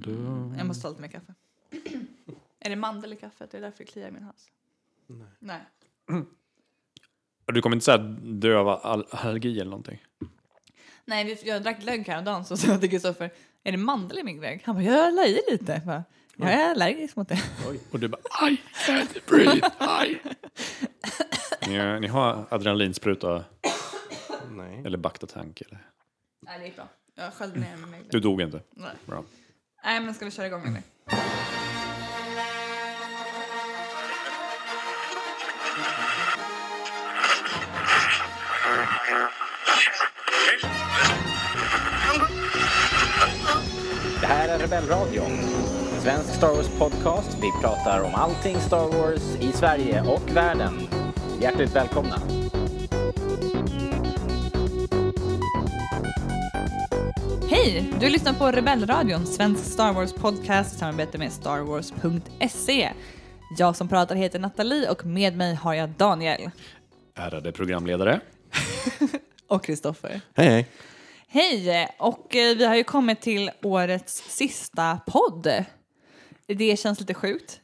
du. Jag måste ta lite mer kaffe. är det mandel i kaffet? Är det därför det kliar i min hals? Nej. Nej. Du kommer inte säga dö av all- allergi eller någonting? Nej, vi- jag drack glögg häromdagen så sa jag till Kristoffer, är det mandel i min glögg? Han bara, jag la i lite. Jag, bara, jag är allergisk mot det. Och du bara aj, can't breathe, aj. ni, ni har adrenalinspruta Nej. eller Bactatank eller? Nej, det är bra. Jag sköljde ner med mig. Du dog inte? Nej. Bra. Nej, men ska vi köra igång eller? Det här är Rebellradion. Svensk Star Wars-podcast. Vi pratar om allting Star Wars i Sverige och världen. Hjärtligt välkomna. Hej! Du lyssnar på Rebellradion, svensk Star Wars podcast i samarbete med starwars.se. Jag som pratar heter Nathalie och med mig har jag Daniel. Ärade programledare. Och Kristoffer. Hej, hej. Hej! Och eh, vi har ju kommit till årets sista podd. Det känns lite sjukt,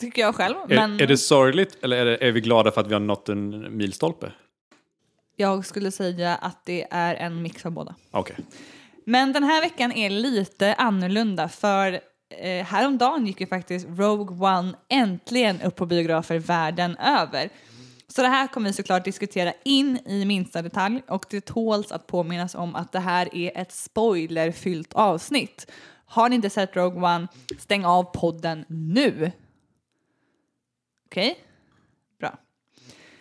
tycker jag själv. Men Är, är det sorgligt eller är, det, är vi glada för att vi har nått en milstolpe? jag skulle säga att det är en mix av båda. Okej. Men den här veckan är lite annorlunda för eh, häromdagen gick ju faktiskt Rogue One äntligen upp på biografer världen över. Så det här kommer vi såklart diskutera in i minsta detalj och det tåls att påminnas om att det här är ett spoilerfyllt avsnitt. Har ni inte sett Rogue One, stäng av podden nu. Okej? Bra.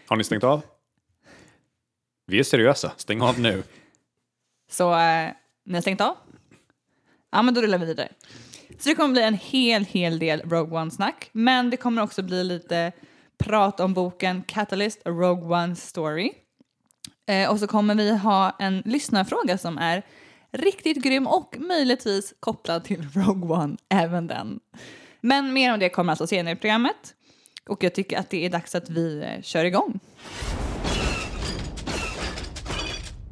Har ni stängt av? Vi är seriösa. Stäng av nu. Så eh, ni har stängt av? Ja, men då rullar vi vidare. Så det kommer bli en hel, hel del Rogue One-snack, men det kommer också bli lite prat om boken Catalyst, A Rogue One Story. Eh, och så kommer vi ha en lyssnarfråga som är riktigt grym och möjligtvis kopplad till Rogue One, även den. Men mer om det kommer alltså senare i programmet. Och jag tycker att det är dags att vi eh, kör igång.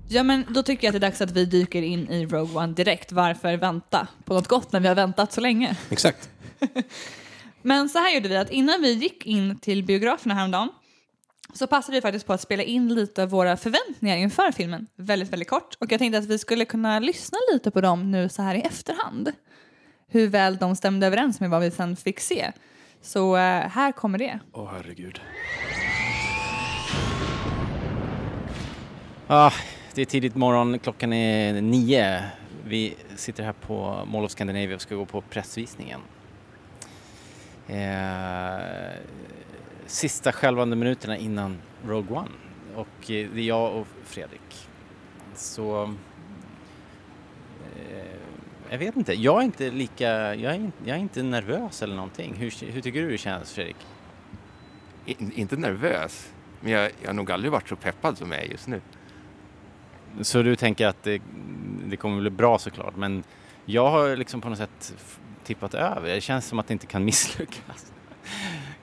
Ja, men då tycker jag att det är dags att vi dyker in i Rogue One direkt. Varför vänta på något gott när vi har väntat så länge? Exakt. Men så här gjorde vi att innan vi gick in till biograferna häromdagen så passade vi faktiskt på att spela in lite av våra förväntningar inför filmen. Väldigt, väldigt kort. Och jag tänkte att vi skulle kunna lyssna lite på dem nu så här i efterhand. Hur väl de stämde överens med vad vi sen fick se. Så eh, här kommer det. Åh herregud. Ah, det är tidigt morgon, klockan är nio. Vi sitter här på Mall of Scandinavia och ska gå på pressvisningen. Eh, sista skälvande minuterna innan Rogue One. Och eh, det är jag och Fredrik. Så... Eh, jag vet inte, jag är inte lika... Jag är, jag är inte nervös eller någonting. Hur, hur tycker du det känns Fredrik? In, inte nervös, men jag, jag har nog aldrig varit så peppad som jag är just nu. Så du tänker att det, det kommer bli bra såklart, men jag har liksom på något sätt tippat över. Det känns som att det inte kan misslyckas.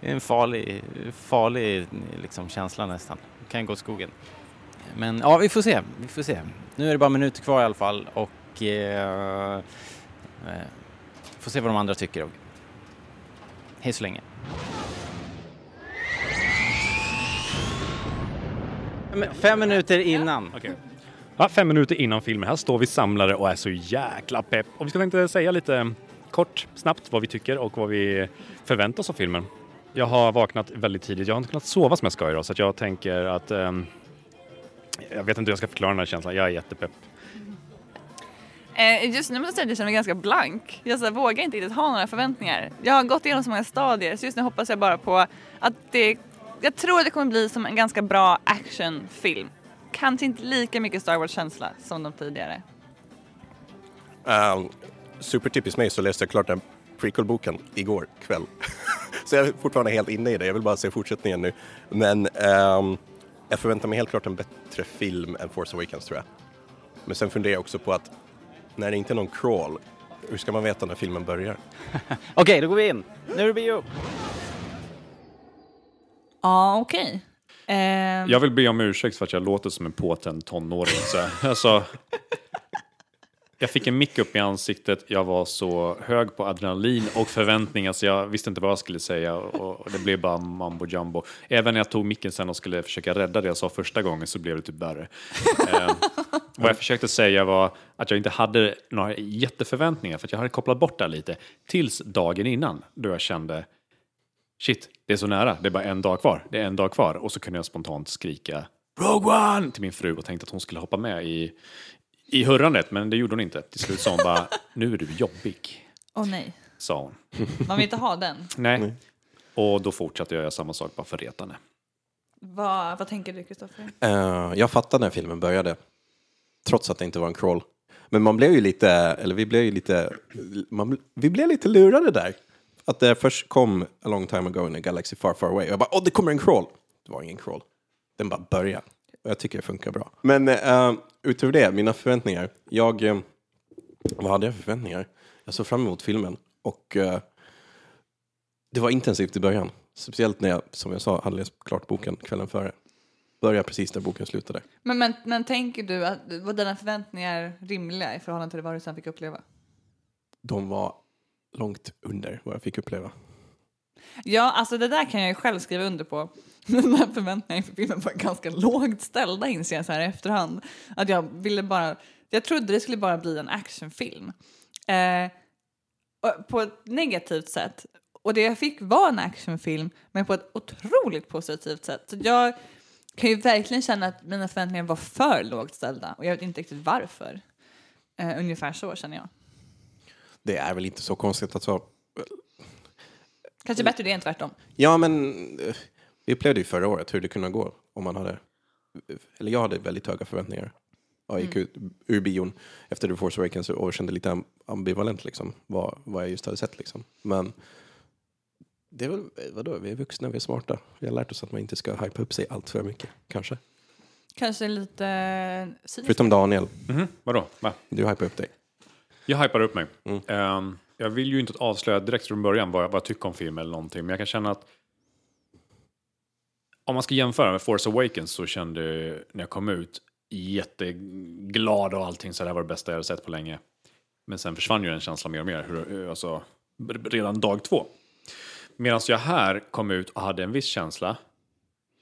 Det är en farlig, farlig liksom, känsla nästan. Det kan gå åt skogen. Men ja, vi får se. Vi får se. Nu är det bara minuter kvar i alla fall och eh, eh får se vad de andra tycker. Hej så länge. Fem- minuter innan. Okay. Ja, fem minuter innan filmen. Här står vi samlade och är så jäkla pepp. Och vi ska tänkte säga lite eh, kort, snabbt vad vi tycker och vad vi förväntar oss av filmen. Jag har vaknat väldigt tidigt. Jag har inte kunnat sova som jag ska idag så att jag tänker att ehm, jag vet inte hur jag ska förklara den här känslan. Jag är jättepepp. Eh, just nu måste jag säga att jag känner mig ganska blank. Jag så här, vågar inte riktigt ha några förväntningar. Jag har gått igenom så många stadier så just nu hoppas jag bara på att det... Jag tror att det kommer bli som en ganska bra actionfilm. Kanske inte lika mycket Star Wars-känsla som de tidigare. Um, supertypiskt mig så läste jag klart den prequel-boken igår kväll. så jag är fortfarande helt inne i det, jag vill bara se fortsättningen nu. Men ehm, jag förväntar mig helt klart en bättre film än Force Awakens tror jag. Men sen funderar jag också på att när det inte är någon crawl, hur ska man veta när filmen börjar? Okej, då går vi in. Nu är det bio. Ja, okej. Um, Jag vill be om ursäkt för att jag låter som en påtänd tonåring. Så, alltså, Jag fick en mick upp i ansiktet, jag var så hög på adrenalin och förväntningar så jag visste inte vad jag skulle säga och, det blev bara mambo jumbo. Även när jag tog micken sen och skulle försöka rädda det jag sa första gången så blev det typ värre. eh, vad jag försökte säga var att jag inte hade några jätteförväntningar för att jag hade kopplat bort det lite tills dagen innan då jag kände shit, det är så nära, det är bara en dag kvar, det är en dag kvar och så kunde jag spontant skrika Rogue One till min fru och tänkte att hon skulle hoppa med i, i hurrandet, men det gjorde hon inte. Till slut sa hon bara, nu är du jobbig, Åh nej, sa hon. man vill inte ha den. Nej. Och då fortsatte jag göra samma sak bara för retande. Vad, vad tänker du, Kristoffer? Eh, jag fattade när filmen började, trots att det inte var en crawl. Men man blev ju lite, eller vi blev ju lite, man, vi blev lite lurade där. Att det först kom a long time ago in a galaxy far far away. Jag bara, åh det kommer en crawl. Det var ingen crawl. Den bara började. Och jag tycker det funkar bra. Men uh, utöver det, mina förväntningar. Jag, eh, vad hade jag för förväntningar? Jag såg fram emot filmen och eh, det var intensivt i början. Speciellt när jag, som jag sa, hade läst klart boken kvällen före. Började precis där boken slutade. Men, men, men tänker du att var dina förväntningar rimliga i förhållande till vad du sen fick uppleva? De var långt under vad jag fick uppleva. Ja, alltså det där kan jag ju själv skriva under på. Mina förväntningar inför filmen var ganska lågt ställda inser jag så här i efterhand. Att jag ville bara, jag trodde det skulle bara bli en actionfilm. Eh, på ett negativt sätt. Och det jag fick var en actionfilm, men på ett otroligt positivt sätt. Så jag kan ju verkligen känna att mina förväntningar var för lågt ställda och jag vet inte riktigt varför. Eh, ungefär så känner jag. Det är väl inte så konstigt att så. Kanske bättre det än tvärtom. Ja, men eh, vi upplevde ju förra året hur det kunde gå om man hade, eller jag hade väldigt höga förväntningar. Jag gick ut ur bion efter The Force Awakens och kände lite am- ambivalent liksom, vad, vad jag just hade sett liksom. Men det är väl, vadå, vi är vuxna, vi är smarta. Vi har lärt oss att man inte ska hypa upp sig allt för mycket, kanske. Kanske lite. Förutom Daniel, Mhm, vadå? Va? du hypar upp dig. Jag hypar upp mig. Mm. Ehm, jag vill ju inte avslöja direkt från början vad jag, vad jag tycker om filmen eller någonting, men jag kan känna att om man ska jämföra med Force Awakens så kände jag när jag kom ut jätteglad och allting, så det här var det bästa jag hade sett på länge. Men sen försvann ju den känslan mer och mer, hur, alltså, redan dag två. Medan jag här kom ut och hade en viss känsla,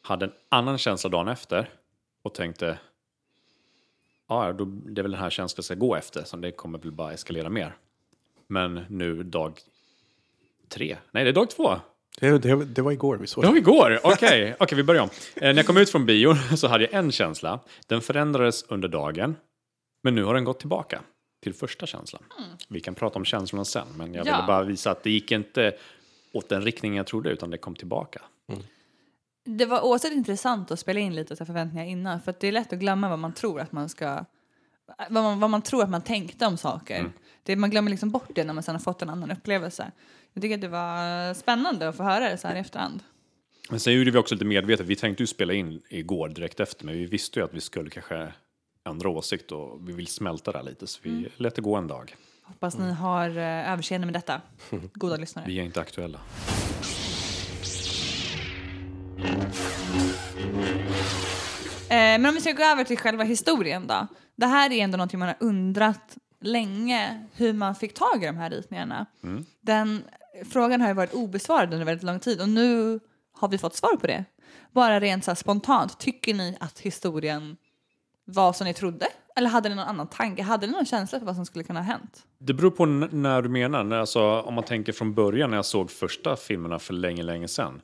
hade en annan känsla dagen efter och tänkte ja, då, det är väl den här känslan jag ska gå efter, så det kommer väl bara eskalera mer. Men nu dag tre, nej det är dag två. Det, det, det var igår vi såg Det var igår, okej, okej vi börjar om. Eh, när jag kom ut från bion så hade jag en känsla, den förändrades under dagen, men nu har den gått tillbaka till första känslan. Vi kan prata om känslorna sen, men jag Ja. ville bara visa att det gick inte åt den riktningen jag trodde, utan det kom tillbaka. Det var oavsett intressant att spela in lite så förväntningar innan för att det är lätt att glömma vad man tror att man ska vad man, vad man tror att man tänkte om saker. Det, man glömmer liksom bort det när man sen har fått en annan upplevelse. Jag tycker att det var spännande att få höra det så här i efterhand. Men sen gjorde vi också lite medvetet, vi tänkte ju spela in igår direkt efter, men vi visste ju att vi skulle kanske ändra åsikt och vi vill smälta det här lite, så vi lät det gå en dag. Hoppas ni har uh, överseende med detta, goda lyssnare. Vi är inte aktuella. Eh, men om vi ska gå över till själva historien då. Det här är ändå någonting man har undrat länge hur man fick tag i de här ritningarna. Den frågan har ju varit obesvarad under väldigt lång tid och nu har vi fått svar på det. Bara rent så spontant, tycker ni att historien var som ni trodde? Eller hade ni någon annan tanke? Hade ni någon känsla för vad som skulle kunna ha hänt? Det beror på när du menar. Alltså, om man tänker från början när jag såg första filmerna för länge, länge sedan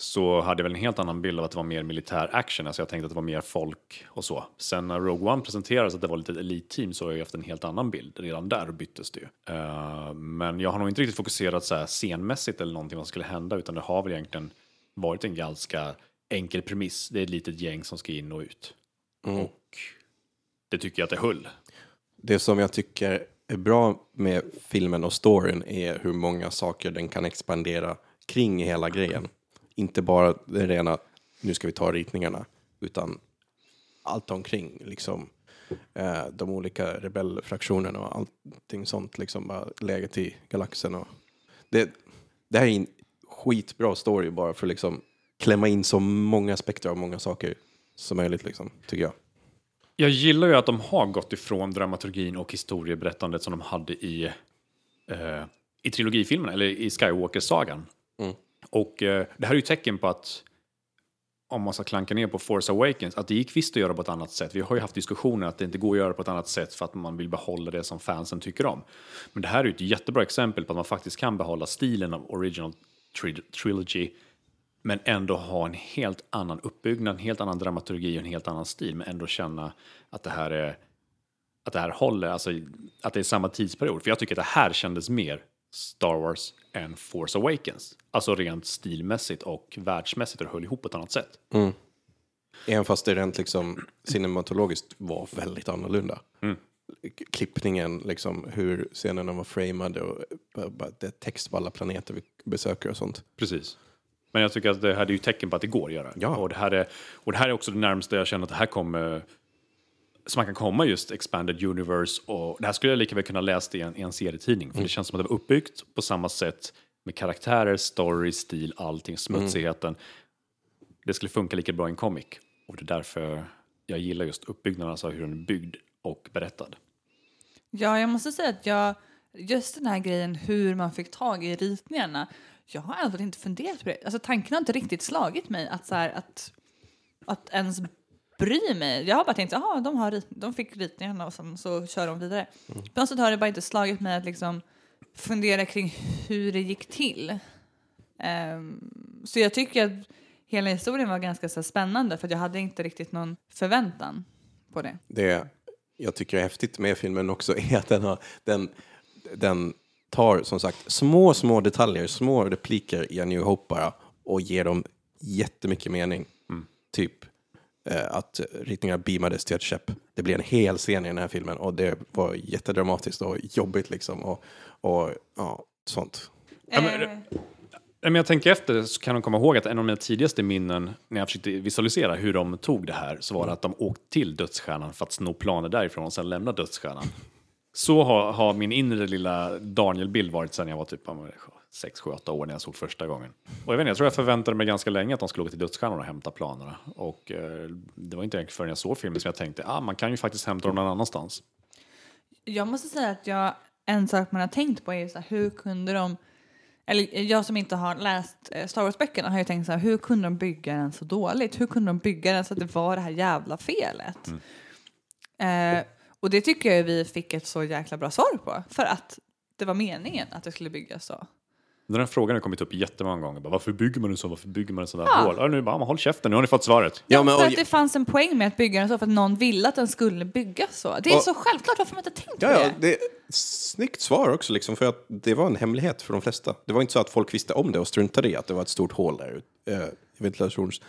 så hade jag väl en helt annan bild av att det var mer militär action. Alltså jag tänkte att det var mer folk och så. Sen när Rogue One presenterades att det var lite elitteam så har jag haft en helt annan bild. Redan där byttes det ju. Eh, men jag har nog inte riktigt fokuserat så här scenmässigt eller någonting vad som skulle hända utan det har väl egentligen varit en ganska enkel premiss. Det är ett litet gäng som ska in och ut. Och det tycker jag att det höll. Det som jag tycker är bra med filmen och storyn är hur många saker den kan expandera kring hela grejen. Inte bara det rena, nu ska vi ta ritningarna, utan allt omkring. Liksom, eh, de olika rebellfraktionerna och allting sånt. Liksom, bara läget i galaxen. Och det, det här är en skitbra story bara för att liksom klämma in så många aspekter av många saker som möjligt, liksom, tycker jag. Jag gillar ju att de har gått ifrån dramaturgin och historieberättandet som de hade i, eh, i trilogifilmerna, eller i Skywalker-sagan. Och eh, det här är ju tecken på att, om man ska klanka ner på Force Awakens, att det gick visst att göra på ett annat sätt. Vi har ju haft diskussioner att det inte går att göra på ett annat sätt för att man vill behålla det som fansen tycker om. Men det här är ju ett jättebra exempel på att man faktiskt kan behålla stilen av Original tri Trilogy men ändå ha en helt annan uppbyggnad, en helt annan dramaturgi och en helt annan stil, men ändå känna att det här är att det här håller, alltså att det är samma tidsperiod. För jag tycker att det här kändes mer Star Wars än Force Awakens. Alltså rent stilmässigt och världsmässigt och höll ihop på ett annat sätt. Även fast det rent liksom cinematologiskt var väldigt annorlunda. Mm. Klippningen, liksom hur scenerna var framade och eh, det text på alla planeter vi besöker och sånt. Precis. Men jag tycker att det här är ju tecken på att det går att göra. Ja. Och, det här är, och det här är också det närmaste jag känner att det här kommer så man kan komma just expanded universe och det här skulle jag lika väl kunna läst i en, i en serietidning för det känns som att det var uppbyggt på samma sätt med karaktärer, story, stil, allting, smutsigheten. Det skulle funka lika bra i en comic och det är därför jag gillar just uppbyggnaden, alltså hur den är byggd och berättad. Ja, jag måste säga att jag, just den här grejen hur man fick tag i ritningarna, jag har alltså inte funderat på det. Alltså tanken har inte riktigt slagit mig att, så här, att, att ens bry mig. Jag har bara tänkt, jaha, de, har rit, de fick ritningarna och sen så kör de vidare. På något sätt har det bara inte slagit mig att liksom fundera kring hur det gick till. Ehm, så jag tycker att hela historien var ganska så spännande för att jag hade inte riktigt någon förväntan på det. Det jag tycker är häftigt med filmen också är att den, har, den, den tar som sagt små, små detaljer, små repliker i A New Hope bara och ger dem jättemycket mening. Typ eh, att ritningar beamades till ett skepp. Det blir en hel scen i den här filmen och det var jättedramatiskt och jobbigt liksom och, och ja, sånt. Ja, men- Eh, men jag tänker efter så kan de komma ihåg att en av mina tidigaste minnen när jag försökte visualisera hur de tog det här så var det att de åkte till dödsstjärnan för att sno planer därifrån och sen lämna dödsstjärnan. Så har, har min inre lilla Daniel-bild varit sedan jag var typ 6, 7, 8 år när jag såg första gången. Och jag, vet inte, jag tror jag förväntade mig ganska länge att de skulle åka till dödsstjärnan och hämta planerna. Och eh, det var inte egentligen förrän jag såg filmen som jag tänkte ah, man kan ju faktiskt hämta dem någon annanstans. Jag måste säga att jag, en sak man har tänkt på är så här, hur kunde de, eller jag som inte har läst eh, Star Wars-böckerna har ju tänkt så här, hur kunde de bygga den så dåligt? Hur kunde de bygga den så att det var det här jävla felet? Eh, och det tycker jag vi fick ett så jäkla bra svar på, för att det var meningen att det skulle byggas så. Den här frågan har kommit upp jättemånga gånger. Bara, varför bygger man en så? Varför bygger man en sån där Ja. hål? Ja, nu bara, håll käften, nu har ni fått svaret. Ja, men, för att det fanns en poäng med att bygga den så, för att någon ville att den skulle byggas så. Det är Och- så självklart, varför man inte tänkt ja, på ja, det? det är ett snyggt svar också liksom för att det var en hemlighet för de flesta. Det var inte så att folk visste om det och struntade i att det var ett stort hål där i ventilations...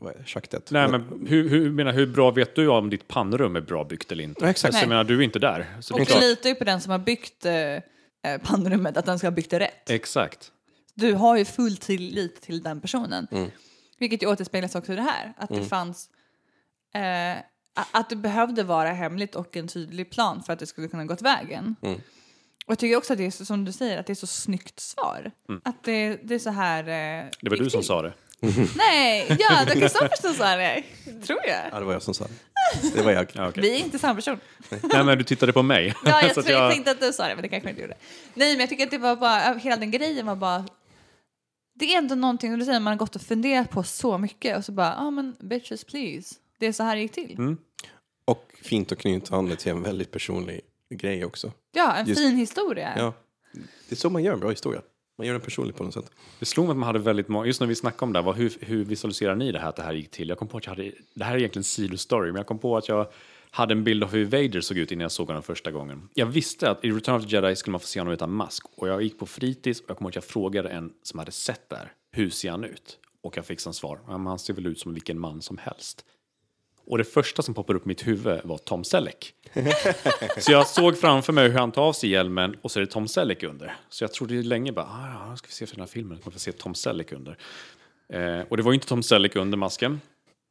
Vad är det, schaktet. Nej, men hur, hur, menar, hur bra vet du om ditt pannrum är bra byggt eller inte? Ja, exakt. Så jag menar, du är inte där. Så det är Och klart. du litar ju på den som har byggt eh, eh, pannrummet, att den ska ha byggt det rätt. Exakt. Du har ju full tillit till den personen. Mm. Vilket ju återspeglas också i det här. Att det fanns... Eh, att det behövde vara hemligt och en tydlig plan för att det skulle kunna gått vägen. Mm. Och jag tycker också att det är så, som du säger, att det är så snyggt svar. Att det, det är så här... Eh, Det var du som sa det. Nej, ja, det Kristoffer som sa det. Tror jag. Ja, det var jag som sa det. Det var jag. Ja, okej. Vi är inte samma person. Nej, men du tittade på mig. Ja, jag Så att tror jag tänkte att du sa det, men det kanske inte gjorde. Nej, men jag tycker att det var bara, hela den grejen var bara... Det är ändå någonting, som du säger, man har gått och funderat på så mycket och så bara, ja ah, men bitches please. Det är så här det gick till. Mm. Och fint att knyta an det till en väldigt personlig grej också. Ja, en Just- fin historia. Ja. Det är så man gör en bra historia. Man gör den personlig på något sätt. Det slog mig att man hade väldigt många, just när vi snackade om det här, vad, hur, hur visualiserar ni det här att det här gick till? Jag kom på att jag hade, det här är egentligen sidostory, men jag kom på att jag hade en bild av hur Vader såg ut innan jag såg honom första gången. Jag visste att i Return of the Jedi skulle man få se honom utan mask och jag gick på fritids och jag kommer ihåg att jag frågade en som hade sett det här, hur ser han ut? Och jag fick som svar, ja, han ser väl ut som vilken man som helst. Och det första som poppade upp i mitt huvud var Tom Selleck. så jag såg framför mig hur han tar av sig hjälmen och så är det Tom Selleck under. Så jag trodde länge bara, ah, ja, ska vi se för den här filmen, man få se Tom Selleck under. Eh, och det var ju inte Tom Selleck under masken.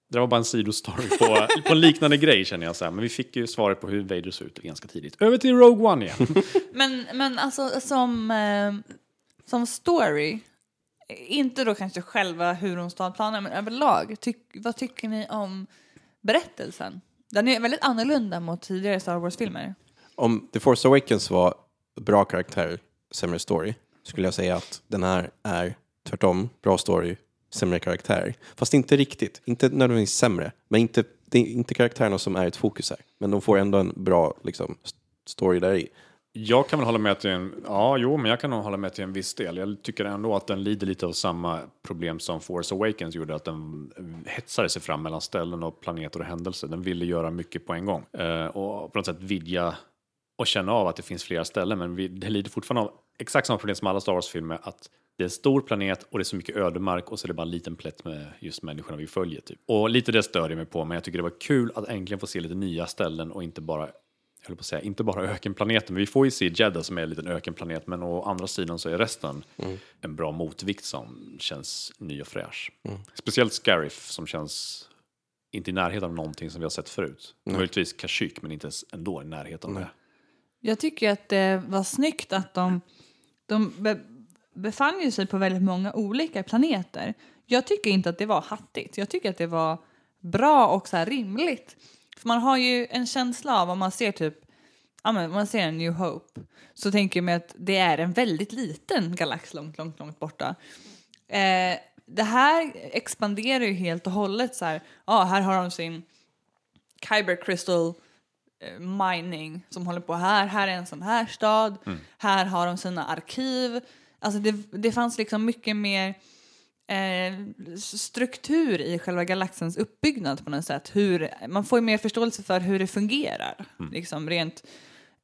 Det var bara en sidostory på, på en liknande grej känner jag så här. Men vi fick ju svaret på hur Vader såg ut ganska tidigt. Över till Rogue One igen. Men, men alltså som, eh, som story, inte då kanske själva hur hon stal planen, men överlag, tyck, vad tycker ni om berättelsen? Den är väldigt annorlunda mot tidigare Star Wars-filmer. Om The Force Awakens var bra karaktär, sämre story, skulle jag säga att den här är tvärtom, bra story, sämre karaktär. Fast inte riktigt, inte nödvändigtvis sämre, men inte, det är inte karaktärerna som är ett fokus här. Men de får ändå en bra liksom, story där i. Jag kan väl hålla med till en, ja, jo, men jag kan nog hålla med till en viss del. Jag tycker ändå att den lider lite av samma problem som Force Awakens gjorde, att den hetsade sig fram mellan ställen och planeter och händelser. Den ville göra mycket på en gång eh, och på något sätt vidga och känna av att det finns flera ställen, men vi, det lider fortfarande av exakt samma problem som alla Star Wars-filmer, att det är en stor planet och det är så mycket ödemark och så är det bara en liten plätt med just människorna vi följer. Typ. Och lite det stör jag mig på, men jag tycker det var kul att äntligen få se lite nya ställen och inte bara jag höll på att säga, inte bara ökenplaneten, men vi får ju se Jeddah som är en liten ökenplanet, men å andra sidan så är resten en bra motvikt som känns ny och fräsch. Speciellt Scarif som känns inte i närheten av någonting som vi har sett förut. Möjligtvis Kashyyyk, men inte ens ändå i närheten av det. Jag tycker att det var snyggt att de, de be, befann ju sig på väldigt många olika planeter. Jag tycker inte att det var hattigt. Jag tycker att det var bra och så här rimligt. För man har ju en känsla av om man ser typ Ja, men man ser en New Hope så tänker mig att det är en väldigt liten galax långt, långt, långt borta. Eh, det här expanderar ju helt och hållet så här. Ja, här har de sin Kyber Crystal eh, mining som håller på här. Här är en sån här stad. Här har de sina arkiv. Alltså det, det fanns liksom mycket mer eh, struktur i själva galaxens uppbyggnad på något sätt. Hur, man får ju mer förståelse för hur det fungerar, liksom rent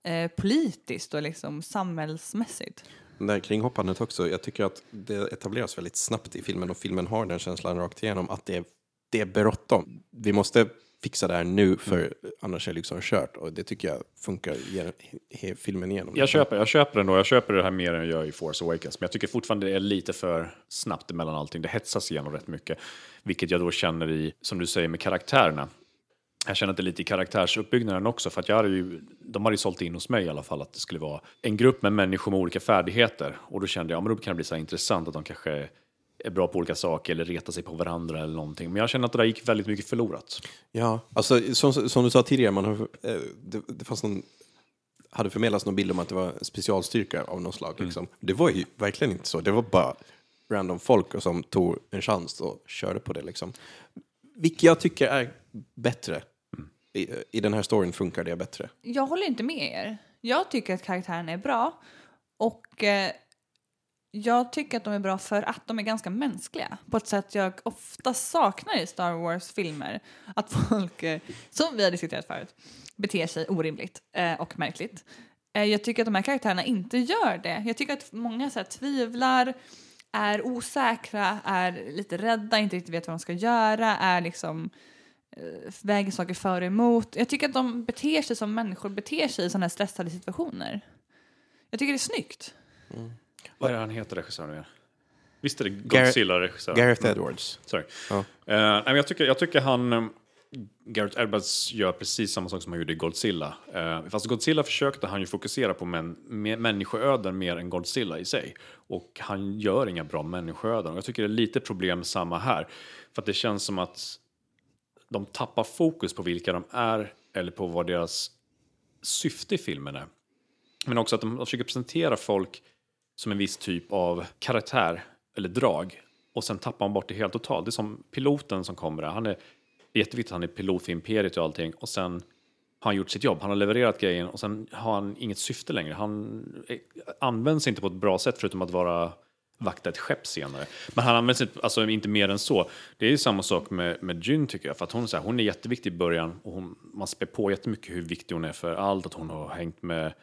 eh, politiskt och liksom samhällsmässigt. Det här kringhoppandet också, jag tycker att det etableras väldigt snabbt i filmen och filmen har den känslan rakt igenom att det är, det är bråttom. Vi måste fixa det här nu för annars är det liksom kört och det tycker jag funkar ge- he, filmen igenom. Jag köper, jag köper den då. Jag köper det här mer än jag gör i Force Awakens. Men jag tycker fortfarande det är lite för snabbt emellan allting. Det hetsas igenom rätt mycket. Vilket jag då känner i, som du säger, med karaktärerna. Jag känner att det är lite i karaktärsuppbyggnaden också. För att jag hade ju, de hade ju sålt in hos mig i alla fall att det skulle vara en grupp med människor med olika färdigheter. Och då kände jag, ja men då kan det bli så intressant att de kanske är bra på olika saker eller retar sig på varandra eller någonting. Men jag känner att det där gick väldigt mycket förlorat. Ja, alltså som, som du sa tidigare, man har, eh, det, det fanns någon, hade förmedlats någon bild om att det var specialstyrka av något slag. Liksom. Det var ju verkligen inte så. Det var bara random folk som tog en chans och körde på det. Liksom. Vilket jag tycker är bättre. I, I den här storyn funkar det bättre. Jag håller inte med er. Jag tycker att karaktärerna är bra och eh, jag tycker att de är bra för att de är ganska mänskliga på ett sätt jag ofta saknar i Star Wars-filmer. Att folk, eh, som vi har diskuterat förut, beter sig orimligt eh, och märkligt. Eh, jag tycker att de här karaktärerna inte gör det. Jag tycker att många så här, tvivlar, är osäkra, är lite rädda, inte riktigt vet vad de ska göra, är liksom eh, väger saker för och emot. Jag tycker att de beter sig som människor beter sig i sådana här stressade situationer. Jag tycker det är snyggt. Mm. Vad är det han heter, regissören igen? Visst är det Godzilla-regissören? Gareth Edwards. Sorry. Ja. Eh, men jag, tycker, jag tycker han... um, Gareth Edwards gör precis samma sak som han gjorde i Godzilla. Uh, fast Godzilla försökte han ju fokusera på män, människoöden mer än Godzilla i sig. Och han gör inga bra människoöden. Och jag tycker det är lite problem samma här. För att det känns som att de tappar fokus på vilka de är eller på vad deras syfte i filmen är. Men också att de, de försöker presentera folk som en viss typ av karaktär eller drag och sen tappar man bort det helt totalt. Det är som piloten som kommer där. Han är det är jätteviktigt att han är pilot för Imperiet och allting och sen har han gjort sitt jobb. Han har levererat grejen och sen har han inget syfte längre. Han används inte på ett bra sätt förutom att vara vakta ett skepp senare. Men han används inte, alltså, inte mer än så. Det är ju samma sak med, med Jyn tycker jag. För att hon, är så här, hon är jätteviktig i början och hon, man spär på jättemycket hur viktig hon är för allt. Att hon har hängt med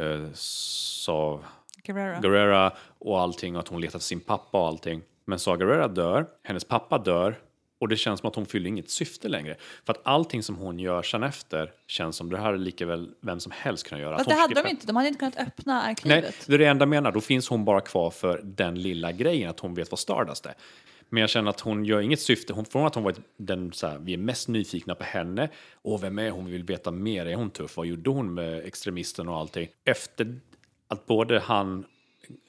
eh, Sav Guerrero. Guerrera och allting och att hon letar efter sin pappa och allting. Men Saga Guerrera dör, hennes pappa dör och det känns som att hon fyller inget syfte längre. För att allting som hon gör sen efter känns som det här är lika väl vem som helst kan göra. Fast det hade de inte. De hade inte kunnat öppna Nej, arkivet. det är det enda jag menar. Då finns hon bara kvar för den lilla grejen, att hon vet vad Stardust är. Men jag känner att hon gör inget syfte. Hon, från att hon varit den, så här, vi är mest nyfikna på henne. Och vem är hon? Vi vill veta mer. Är hon tuff? Vad gjorde hon med extremisten och allting? Efter att både han,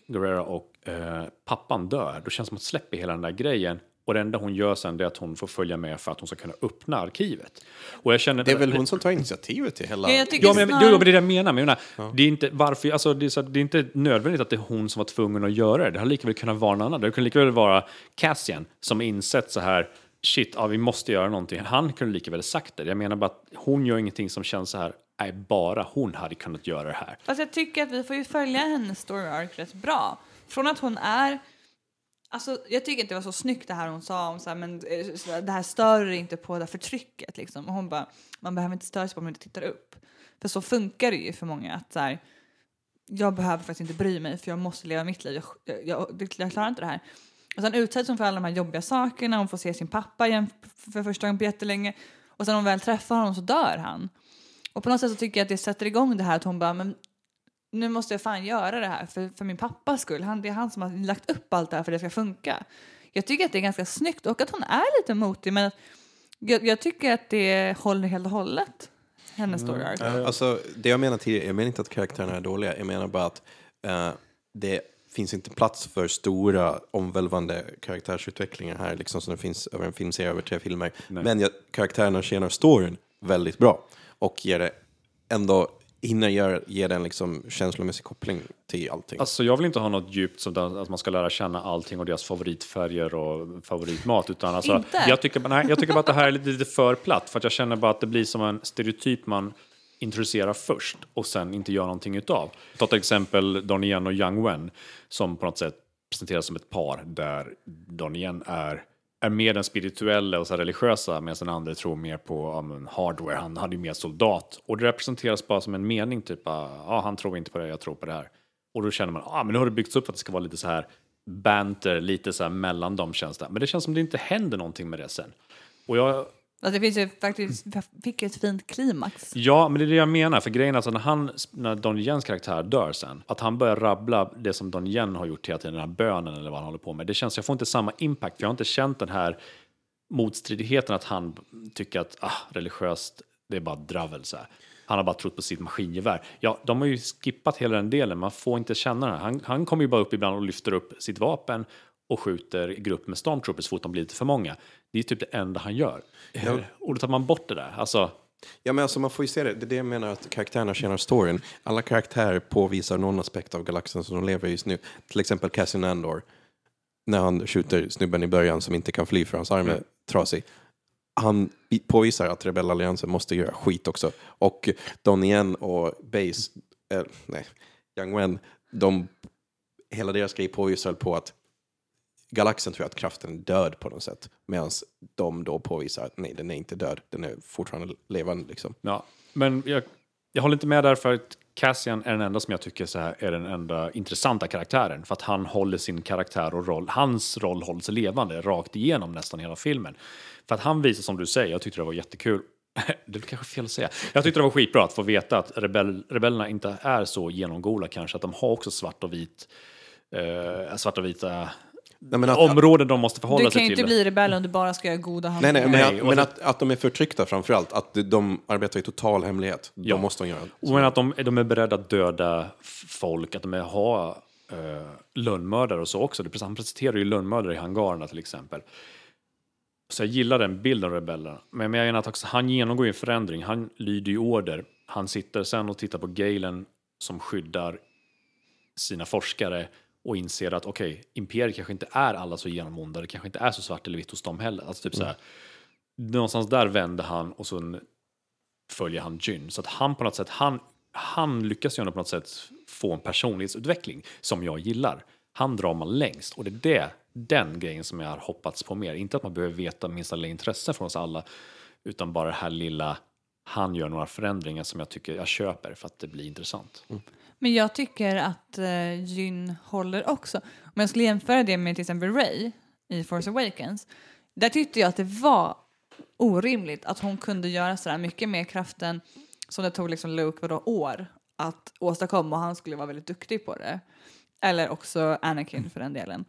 Guerrero och eh, pappan dör, då känns det som att släpper hela den där grejen. Och det enda hon gör sen är att hon får följa med för att hon ska kunna öppna arkivet. Och jag känner, Det är väl hon som tar initiativet till hela... Ja, jag Ja, men, det är det jag menar. Men jag menar det, är inte, varför, alltså, det, är så, det är inte nödvändigt att det är hon som var tvungen att göra det. Det hade lika väl kunnat vara någon annan. Det kunde lika väl vara Cassian som insett så här, shit, ja, vi måste göra någonting. Han kunde lika väl sagt det. Jag menar bara att hon gör ingenting som känns så här, nej, bara hon hade kunnat göra det här. Fast jag tycker att vi får ju följa hennes story arc rätt bra. Från att hon är... Alltså, jag tycker inte det var så snyggt det här hon sa om så här, men eh, det här stör inte på det här förtrycket liksom. Och hon bara, man behöver inte störa sig på om man inte tittar upp. För så funkar det ju för många att så här, jag behöver faktiskt inte bry mig för jag måste leva mitt liv. Jag, jag, jag, jag klarar inte det här. Och sen utsätts hon för alla de här jobbiga sakerna. Hon får se sin pappa igen för första gången på jättelänge. Och sen när hon väl träffar honom så dör han. Och på något sätt så tycker jag att det sätter igång det här att hon bara, men nu måste jag fan göra det här för, för min pappas skull. Han, det är han som har lagt upp allt det här för att det ska funka. Jag tycker att det är ganska snyggt och att hon är lite motig men jag, jag tycker att det håller helt och hållet. Hennes story arc. Ja, Alltså, det jag menar tidigare, jag menar inte att karaktärerna är dåliga, jag menar bara att eh, det finns inte plats för stora omvälvande karaktärsutvecklingar här, liksom som det finns över en filmserie över tre filmer. Men jag, karaktärerna tjänar storyn väldigt bra och ger det ändå, hinner ge, ge den liksom känslomässig koppling till allting. Alltså jag vill inte ha något djupt som där- att man ska lära känna allting och deras favoritfärger och favoritmat. Utan alltså, Inte? Jag, tycker, bara- nej, jag tycker bara att det här är lite, lite för platt. För att jag känner bara att det blir som en stereotyp man introducerar först och sen inte gör någonting utav. Ta till exempel Donnie Yen och Yang Wen som på något sätt presenteras som ett par där Donnie Yen är är mer den spirituella och så religiösa medan den andra tror mer på ja, men hardware. Han hade ju mer soldat. Och det representeras bara som en mening, typ ah, ja, han tror inte på det, jag tror på det här. Och då känner man, ja ah, men nu har det byggts upp att det ska vara lite så här banter, lite så här mellan dem känns det. Men det känns som det inte händer någonting med det sen. Och jag, Alltså det finns ju faktiskt, fick ett fint klimax. Ja, men det är det jag menar. För grejen är alltså när, han, när Don Jens karaktär dör sen, att han börjar rabbla det som Don Yen har gjort hela tiden, den här bönen eller vad han håller på med. Det känns, jag får inte samma impact, för jag har inte känt den här motstridigheten att han tycker att ah, religiöst, det är bara dravel så här. Han har bara trott på sitt maskingevär. Ja, de har ju skippat hela den delen, man får inte känna det. Han, han kommer ju bara upp ibland och lyfter upp sitt vapen och skjuter grupp med stormtroopers så fort de blir lite för många. Det är typ det enda han gör. Och då tar man bort det där. Alltså, Ja, men alltså man får ju se det. Det är det jag menar att karaktärerna tjänar storyn. Alla karaktärer påvisar någon aspekt av galaxen som de lever i just nu. Till exempel Cassian Andor. När han skjuter snubben i början som inte kan fly för hans arm är trasig. Han påvisar att rebellalliansen måste göra skit också. Och Donnie Yen och Base, eh, nej, Young Wen, de, hela deras grej påvisar på att galaxen tror att kraften är död på något sätt. Medan de då påvisar att nej, den är inte död, den är fortfarande levande liksom. Ja, men jag, jag håller inte med där för att Cassian är den enda som jag tycker så här är den enda intressanta karaktären. För att han håller sin karaktär och roll, hans roll hålls levande rakt igenom nästan hela filmen. För att han visar som du säger, jag tyckte det var jättekul. Det är kanske fel att säga. Jag tyckte det var skitbra att få veta att rebell, rebellerna inte är så genomgoda kanske, att de har också svart och vit, eh, svart och vita Nej, men att, områden de måste förhålla Du kan sig ju till. inte bli rebell om du bara ska göra goda nej, nej, handlingar. men, Nej, att, men så- att, att de är förtryckta framför allt. Att de arbetar i total hemlighet. Ja. De måste de göra. Och men att de, de är beredda att döda folk, att de är, har uh, lönnmördare och så också. Han presenterar ju lönnmördare i hangarerna till exempel. Så jag gillar den bilden av rebellerna. Men jag menar att också, han genomgår ju en förändring. Han lyder ju order. Han sitter sen och tittar på Galen som skyddar sina forskare och inser att okej, imperiet kanske inte är alla så genomonda. Det kanske inte är så svart eller vitt hos dem heller. Alltså typ så här, någonstans där vänder han och sen följer han Jyn. Så att han på något sätt, han, han lyckas ju ändå på något sätt få en personlighetsutveckling som jag gillar. Han drar man längst och det är det, den grejen som jag har hoppats på mer. Inte att man behöver veta minsta lilla intresse från oss alla, utan bara det här lilla, han gör några förändringar som jag tycker jag köper för att det blir intressant. Mm. Men jag tycker att uh, Jyn håller också. Om jag skulle jämföra det med till exempel Ray i Force Awakens. Där tyckte jag att det var orimligt att hon kunde göra sådär mycket mer kraften som det tog liksom Luke vadå, år att åstadkomma och han skulle vara väldigt duktig på det. Eller också Anakin för den delen.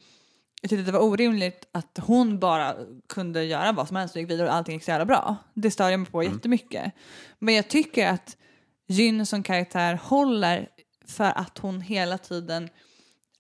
Jag tyckte det var orimligt att hon bara kunde göra vad som helst och gick vidare och allting gick så jävla bra. Det stör jag mig på jättemycket. Men jag tycker att Jyn som karaktär håller för att hon hela tiden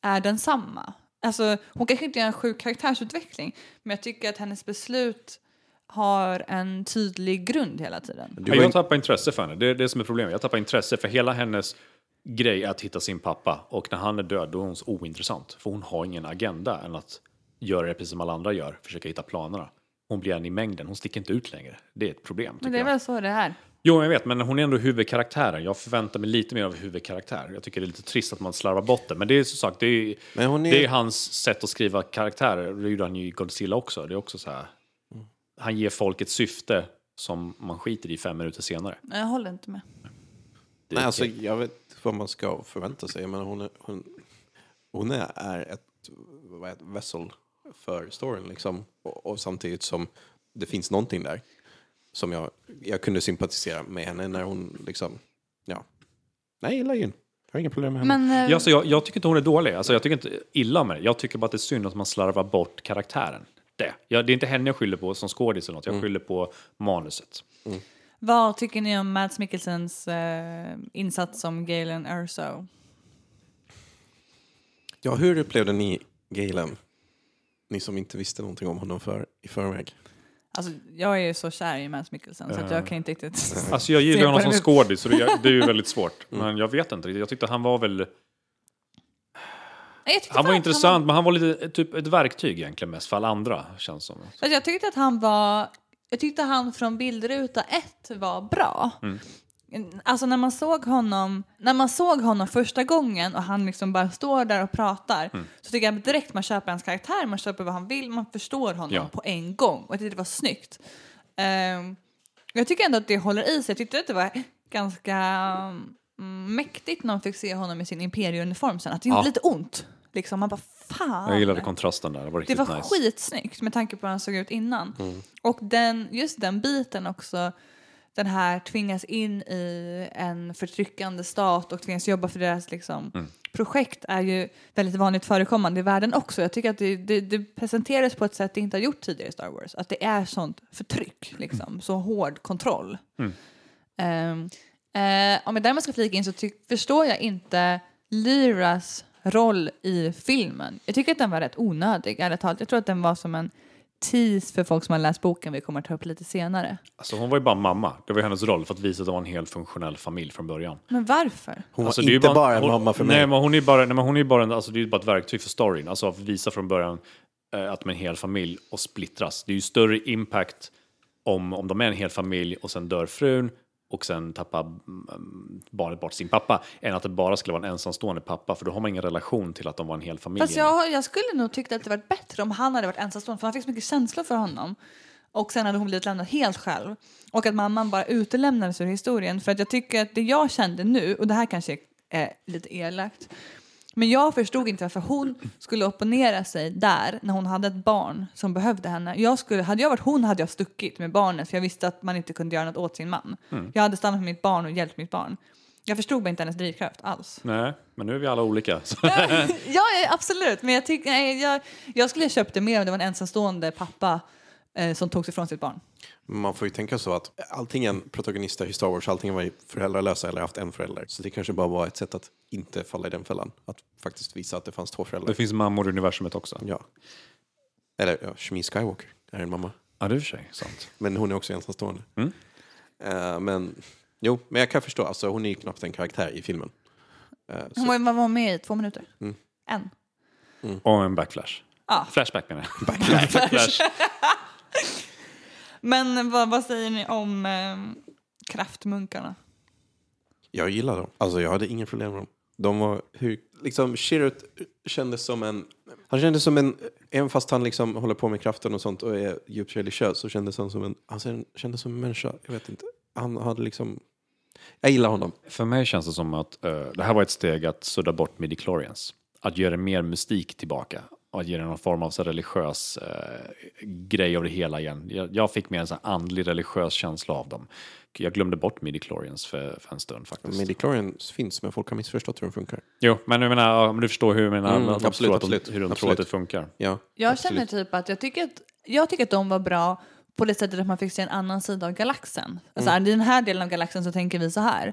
är densamma. Alltså, hon kanske inte gör en sjuk karaktärsutveckling, men jag tycker att hennes beslut har en tydlig grund hela tiden. Du jag tappar intresse för henne. Det är det som är problemet. Jag tappar intresse för hela hennes grej är att hitta sin pappa. Och när han är död, då är hon så ointressant. För hon har ingen agenda än att göra det precis som alla andra gör. Försöka hitta planerna. Hon blir en i mängden. Hon sticker inte ut längre. Det är ett problem. Men det är jag. väl så det är. Jo, jag vet, men hon är ändå huvudkaraktären. Jag förväntar mig lite mer av huvudkaraktär. Jag tycker det är lite trist att man slarvar bort det. Men det är som sagt, det är, är- det är hans sätt att skriva karaktärer. Det gjorde han ju i Godzilla också. Det är också så här. Han ger folk ett syfte som man skiter i fem minuter senare. Jag håller inte med. Det Nej, alltså, jag vet vad man ska förvänta sig. Men hon är, hon, hon är, är ett, vad är ett vessel för storyn. Liksom. Och, och samtidigt som det finns någonting där som jag, jag kunde sympatisera med henne när hon liksom, ja. Nej, jag gillar Jyn. Jag har inga problem med henne. Men, eh, Ja, alltså, jag, jag tycker inte hon är dålig. Alltså, jag tycker inte illa med det. Jag tycker bara att det är synd att man slarvar bort karaktären. Det. Ja, det är inte henne jag skyller på som skådis eller något. Jag skyller på manuset. Vad tycker ni om Mads Mikkelsens eh, insats som Galen Erso? Ja, hur upplevde ni Galen? Ni som inte visste någonting om honom för, i förväg. Alltså, jag är ju så kär i Mads Mikkelsen så att jag kan inte riktigt... Alltså, jag gillar honom som skådis, så det, det är ju väldigt svårt. Men jag vet inte riktigt. Jag tyckte han var väl... Nej, jag tyckte Han var att intressant, men han var lite typ ett verktyg egentligen mest för alla andra, känns som. Alltså, jag tyckte att han var... Jag tyckte han från bildruta ett var bra. Alltså när man såg honom när man såg honom första gången och han liksom bara står där och pratar så tycker jag direkt man köper hans karaktär, man köper vad han vill, man förstår honom Ja. på en gång och jag tyckte det var snyggt. Ehm, jag tycker ändå att det håller i sig. Jag tyckte att det var ganska mm, mäktigt när man fick se honom i sin imperieuniform sen. Att det gjorde Ja. lite ont. Liksom, man bara fan. Jag gillade kontrasten där, det var Det var nice. skitsnyggt med tanke på hur han såg ut innan. Och den, just den biten också, den här tvingas in i en förtryckande stat och tvingas jobba för deras liksom, projekt är ju väldigt vanligt förekommande i världen också. Jag tycker att det, det, det presenteras på ett sätt det inte har gjort tidigare i Star Wars. Att det är sånt förtryck, liksom, så hård kontroll. Ehm, eh, om jag därmed ska flika in så förstår jag inte Lyras roll i filmen. Jag tycker att den var rätt onödig, ärligt talat. Jag tror att den var som en tease för folk som har läst boken vi kommer att ta upp lite senare. Alltså, hon var ju bara mamma. Det var hennes roll för att visa att det var en helt funktionell familj från början. Men varför? Hon Alltså, var det är ju inte bara en hon, mamma för nej, mig. Men hon är bara, nej, men hon är bara, en, alltså, det är ju bara ett verktyg för storyn. Alltså att visa från början eh, att de är en hel familj och splittras. Det är ju större impact om, om de är en hel familj och sen dör frun och sen tappar mm, barnet bort sin pappa än att det bara skulle vara en ensamstående pappa för då har man ingen relation till att de var en hel familj. Fast jag, jag skulle nog tycka att det varit bättre om han hade varit ensamstående för man fick så mycket känslor för honom. Och sen hade hon blivit lämnad helt själv. Och att mamman bara utelämnades ur historien. För att jag tycker att det jag kände nu, och det här kanske är eh, lite elakt, men jag förstod inte varför hon skulle opponera sig där när hon hade ett barn som behövde henne. Jag skulle, hade jag varit hon hade jag stuckit med barnet för jag visste att man inte kunde göra något åt sin man. Jag hade stannat med mitt barn och hjälpt mitt barn. Jag förstod bara inte hennes drivkraft alls. Nej, men nu är vi alla olika. Ja, absolut. Men jag, tyck, nej, jag, jag skulle ha köpt det mer om det var en ensamstående pappa som tog sig från sitt barn. Man får ju tänka så att alltingen protagonister i Star Wars, allting var ju föräldralösa eller haft en förälder. Så det kanske bara var ett sätt att inte falla i den fällan. Att faktiskt visa att det fanns två Det föräldrar. finns mammor i universumet också. Ja. Eller ja, Shmi Skywalker är en mamma. Ja, det är för sig sant. Men hon är också ensamstående. Mm. Eh, men jo, men jag kan förstå. Alltså, hon är ju knappt en karaktär i filmen. Eh, så, Hon var, man var med i två minuter. En. Och en backflash. Ja. Flashback menar jag. Backflash. Men vad, vad säger ni om eh, kraftmunkarna? jag gillar dem. Alltså jag hade inga problem med dem. De var hur, liksom Chirrut kändes som en, han kändes som en, även fast han liksom håller på med kraften och sånt och är djupt religiös så kändes han som en, han kändes som en människa, jag vet inte. Han hade liksom, jag gillar honom. För mig känns det som att eh, det här var ett steg att sudda bort midi-chlorians. Att göra mer mystik tillbaka. Och att ge det någon form av så religiös eh, grej av det hela igen. Jag, jag fick mer en så andlig religiös känsla av dem. Jag glömde bort midi-chlorians för, för en stund faktiskt. Midichlorians finns men folk har missförstått hur de funkar. Jo, men jag menar, men du förstår hur jag menar. Mm, absolut, tror att de, absolut. hur de tror Absolut. att det funkar. Ja, Jag absolut. känner typ att jag tycker att, jag tycker att de var bra på det sättet att man fick se en annan sida av galaxen. Alltså, I den här delen av galaxen så tänker vi så här.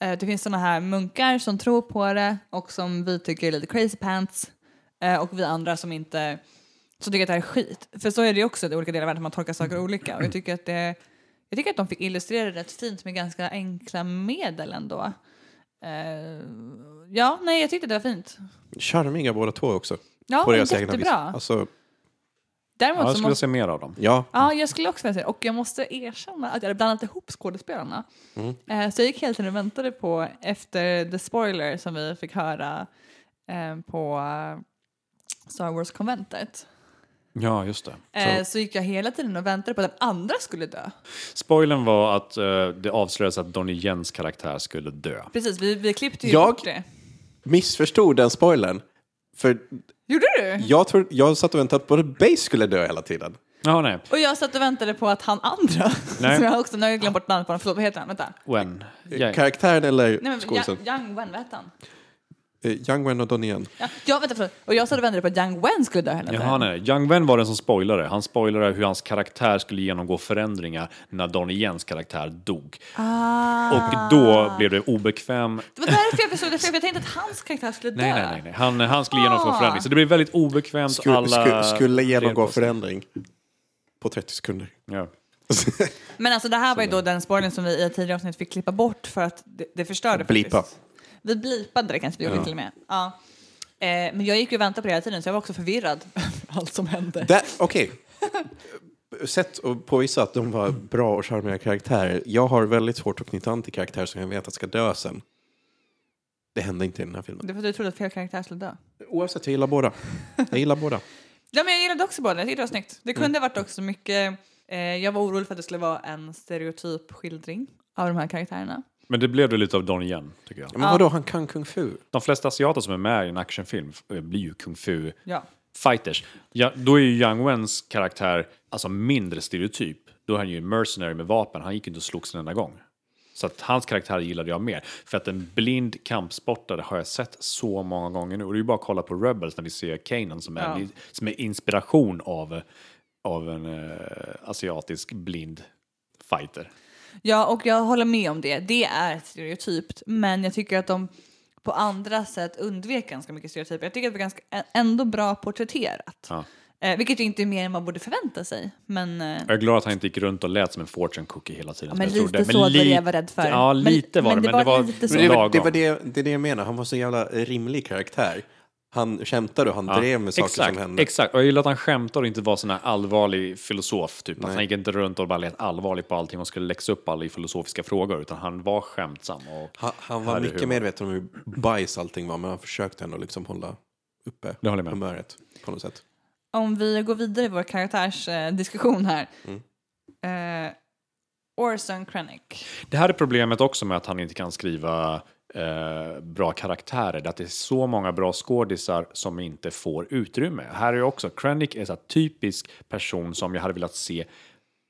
Eh, det finns såna här munkar som tror på det och som vi tycker är lite crazy pants. Eh, och vi andra som inte som tycker att det här är skit. För så är det ju också i olika delar av världen, man tolkar saker olika. Och jag tycker att det jag tycker att de fick illustrera det rätt fint med ganska enkla medel ändå. Eh, ja, nej jag tyckte det var fint. Charmiga båda två också. Ja, på deras egna vis. jättebra. Alltså, Däremot Ja, jag skulle måste se mer av dem. ja. Ja, jag skulle också vilja säga det. Och jag måste erkänna att jag hade blandat ihop skådespelarna. Mm. Eh, så jag gick hela tiden och väntade på, efter the spoiler som vi fick höra eh, på Star Wars-konventet, Ja, just det. eh, så gick jag hela tiden och väntade på att den andra skulle dö. Spoilern var att eh, det avslöjades att Donnie Jens karaktär skulle dö. Precis, vi, vi klippte ju Jag- bort det. Missförstod den spoilern. För Gjorde du? jag, tror, jag satt och väntade på att Base skulle dö hela tiden. Ja, nej. Och jag satt och väntade på att han andra, Nej. som jag också, nu har jag glömt bort namnet på honom, förlåt vad heter han? Vänta. When? Ja. Karaktären eller Nej men skådisen? Young, Young Wen, vad hette han? Eh, Young Wen och Donnie Yen. Ja, ja, vänta förlåt. Och jag satt och väntade på att Young Wen skulle dö tiden. Jaha, nej. Young Wen var den som spoilade. Han spoilade hur hans karaktär skulle genomgå förändringar när Donnie Jens karaktär dog. Ah. Och då blev det obekväm... Det var därför jag förstod det, för jag tänkte att hans karaktär skulle dö. Nej, nej, nej. nej. Han, han skulle genomgå Ah. förändring. Så det blev väldigt obekvämt. Skulle, alla skulle, skulle genomgå förändring på 30 sekunder. Ja. Men alltså det här var ju då den spoilern som vi i ett tidigare avsnitt fick klippa bort för att det, det förstörde Blipa. faktiskt. Vi blipade det kanske vi gjorde till och med. Ja. Eh, men jag gick ju och väntade på det hela tiden så jag var också förvirrad allt som hände. Okej. Sätt att påvisa att de var bra och charmiga karaktärer. Jag har väldigt svårt att knyta an till karaktärer som jag vet att ska dö sen. Det hände inte i den här filmen. Det var för att du trodde att fel karaktär skulle dö. Oavsett, jag gillar båda. Jag gillar båda. Ja men jag gillade också båda, jag tyckte det var snyggt. Det Mm. kunde ha varit också mycket, eh, jag var orolig för att det skulle vara en stereotyp skildring av de här karaktärerna. Men det blev det lite av Donnie Yen, tycker jag. Men vadå, han kan kung fu? De flesta asiater som är med i en actionfilm eh, blir ju kung fu Ja. fighters. Ja, då är ju Young Wens karaktär alltså mindre stereotyp. Då är han ju en mercenary med vapen. Han gick inte och slogs en enda gång. Så att hans karaktär gillade jag mer. För att en blind kampsportare har jag sett så många gånger nu. Och det är ju bara att kolla på Rebels när vi ser Kanan som är, Ja. som är inspiration av, av en eh, asiatisk blind fighter. Ja, och jag håller med om det. Det är stereotypt, men jag tycker att de på andra sätt undvek ganska mycket stereotyper. Jag tycker att det var ganska, ändå bra porträtterat. Ja. Eh, vilket ju inte är mer än man borde förvänta sig. Men, eh, Jag är glad att han inte gick runt och lät som en fortune cookie hela tiden. Ja, men lite trodde. så var det li- jag var rädd för. Ja, Men- lite var men det, det men det var var, lite så. Men det, var, det, var det, det är det jag menar. Han var så jävla rimlig karaktär. Han skämtade och han Ja, drev med saker exakt, som hände. Exakt, och jag gillar att han skämtar och inte var sån här allvarlig filosof. Typ. Att han gick inte runt och bara lät allvarlig på allting och skulle läxa upp alla i filosofiska frågor. Utan han var skämtsam. Och Han, han var mycket humor. medveten om hur bajs allting var, men han försökte ändå liksom hålla uppe Det håller jag med. humöret på något sätt. om vi går vidare i vår karaktärsdiskussion eh, här. Eh, Orson Krennic. Det här är problemet också med att han inte kan skriva eh, bra karaktärer. Det är att det är så många bra skådisar som inte får utrymme. Här är också, Krennic är en typisk person som jag hade velat se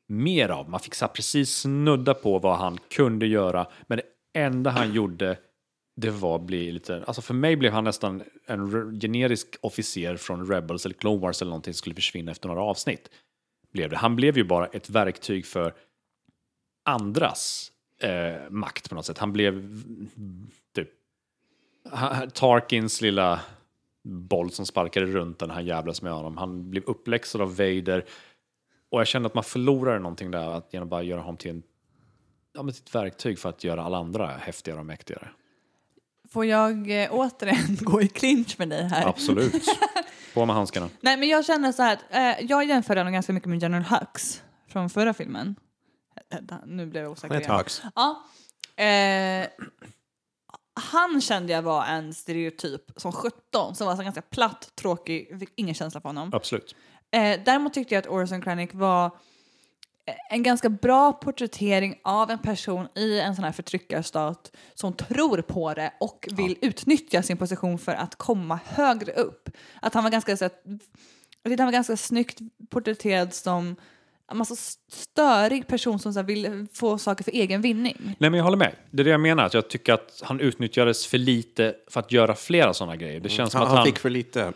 mer av. Man fick så precis snudda på vad han kunde göra, men det enda han gjorde det var att bli lite, alltså för mig blev han nästan en generisk officer från Rebels eller Clone Wars eller någonting som skulle försvinna efter några avsnitt. Blev det. Han blev ju bara ett verktyg för andras eh, makt på något sätt. Han blev typ Tarkins lilla boll som sparkade runt den här jävlas med honom. Han blev uppläxad av Vader och jag kände att man förlorade någonting där att genom bara göra honom till en ja, men till ett verktyg för att göra alla andra häftigare och mäktigare. Får jag eh, återigen gå i clinch med dig här? Absolut. På med handskarna. Nej, men jag känner så här att eh, jag jämför honom ganska mycket med General Hux från förra filmen. Nu blev jag osäker igen. Ja. Eh, han kände jag var en stereotyp som 17 som var så ganska platt, tråkig, fick ingen känsla för honom. Absolut. Eh, däremot tyckte jag att Orson Krennic var eh, en ganska bra porträttering av en person i en sån här förtryckarstat som tror på det och vill utnyttja sin position för att komma högre upp. Att han var ganska, så att, han var ganska snyggt porträtterad som massa störig person som så vill få saker för egen vinning. Nej, men jag håller med. Det är det jag menar. Att jag tycker att han utnyttjades för lite för att göra flera sådana grejer. Det känns som Han, att han fick för lite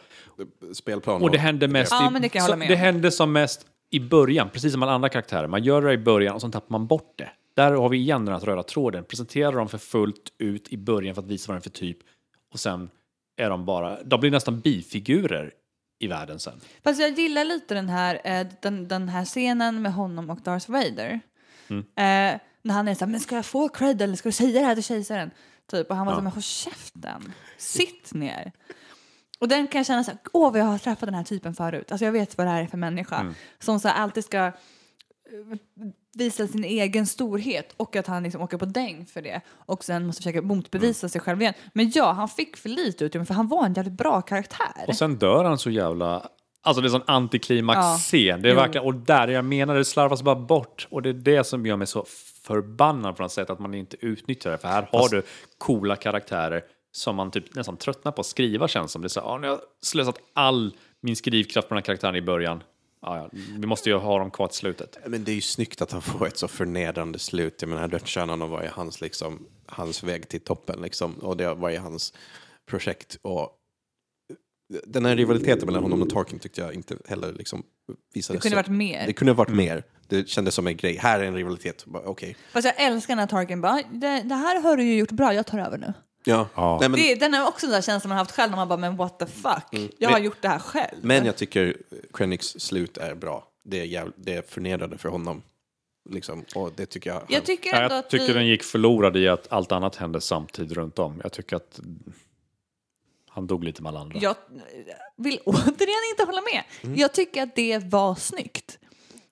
spelplan. Och det hände mest Ja, i, men det kan jag så- hålla med det hände som mest i början, precis som alla andra karaktärer. Man gör det i början och sen tappar man bort det. Där har vi igen den här röda tråden. Presentera dem för fullt ut i början för att visa vad den är för typ och sen är de bara, de blir nästan bifigurer i världen sen. Fast jag gillar lite den här, eh, den, den här scenen med honom och Darth Vader. Mm. Eh, när han är så här, men ska jag få cred eller ska du säga det här till kejsaren? Typ, och han var så här, men håll käften, sitt ner. Och den kan jag känna så här, åh jag har träffat den här typen förut. Alltså jag vet vad det här är för människa. Mm. Som så här, alltid ska eh, visa sin egen storhet och att han liksom åker på däng för det och sen måste försöka motbevisa sig själv igen. Men ja, han fick för lite utrymme för han var en jävligt bra karaktär. Och sen dör han så jävla... Alltså det är sån antiklimax-scen. Det är Jo. verkligen, och där jag menar det slarvas bara bort. Och det är det som gör mig så förbannad på något sätt att man inte utnyttjar det. För här har du coola karaktärer som man typ nästan tröttnar på att skriva känns som. Det är så här, "Ja, nu har jag slösat all min skrivkraft på den här karaktären i början. Ja, ja, vi måste ju ha dem kvar till slutet. Men det är ju snyggt att han får ett så förnedrande slut. Jag menar, dödsstjärnan var ju hans, liksom, hans väg till toppen. Liksom, och det var ju hans projekt. Och den här rivaliteten mellan honom och Tarkin tyckte jag inte heller liksom visade Det kunde så- varit mer. Det kunde ha varit mer. Det kändes som en grej. Här är en rivalitet. Bara, Okej. Fast jag älskar när Tarkin bara, det, det här har du ju gjort bra, jag tar över nu. Ja. Ja. Nej, men, Det, den är också den där känslan man har haft själv när man bara, men what the fuck, jag har Men- gjort det här själv. men jag tycker Krennics slut är bra. Det är, jävl, det är förnedrande för honom. Liksom. Och det tycker jag. jag tycker ändå jag att tycker vi... den gick förlorad i att allt annat hände samtidigt runt om. Jag tycker att han dog lite med alla andra. Jag vill återigen inte hålla med. Mm. Jag tycker att det var snyggt.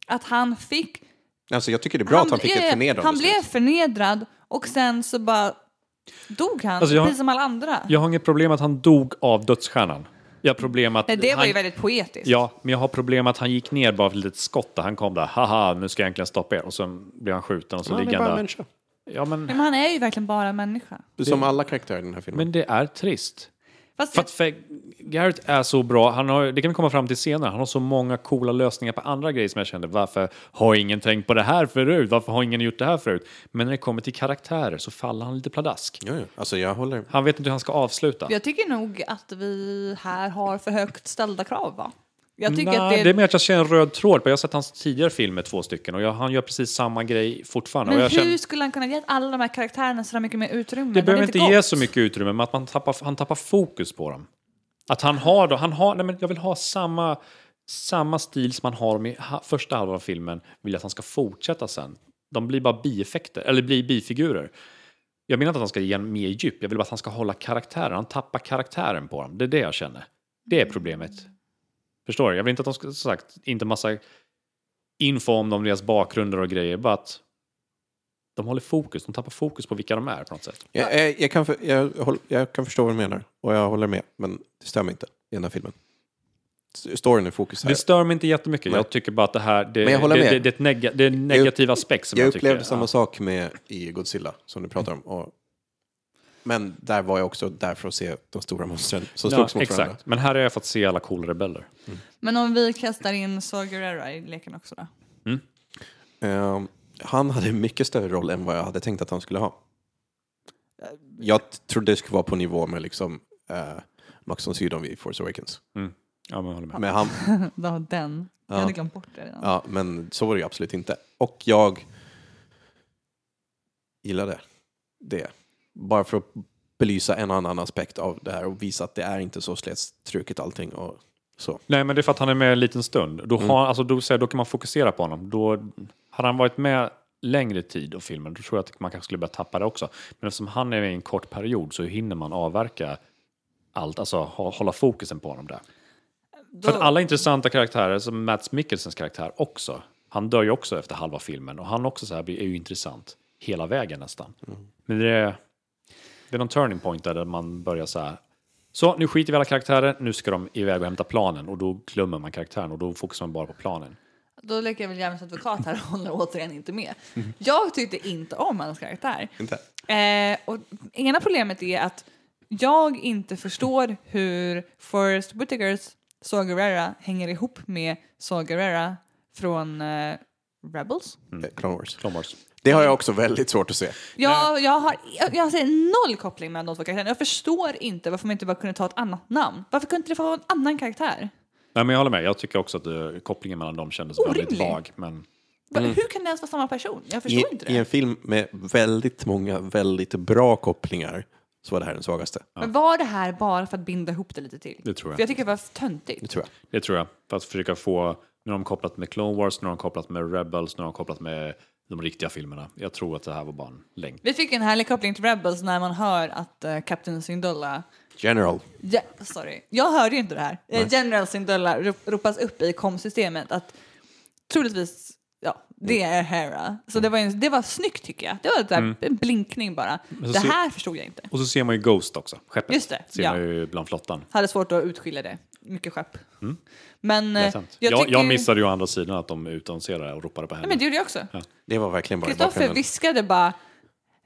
Att han fick... Alltså, jag tycker det är bra att han fick ja, ett förnedrande Han slut. blev förnedrad och sen så bara dog han, Alltså, jag- precis som alla andra. Jag har inget problem att han dog av dödsstjärnan. Jag har problem att Nej, det var han, ju väldigt poetiskt. Ja, men jag har problem att han gick ner bara för ett litet skott där. Han kom där, haha, nu ska jag egentligen stoppa er. Och sen blev han skjuten och så ligger han där. människa. Ja, men, Men han är ju verkligen bara människa. Som alla karaktärer i den här filmen. men det är trist. Fast För att Fe- Garrett är så bra, han har, det kan vi komma fram till senare, han har så många coola lösningar på andra grejer som jag kände, varför har ingen tänkt på det här förut? Varför har ingen gjort det här förut? Men när det kommer till karaktärer så faller han lite pladask. Ja, ja. Alltså, jag håller... Han vet inte hur han ska avsluta. jag tycker nog att vi här har för högt ställda krav, va? Jag tycker Nej, att det... det är mer att jag ser en röd tråd. Jag har sett hans tidigare filmer, två stycken, och jag, han gör precis samma grej fortfarande. Men hur känner, skulle han kunna ge alla de här karaktärerna så mycket mer utrymme? det behöver inte gått. ge så mycket utrymme, men att man tappar, han tappar fokus på dem. Att han har då, han har, nej men jag vill ha samma, samma stil som han har i första halvan av filmen, vill jag att han ska fortsätta sen. De blir bara bieffekter, eller blir bifigurer. Jag menar inte att han ska ge en mer djup, jag vill bara att han ska hålla karaktären, han tappar karaktären på dem. Det är det jag känner. Det är problemet. Förstår du? Jag vill inte att de ska, som sagt, inte massa info om dem, deras bakgrunder och grejer, bara att de håller fokus, de tappar fokus på vilka de är på något sätt. Jag, jag, jag, kan för, jag, jag kan förstå vad du menar och jag håller med, men det stämmer inte i den här filmen. Storyn är fokus här. Det stör mig inte jättemycket. Nej. Jag tycker bara att det här det, Men jag håller det, med. det, det är det en negativ aspekt som jag jag, upplevde tycker. samma ja. sak med i Godzilla som du pratar om. Och, men där var jag också där för att se de stora monstren som Ja, slogs mot varandra. exakt. Men här har jag fått se alla coola rebeller. Men om vi kastar in Saw Gerrera i leken också då? Ehm, han hade en mycket större roll än vad jag hade tänkt att han skulle ha. Jag trodde det skulle vara på nivå med liksom uh, Max von Sydow i Force Awakens. Ja, men jag håller med. Men han, Ja, den. Jag Ja. hade glömt bort det redan. Ja, men så var det ju absolut inte. Och jag gillade det. Bara för att belysa en annan aspekt av det här och visa att det är inte så slätstruket allting och så. Nej, men det är för att han är med en liten stund. Då, Mm. har, alltså, då, då kan man fokusera på honom. Då, hade han varit med längre tid av filmen, då tror jag att man kanske skulle börja tappa det också. Men eftersom han är med i en kort period så hinner man avverka allt, alltså ha, hålla fokusen på honom där. Då, För att alla intressanta karaktärer, som Mats Mikkelsens karaktär också, han dör ju också efter halva filmen och han också så här blir, är ju intressant hela vägen nästan. Men det är, det är någon turning point där, man börjar så här, så nu skiter vi i alla karaktärer, nu ska de iväg och hämta planen och då glömmer man karaktären och då fokuserar man bara på planen. då leker jag väl djävulens advokat här och håller återigen inte med. Mm. Jag tyckte inte om hans karaktär. Inte? Eh, och ena problemet är att jag inte förstår hur Forrest Whitakers Saw Gerrera hänger ihop med Saw Gerrera från eh, Rebels. Eh, Clone Wars. Clone Wars. Det har jag också väldigt svårt att se. Jag, jag, har, jag, jag ser noll koppling mellan de två karaktärerna. Jag förstår inte varför man inte bara kunde ta ett annat namn. Varför kunde inte det få vara en annan karaktär? Nej men jag håller med, jag tycker också att det, kopplingen mellan dem kändes väldigt Orimlig. vag. Men Va- Hur kan det ens vara samma person? Jag förstår I, inte I det. en film med väldigt många väldigt bra kopplingar så var det här den svagaste. Men var det här bara för att binda ihop det lite till? Det tror jag. För jag tycker det var töntigt. Det tror jag. Det tror jag. För att försöka få, nu har de kopplat med Clone Wars, nu har de kopplat med Rebels, nu har de kopplat med de riktiga filmerna. Jag tror att det här var bara en längd. Vi fick en härlig koppling till Rebels när man hör att uh, Captain Syndulla General. Ja, sorry. Jag hörde ju inte det här. Eh, General Syndulla rop, ropas upp i komsystemet att troligtvis, ja, det är Hera. Så det var, en, det var snyggt tycker jag. Det var där, en blinkning bara. Det ser- här förstod jag inte. Och så ser man ju Ghost också, skeppet. Just det, Ser ja. man ju bland flottan. Hade svårt att utskilja det. Mycket skepp. Men eh, jag, Jag, tycker, jag missade ju å andra sidan att de utannonserade och ropade på henne. Nej, men det gjorde jag också. Det var verkligen bara Kristoffer viskade bara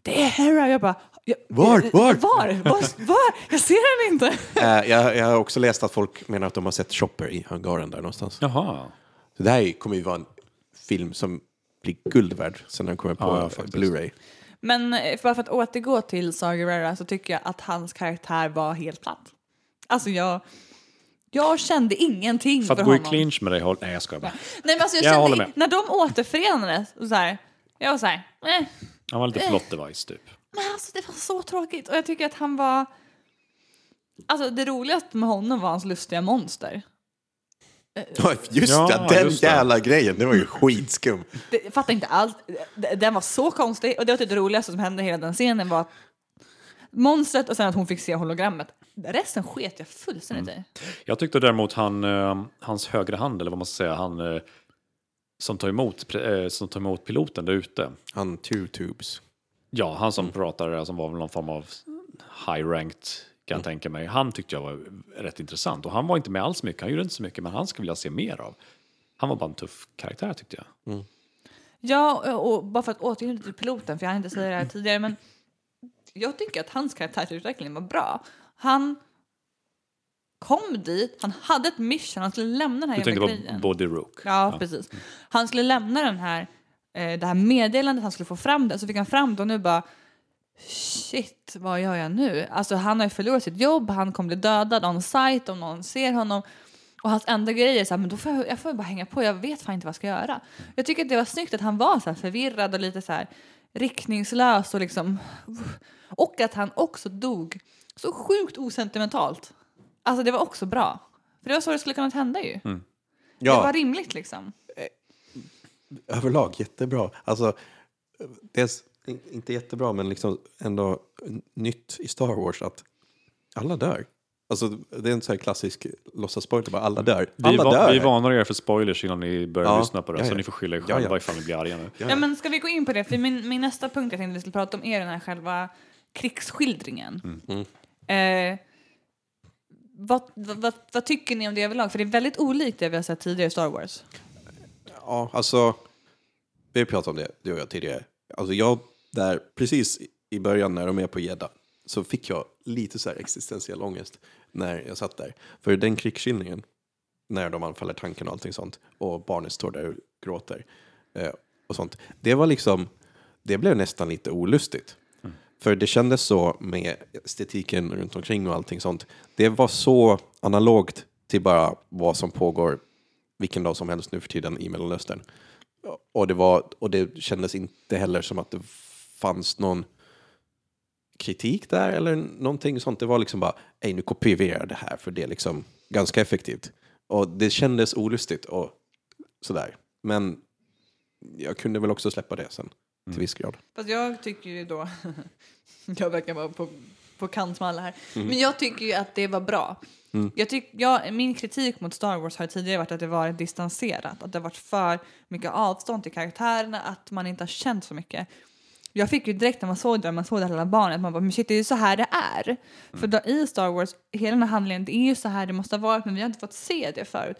det är Hera. Jag bara jag, Var? Var? Var? Var? Var? Jag ser henne inte. Eh, jag, jag har också läst att folk menar att de har sett Chopper i hangaren där någonstans. Jaha. Så det här är- kommer ju vara en film som blir guld värd sen den kommer på Ja, eh. Blu-ray. Men eh, bara för att återgå till Saw Gerrera så tycker jag att hans karaktär var helt platt. Alltså jag, jag kände ingenting För för, att gå i honom. clinch med dig, håll... nej jag skojar bara. Nej, men alltså jag Jag kände, håller med. När de återförenades, så här, jag var så här, eh, Han var lite plot device typ. men alltså det var så tråkigt. Och jag tycker att han var... Alltså det roligaste med honom var hans lustiga monster. Just Ja, det, den just det. jävla grejen. Det var ju skitskum. Det, fattar inte allt. Det- Den var så konstig. Och det var typ det roligaste som hände i hela den scenen var att monstret och sen att hon fick se hologrammet. Resten sket jag fullständigt Mm. i. Jag tyckte däremot han, eh, hans högra hand, eller vad man ska säga, han eh, som tar emot, eh, som tar emot piloten där ute. Han two tubes. Ja, han som pratar, som var väl någon form av high-ranked kan jag tänka mig. Han tyckte jag var rätt intressant och han var inte med alls mycket, han gjorde inte så mycket, men han skulle vilja se mer av. Han var bara en tuff karaktär tyckte jag. Ja, och bara för att återgå till piloten, för jag hann inte säga det här tidigare, men jag tycker att hans karaktärsutveckling var bra. Han kom dit, han hade ett mission, han skulle lämna den här Du tänkte jävla på grejen. Body Rook. Ja, precis. Han skulle lämna den här, eh, det här meddelandet, han skulle få fram det, så fick han fram det och nu bara shit, vad gör jag nu? Alltså han har ju förlorat sitt jobb, han kommer bli dödad on site om någon ser honom. Och hans enda grej är så här, men då får jag, jag får bara hänga på, jag vet fan inte vad jag ska göra. Jag tycker att det var snyggt att han var så här förvirrad och lite så här riktningslös och liksom och att han också dog så sjukt osentimentalt. Alltså det var också bra. För det var så det skulle kunna hända ju. Det var Ja, rimligt liksom. överlag jättebra. Alltså, dels, in- inte jättebra, men liksom ändå nytt i Star Wars att alla dör. Alltså, det är en sån här klassisk låtsasspoiler, bara alla dör. Vi, Alla va- dör! vi varnar er för spoilers innan ni börjar Ja, lyssna på det, ja, så ja. ni får skylla er Ja, själva ja. ifall ni blir arga nu. Ja, Ja, men ska vi gå in på det? För min, min nästa punkt jag tänkte vi skulle prata om är den här själva krigsskildringen. Eh, vad, vad, vad, vad tycker ni om det överlag? För det är väldigt olikt det vi har sett tidigare i Star Wars. Ja, alltså, vi har pratat om det, du och jag tidigare. Alltså jag, där precis i början när de är på Jeddah, så fick jag lite så här existentiell ångest när jag satt där. För den krigsskildringen, när de anfaller tanken och allting sånt, och barnet står där och gråter eh, och sånt. Det var liksom, det blev nästan lite olustigt. För det kändes så med estetiken runt omkring och allting sånt. Det var så analogt till bara vad som pågår vilken dag som helst nu för tiden i Mellanöstern. Och det, var, och det kändes inte heller som att det fanns någon kritik där eller någonting sånt. Det var liksom bara, ej nu kopierar jag det här för det är liksom ganska effektivt. Och det kändes olustigt och sådär. Men jag kunde väl också släppa det sen till viss grad. Fast jag tycker ju då, jag verkar vara på, på kant med alla här, men jag tycker ju att det var bra. Jag tyck, jag, min kritik mot Star Wars har tidigare varit att det varit distanserat, att det har varit för mycket avstånd till karaktärerna, att man inte har känt så mycket. Jag fick ju direkt när man såg det, man såg det här lilla barnet, man bara, men shit det är ju så här det är. För då, i Star Wars, hela den här handlingen, det är ju så här det måste ha varit, men vi har inte fått se det förut.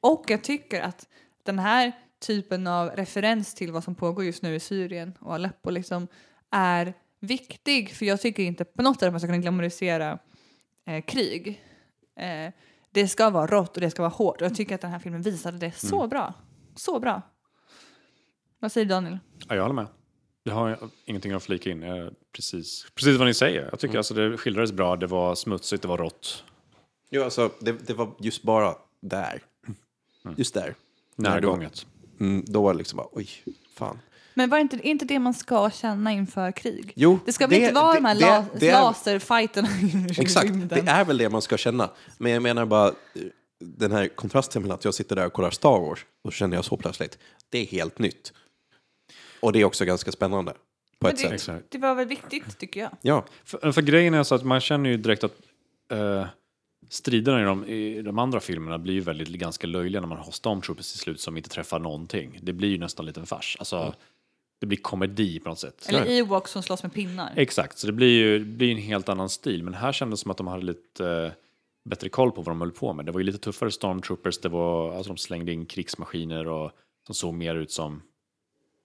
Och jag tycker att den här typen av referens till vad som pågår just nu i Syrien och Aleppo liksom är viktig, för jag tycker inte på något sätt att man ska kunna glamorisera eh, krig. Eh, det ska vara rått och det ska vara hårt och jag tycker att den här filmen visade det så bra. Så bra. Vad säger Daniel? Ja, jag håller med. Jag har ingenting att flika in. Jag, precis, precis vad ni säger. Jag tycker alltså det skildrades bra, det var smutsigt, det var rått. Jo, alltså det, det var just bara där. Just där. Närgånget. Mm, då var det liksom bara, oj, fan. Men var inte, är inte det man ska känna inför krig? Jo, det ska väl inte vara de här det- la, det laserfighterna Exakt, det är väl det man ska känna. Men jag menar bara, den här kontrasten mellan att jag sitter där och kollar Star Wars, och känner jag så plötsligt. Det är helt nytt. Och det är också ganska spännande. På Men ett sätt. det, Exakt. det var väl viktigt, tycker jag. Ja, För, för grejen är så att man känner ju direkt att eh, striderna i de, i de andra filmerna blir ju väldigt ganska löjliga när man har stormtroopers till slut som inte träffar någonting. Det blir ju nästan lite en fars. Alltså, Det blir komedi på något sätt. Eller Ewoks som slåss med pinnar. Exakt, så det blir ju det blir en helt annan stil. Men här kändes det som att de hade lite eh, bättre koll på vad de höll på med. Det var ju lite tuffare stormtroopers, det var, alltså de slängde in krigsmaskiner och som såg mer ut som,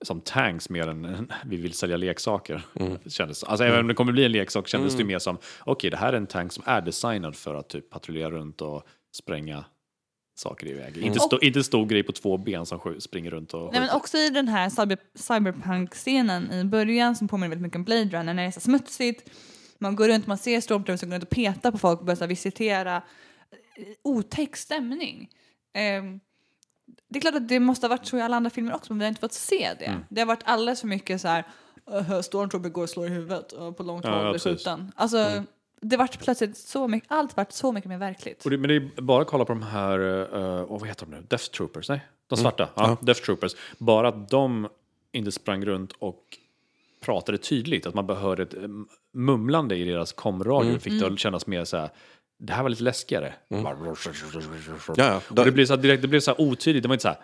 som tanks mer än vi vill sälja leksaker. Det kändes, alltså även om det kommer bli en leksak kändes det ju mer som, okej det här är en tank som är designad för att typ patrullera runt och spränga saker iväg. Inte, stå, inte stor grej på två ben som springer runt och Nej, men också i den här cyber, cyberpunk-scenen i början som påminner väldigt mycket om Blade Runner när det är så smutsigt. Man går runt, man ser stormtroopers som går runt och petar på folk och börjar visitera. Eh, Otäck stämning. Ehm, det är klart att det måste ha varit så i alla andra filmer också men vi har inte fått se det. Mm. Det har varit alldeles för mycket så här uh, stormtrooper går och slår i huvudet och på långt Ja, håll ja, blir skjuten. Alltså, det vart plötsligt så mycket, allt vart så mycket mer verkligt. Och det, men det är bara att kolla på de här, uh, vad heter de nu, Death Troopers? Nej, de svarta. Ja, Death Troopers. Bara att de inte sprang runt och pratade tydligt, att man bara hörde ett eh, mumlande i deras komradio fick det att kännas mer så här, det här var lite läskigare. ja, ja. Och det blev så här, direkt, det blev så här otydligt, det var inte så här,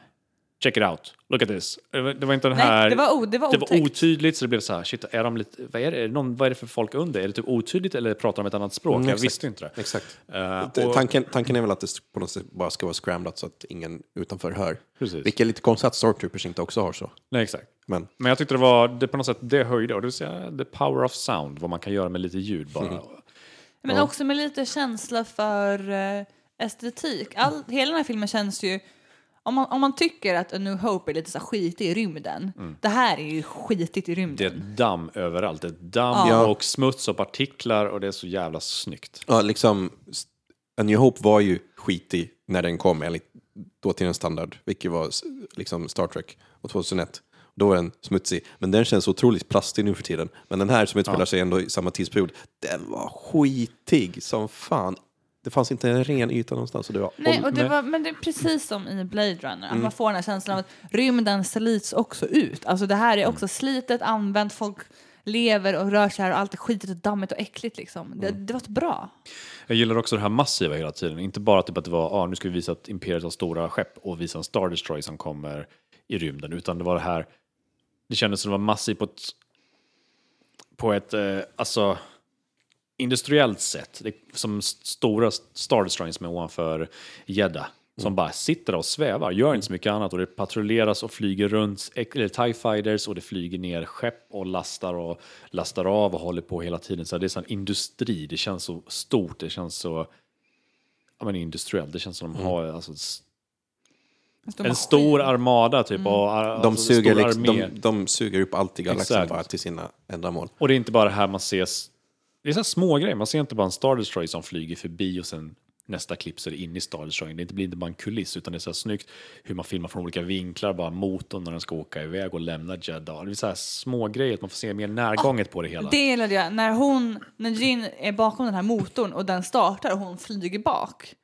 check it out, look at this. Det var, det var inte den Nej, här... det var o- det var det var otydligt så det blev så här, shit, är de lite, vad är det, är det, någon, vad är det för folk under? Är det typ otydligt eller pratar de ett annat språk? Mm, jag exakt. visste inte det. Exakt. Det- och- Tanken, tanken är väl att det på något sätt bara ska vara scramblat så att ingen utanför hör. Precis. Vilket är lite konstigt att Stormtroopers inte också har så. Nej, exakt. Men Men jag tyckte det var, det på något sätt, det höjde, och det vill säga the power of sound, vad man kan göra med lite ljud bara. Men också med lite känsla för eh, estetik. All, hela den här filmen känns ju... Om man, om man tycker att A New Hope är lite så här skitig i rymden. Det här är ju skitigt i Det är rymden. damm överallt, det är damm Ja. och smuts och partiklar och det är så jävla snyggt. ja, liksom, A New Hope var ju skitig när den kom enligt dåtidens standard, vilket var liksom Star Trek och 2001. Då var den smutsig, men den känns otroligt plastig nu för tiden. Men den här som utspelar sig ändå i samma tidsperiod, den var skitig som fan. Det fanns inte en ren yta någonstans. Och det var Nej, och det var, men det är precis som i Blade Runner. Att man får den här känslan av att rymden slits också ut. Alltså det här är också slitet, använt, folk lever och rör sig här och allt är skitigt och dammigt och äckligt liksom. Det, det var så bra. Jag gillar också det här massiva hela tiden, inte bara typ att det var, ah, nu ska vi visa att Imperiet har stora skepp och visa en Star Destroyer som kommer i rymden, utan det var det här, det kändes som det var massivt på ett, på ett, eh, alltså, industriellt sätt, det, som stora Star Destroyers som är ovanför Jeddah. Som bara sitter och svävar, gör inte så mycket annat. Och det patrulleras och flyger runt, eller TIE fighters och det flyger ner skepp och lastar och lastar av och håller på hela tiden. Så det är sån industri, det känns så stort, det känns så ja, men industriellt, det känns som de har alltså, s- stor en stor armada typ. Och, ar- de, alltså, suger, stor liksom, de, de suger upp allt i galaxen Exakt. bara till sina ändamål. Och det är inte bara det här man ser, det är så små grejer. man ser inte bara en Star Destroyer som flyger förbi och sen nästa klipp så är det in i Star Destroyer. Det blir inte bara en kuliss utan det är så här snyggt hur man filmar från olika vinklar, bara motorn när den ska åka iväg och lämna Jeddah. Det är så här små grejer att man får se mer närgånget på det hela. Det gillade jag. När hon, när Jin är bakom den här motorn och den startar och hon flyger bak.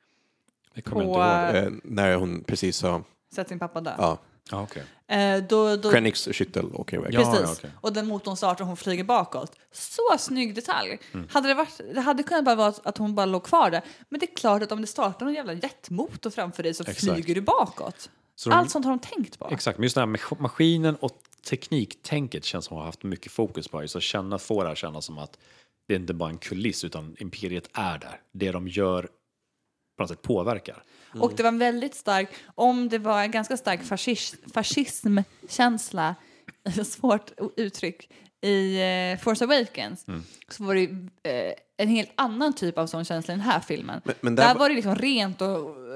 Det kommer jag på- inte ihåg. Eh, när hon precis sa, Sett sin pappa dö. ja, Ja, okej. Eh, då, då, Krennics skyttel åker iväg. Ja. Precis. okej. Och den motorn startar och hon flyger bakåt. Så snygg detalj. Mm. Hade det, varit, det hade kunnat bara vara att hon bara låg kvar där. Men det är klart att om det startar någon jävla jetmotor framför dig så Exakt. flyger du bakåt. Så de- Allt sånt har de tänkt på. Exakt, men just den här mas- maskinen och tekniktänket känns som att de har haft mycket fokus på. Just att känna, få det här känna som att det är inte bara en kuliss utan imperiet är där. Det de gör på något sätt påverkar. Och det var en väldigt stark, om det var en ganska stark fascis, fascismkänsla, svårt uttryck, i eh, Force Awakens Mm. så var det eh, en helt annan typ av sån känsla i den här filmen. Men- men där där var- det liksom rent och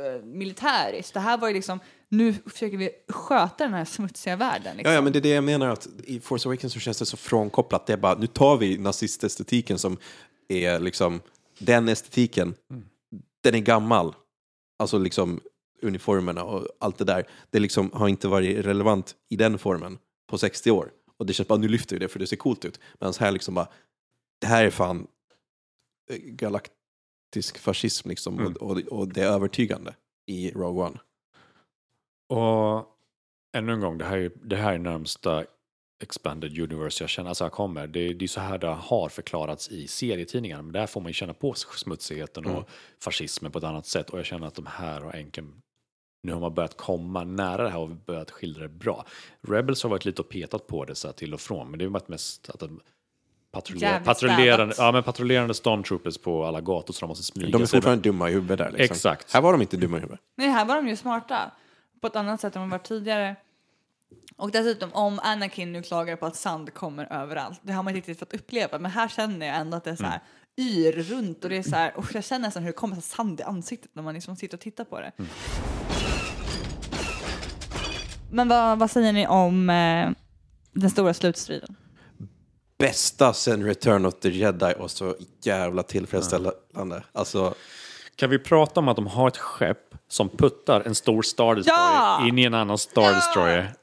eh, militäriskt. Det här var ju liksom, nu försöker vi sköta den här smutsiga världen. Liksom. Ja, ja, men det är det jag menar att i Force Awakens så känns det så frånkopplat. Det är bara, nu tar vi nazistestetiken som är liksom, den estetiken, den är gammal. Alltså liksom uniformerna och allt det där. Det liksom har inte varit relevant i den formen. på 60 år. Och det känns bara, nu lyfter vi det för det ser coolt ut. Medan här liksom bara, det här är fan eh, galaktisk fascism liksom. Mm. Och, och, och det är övertygande i Rogue One. Och ännu en gång, det här är, det här är närmsta expanded universe jag känner, alltså jag kommer. Det, det är så här det har förklarats i serietidningarna, men där får man ju känna på smutsigheten och fascismen på ett annat sätt. Och jag känner att de här har äntligen, nu har man börjat komma nära det här och börjat skildra det bra. Rebels har varit lite och petat på det så här till och från, men det har varit mest att de patrullerar, Jävligt patrullerande, ja, men patrullerande stormtroopers på alla gator så de måste smyga De är sig. fortfarande dumma i huvudet där. Liksom. Exakt. Här var de inte dumma i huvudet. Nej, här var de ju smarta på ett annat sätt än de var tidigare. Och dessutom om Anakin nu klagar på att sand kommer överallt, det har man inte riktigt fått uppleva, men här känner jag ändå att det är så här yr runt och det är så här, och jag känner nästan hur det kommer så sand i ansiktet när man liksom sitter och tittar på det. Men vad, vad säger ni om eh, den stora slutstriden? Bästa sen Return of the Jedi och så jävla tillfredsställande. Alltså, Kan vi prata om att de har ett skepp som puttar en stor Star Destroyer Ja! in i en annan Star Ja! Destroyer?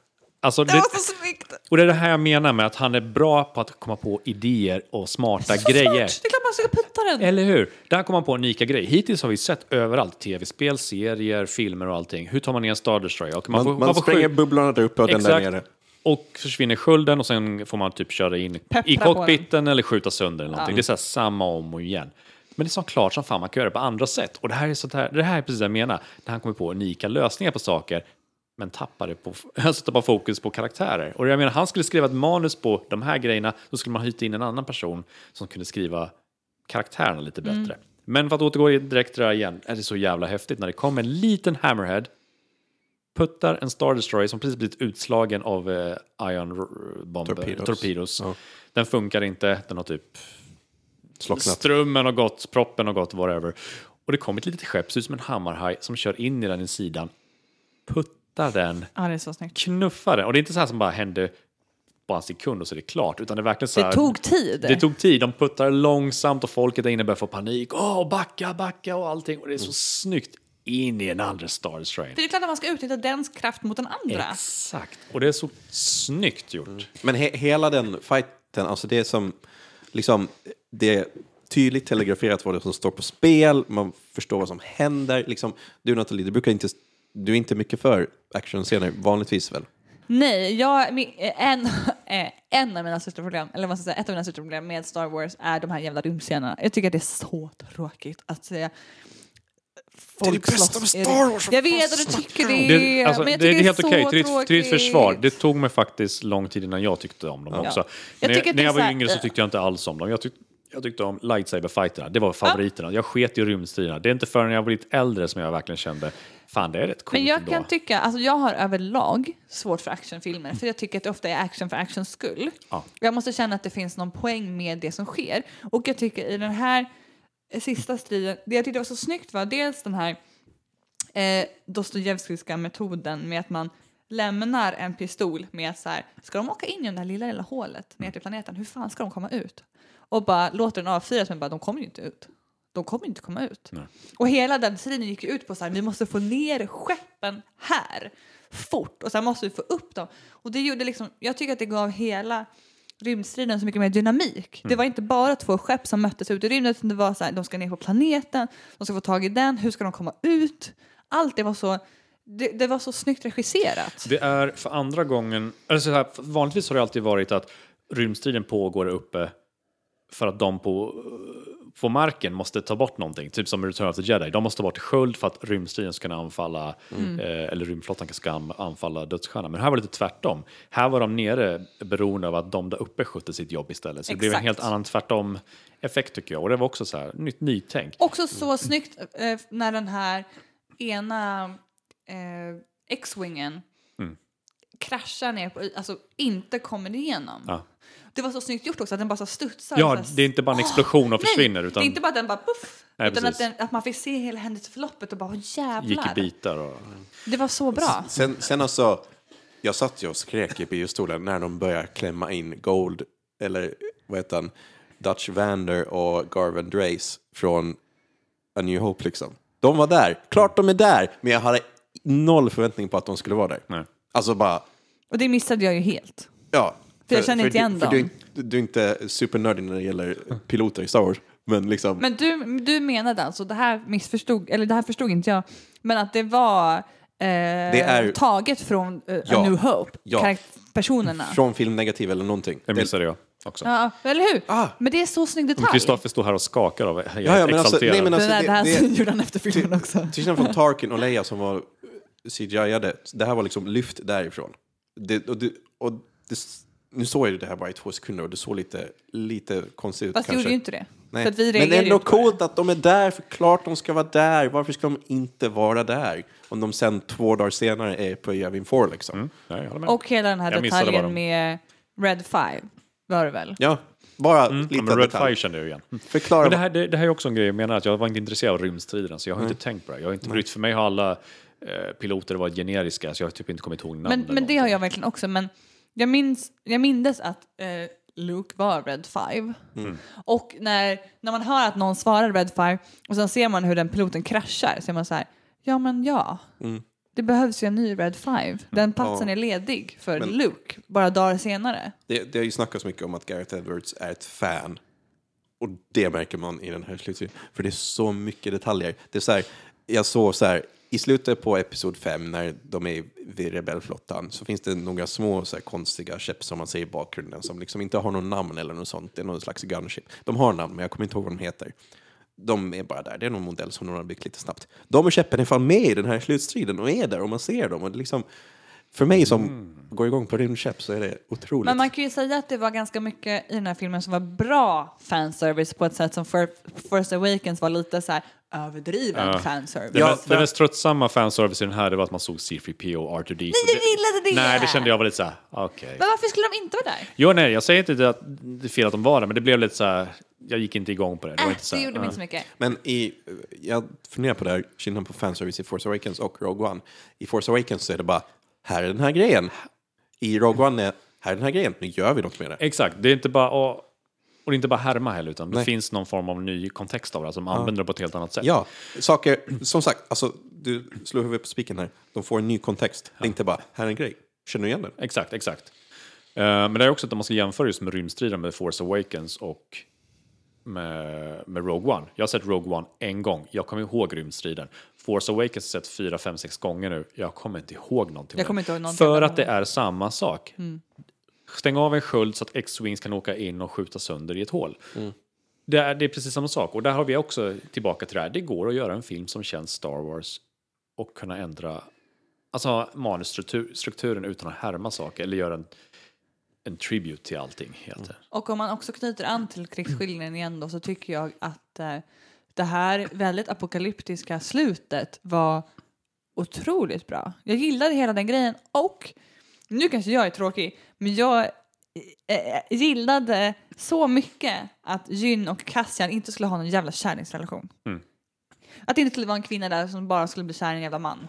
Alltså Det det, var så snyggt! och det är det här jag menar med att han är bra på att komma på idéer och smarta Så grejer. smart! Det är klart man ska putta den! Eller hur? Där kommer man på unika grejer. Hittills har vi sett överallt, tv-spel, serier, filmer och allting. Hur tar man ner en Star Destroyer? Och man, får, man, får spränger bubblorna där uppe och den där Exakt. nere. Och försvinner skölden och sen får man typ köra in Peppra i cockpiten eller skjuta sönder eller någonting. Det är så här samma om och igen. Men det är så klart som fan man kan göra det på andra sätt. Och det här är, sånt här, det här är precis det jag menar. När han kommer på unika lösningar på saker men tappar, det på, alltså tappar fokus på karaktärer. Och jag menar, han skulle skriva ett manus på de här grejerna, då skulle man hyta in en annan person som kunde skriva karaktärerna lite bättre. Men för att återgå direkt till det här igen, är det så jävla häftigt när det kommer en liten hammerhead puttar en Star Destroyer som precis blivit utslagen av eh, Ion bomber, Torpedos. torpedos. Ja. Den funkar inte, den har typ Slocknat. strömmen har gått, proppen har gått, whatever. Och det kommer ett litet skepp, ser ut som en hammarhaj, som kör in i den i sidan, puttar den, Ja, det är så snyggt. knuffar den. Och det är inte så här som bara hände bara en sekund och så är det klart, utan det är verkligen så här, Det tog tid. det tog tid, de puttar långsamt och folket där inne börjar få panik. Åh, backa, backa och allting. Och det är så snyggt in i en andra Star Destroyer. För det är klart att man ska utnyttja dens kraft mot den andra. Exakt. Och det är så snyggt gjort. Men he hela den fighten, alltså det är som, liksom, det är tydligt telegraferat vad det är som står på spel, man förstår vad som händer. Liksom, du Nathalie, du brukar inte, du är inte mycket för actionscener vanligtvis väl? Nej, jag, min- eh, en, eh, en av mina största problem, eller vad ska jag säga, ett av mina största problem med Star Wars är de här jävla rymdscenerna. Jag tycker att det är så tråkigt att se folk det bästa slåss med i Star det. Wars, Jag vet att du tycker snackar det, Det, alltså, men jag det tycker är helt så okej. Till, ditt- till ditt försvar, det tog mig faktiskt lång tid innan jag tyckte om dem också. Jag när, tycker jag, när det jag är var yngre så tyckte jag inte alls om dem. Jag, tyck, jag tyckte om lightsaber-fighterna, det var favoriterna. Jag sket i rymdstriderna. Det är inte förrän jag blivit äldre som jag verkligen kände, fan det är rätt coolt Men jag ändå. kan tycka, alltså jag har överlag svårt för actionfilmer för jag tycker att det ofta är action för actions skull. Ja. Jag måste känna att det finns någon poäng med det som sker. Och jag tycker i den här sista striden, det jag tyckte var så snyggt var dels den här eh, Dostojevskiska metoden med att man lämnar en pistol med att så här, ska de åka in i det där lilla, lilla hålet ner till planeten, hur fan ska de komma ut? Och bara låter den avfyras men bara, de kommer ju inte ut. De kommer inte komma ut. Nej. Och hela den striden gick ut på så här, vi måste få ner skeppen här fort och sen måste vi få upp dem. Och det gjorde liksom, jag tycker att det gav hela rymdstriden så mycket mer dynamik. Det var inte bara två skepp som möttes ut i rymden utan det var så här, de ska ner på planeten, de ska få tag i den, hur ska de komma ut? Allt det var så, det, det var så snyggt regisserat. Det är för andra gången, eller så här, vanligtvis har det alltid varit att rymdstriden pågår uppe för att de på, på marken måste ta bort någonting, typ som Return of the Jedi. De måste ta bort sköld för att rymdstriden ska kunna anfalla, Mm. eh, eller rymdflottan ska an- anfalla dödsstjärnan. Men här var det lite tvärtom. Här var de nere beroende av att de där uppe skötte sitt jobb istället. Så det blev en Exakt. helt annan tvärtom effekt tycker jag. Och det var också så här, nytt nytänk. Också så snyggt eh, när den här ena eh, X-wingen Mm. kraschar ner på alltså inte kommer igenom. Ja. Det var så snyggt gjort också att den bara så studsar. Ja, så här- det är inte bara en explosion och Nej, försvinner utan det är inte bara att den bara puff. Nej, utan att, den, att man fick se hela händelseförloppet och bara "Åh, gick jävlar. i bitar. Och, Det var så bra. Sen, sen alltså, jag satt ju och skrek i biostolen när de började klämma in Gold, eller vad heter han, Dutch Vander och Garvin Drace från A New Hope liksom. De var där, klart de är där, men jag hade noll förväntning på att de skulle vara där. nej. Alltså bara, Och det missade jag ju helt. Ja. För jag känner inte du, igen för dem. du, är inte- du är inte supernördig när det gäller piloter i Star Wars. Men liksom, Men du, du menade alltså, det här missförstod, eller det här förstod inte jag, men att det var eh, är- taget från eh, Ja. A New Hope, Ja. personerna. från film negativ eller någonting. Det Det- missade jag också. Ja, eller hur? Ah. Men det är så snygg detalj. Kristoffer står här och skakar av jag Ja, ja, men alltså, nej, men det, alltså, där, det- det här det- gjorde han efter filmen också. Till skillnad från Tarkin och Leia som var CGI-ade, det här var liksom lyft därifrån. Det, och det, och det, nu såg jag det här bara i två sekunder och det såg lite, lite konstigt ut Fast kanske. gjorde ju inte det. Nej. För att vi Men ändå coolt att de är där, för klart de ska vara där. Varför ska de inte vara där? Om de sen två dagar senare är på Yavin 4 liksom. Mm, med. Och hela den här Jag detaljen med Red 5 var det väl? Ja, bara Mm, lite ja, men Red. Fire kände jag igen. Förklara. Men det här, det, det här är också en grej jag menar att jag var inte intresserad av rymdstriderna så jag har Nej. inte tänkt på det. Jag har inte brytt, för mig har alla eh, piloter varit generiska så jag har typ inte kommit ihåg namn. Men, men det har jag verkligen också. Men jag, minns, jag mindes att eh, Luke var Red 5. Mm. Och när, när man hör att någon svarar Red 5 och sen ser man hur den piloten kraschar så är man så här, ja men ja. Mm. Det behövs ju en ny Red 5. Den platsen Ja. är ledig för Men- Luke bara dagar senare. Det, det har ju snackats mycket om att Gareth Edwards är ett fan. Och det märker man i den här slutserien. För det är så mycket detaljer. Det är så här, jag såg så här, i slutet på episod 5 när de är vid rebellflottan så finns det några små så här, konstiga skepp som man ser i bakgrunden som liksom inte har något namn eller något sånt. Det är någon slags gunship. De har namn men jag kommer inte ihåg vad de heter. De är bara där. Det är någon modell som de har byggt lite snabbt. De skeppen är fan med i den här slutstriden och är där och man ser dem. Och liksom, för mig som går igång på rymdskepp så är det otroligt. Men man kan ju säga att det var ganska mycket i den här filmen som var bra fanservice på ett sätt som For, Force Awakens var lite så här överdriven Ja. fanservice. Det, Ja, mest, tröttsamma fanservice i den här det var att man såg C3PO och R2D2. Nej, jag gillade det! Nej, det kände jag var lite såhär, okej. Men varför skulle de inte vara där? Jo, nej, jag säger inte att det är fel att de var där, men det blev lite så här. jag gick inte igång på det. Det var Äh, inte så det gjorde mig ja. inte så mycket. Men i, jag funderar på det här, skillnaden på fanservice i Force Awakens och Rogue One. I Force Awakens så är det bara, här är den här grejen. I Rogue One är, här är den här grejen, nu gör vi något med det. Exakt, det är inte bara, och, och det är inte bara härma heller, utan det Nej. finns någon form av ny kontext av det, alltså de använder det på ett helt annat sätt. Ja, saker, som sagt, alltså, du slår huvudet på spiken här. De får en ny kontext. Det är inte bara, här är en grej. Känner du igen den? Exakt, exakt. Eh, men det är också att om man ska jämföra just med rymdstriden med Force Awakens och med, med Rogue One. Jag har sett Rogue One en gång, jag kommer ihåg rymdstriden. Force Awakens har jag sett fyra, fem, sex gånger nu, jag kommer inte ihåg någonting. Jag kommer det. inte ihåg någonting För att det det. är samma sak. Stäng av en sköld så att X-Wings kan åka in och skjuta sönder i ett hål. Det, är, det är precis samma sak. Och där har vi också tillbaka till det här. Det går att göra en film som känns Star Wars och kunna ändra alltså, manusstrukturen utan att härma saker eller göra en, en tribute till allting. Helt. Och om man också knyter an till krigsskildringen igen då så tycker jag att eh, det här väldigt apokalyptiska slutet var otroligt bra. Jag gillade hela den grejen och nu kanske jag är tråkig men jag eh, gillade så mycket att Jyn och Cassian inte skulle ha någon jävla kärleksrelation. Mm. Att det inte skulle vara en kvinna där som bara skulle bli kär i en jävla man.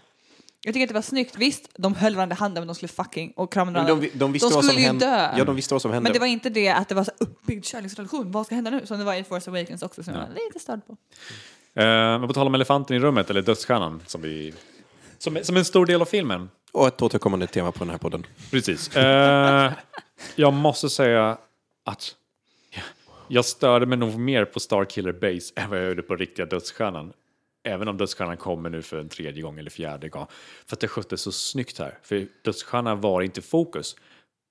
Jag tycker att det var snyggt. Visst, de höll varandra i handen men de skulle fucking och krama Men varandra. de, de, visste de vad som skulle ju hände. dö. Ja, de visste vad som hände. Men det var inte det att det var så uppbyggd kärleksrelation. Vad ska hända nu? Som det var i Force Awakens också. Som jag var lite störd på. Eh, men på tal om elefanten i rummet, eller dödsstjärnan, som, vi, som, som en stor del av filmen. Och ett återkommande tema på den här podden. Precis. Eh, jag måste säga att jag störde mig nog mer på Starkiller Base än vad jag gjorde på riktiga dödsstjärnan. Även om dödsstjärnan kommer nu för en tredje gång eller fjärde gång. För att det sköttes så snyggt här. För dödsstjärnan var inte fokus.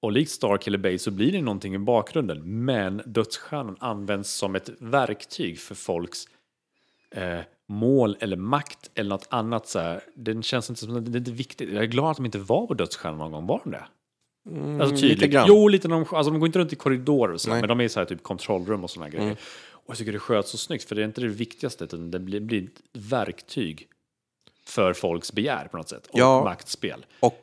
Och likt Starkiller Base så blir det någonting i bakgrunden. Men dödsstjärnan används som ett verktyg för folks eh, mål eller makt eller något annat. Så här. Den känns inte som det är inte viktigt. Jag är glad att de inte var på dödsstjärnan någon gång. Var de det? Mm, Alltså lite tydligt. grann. Jo, lite när de, alltså de går inte runt i korridorer och så, Nej. Mm. men de är i så här typ kontrollrum och sådana grejer. Och jag tycker det sköts så snyggt, för det är inte det viktigaste, utan det blir, blir ett verktyg för folks begär på något sätt. Och Ja. maktspel. Och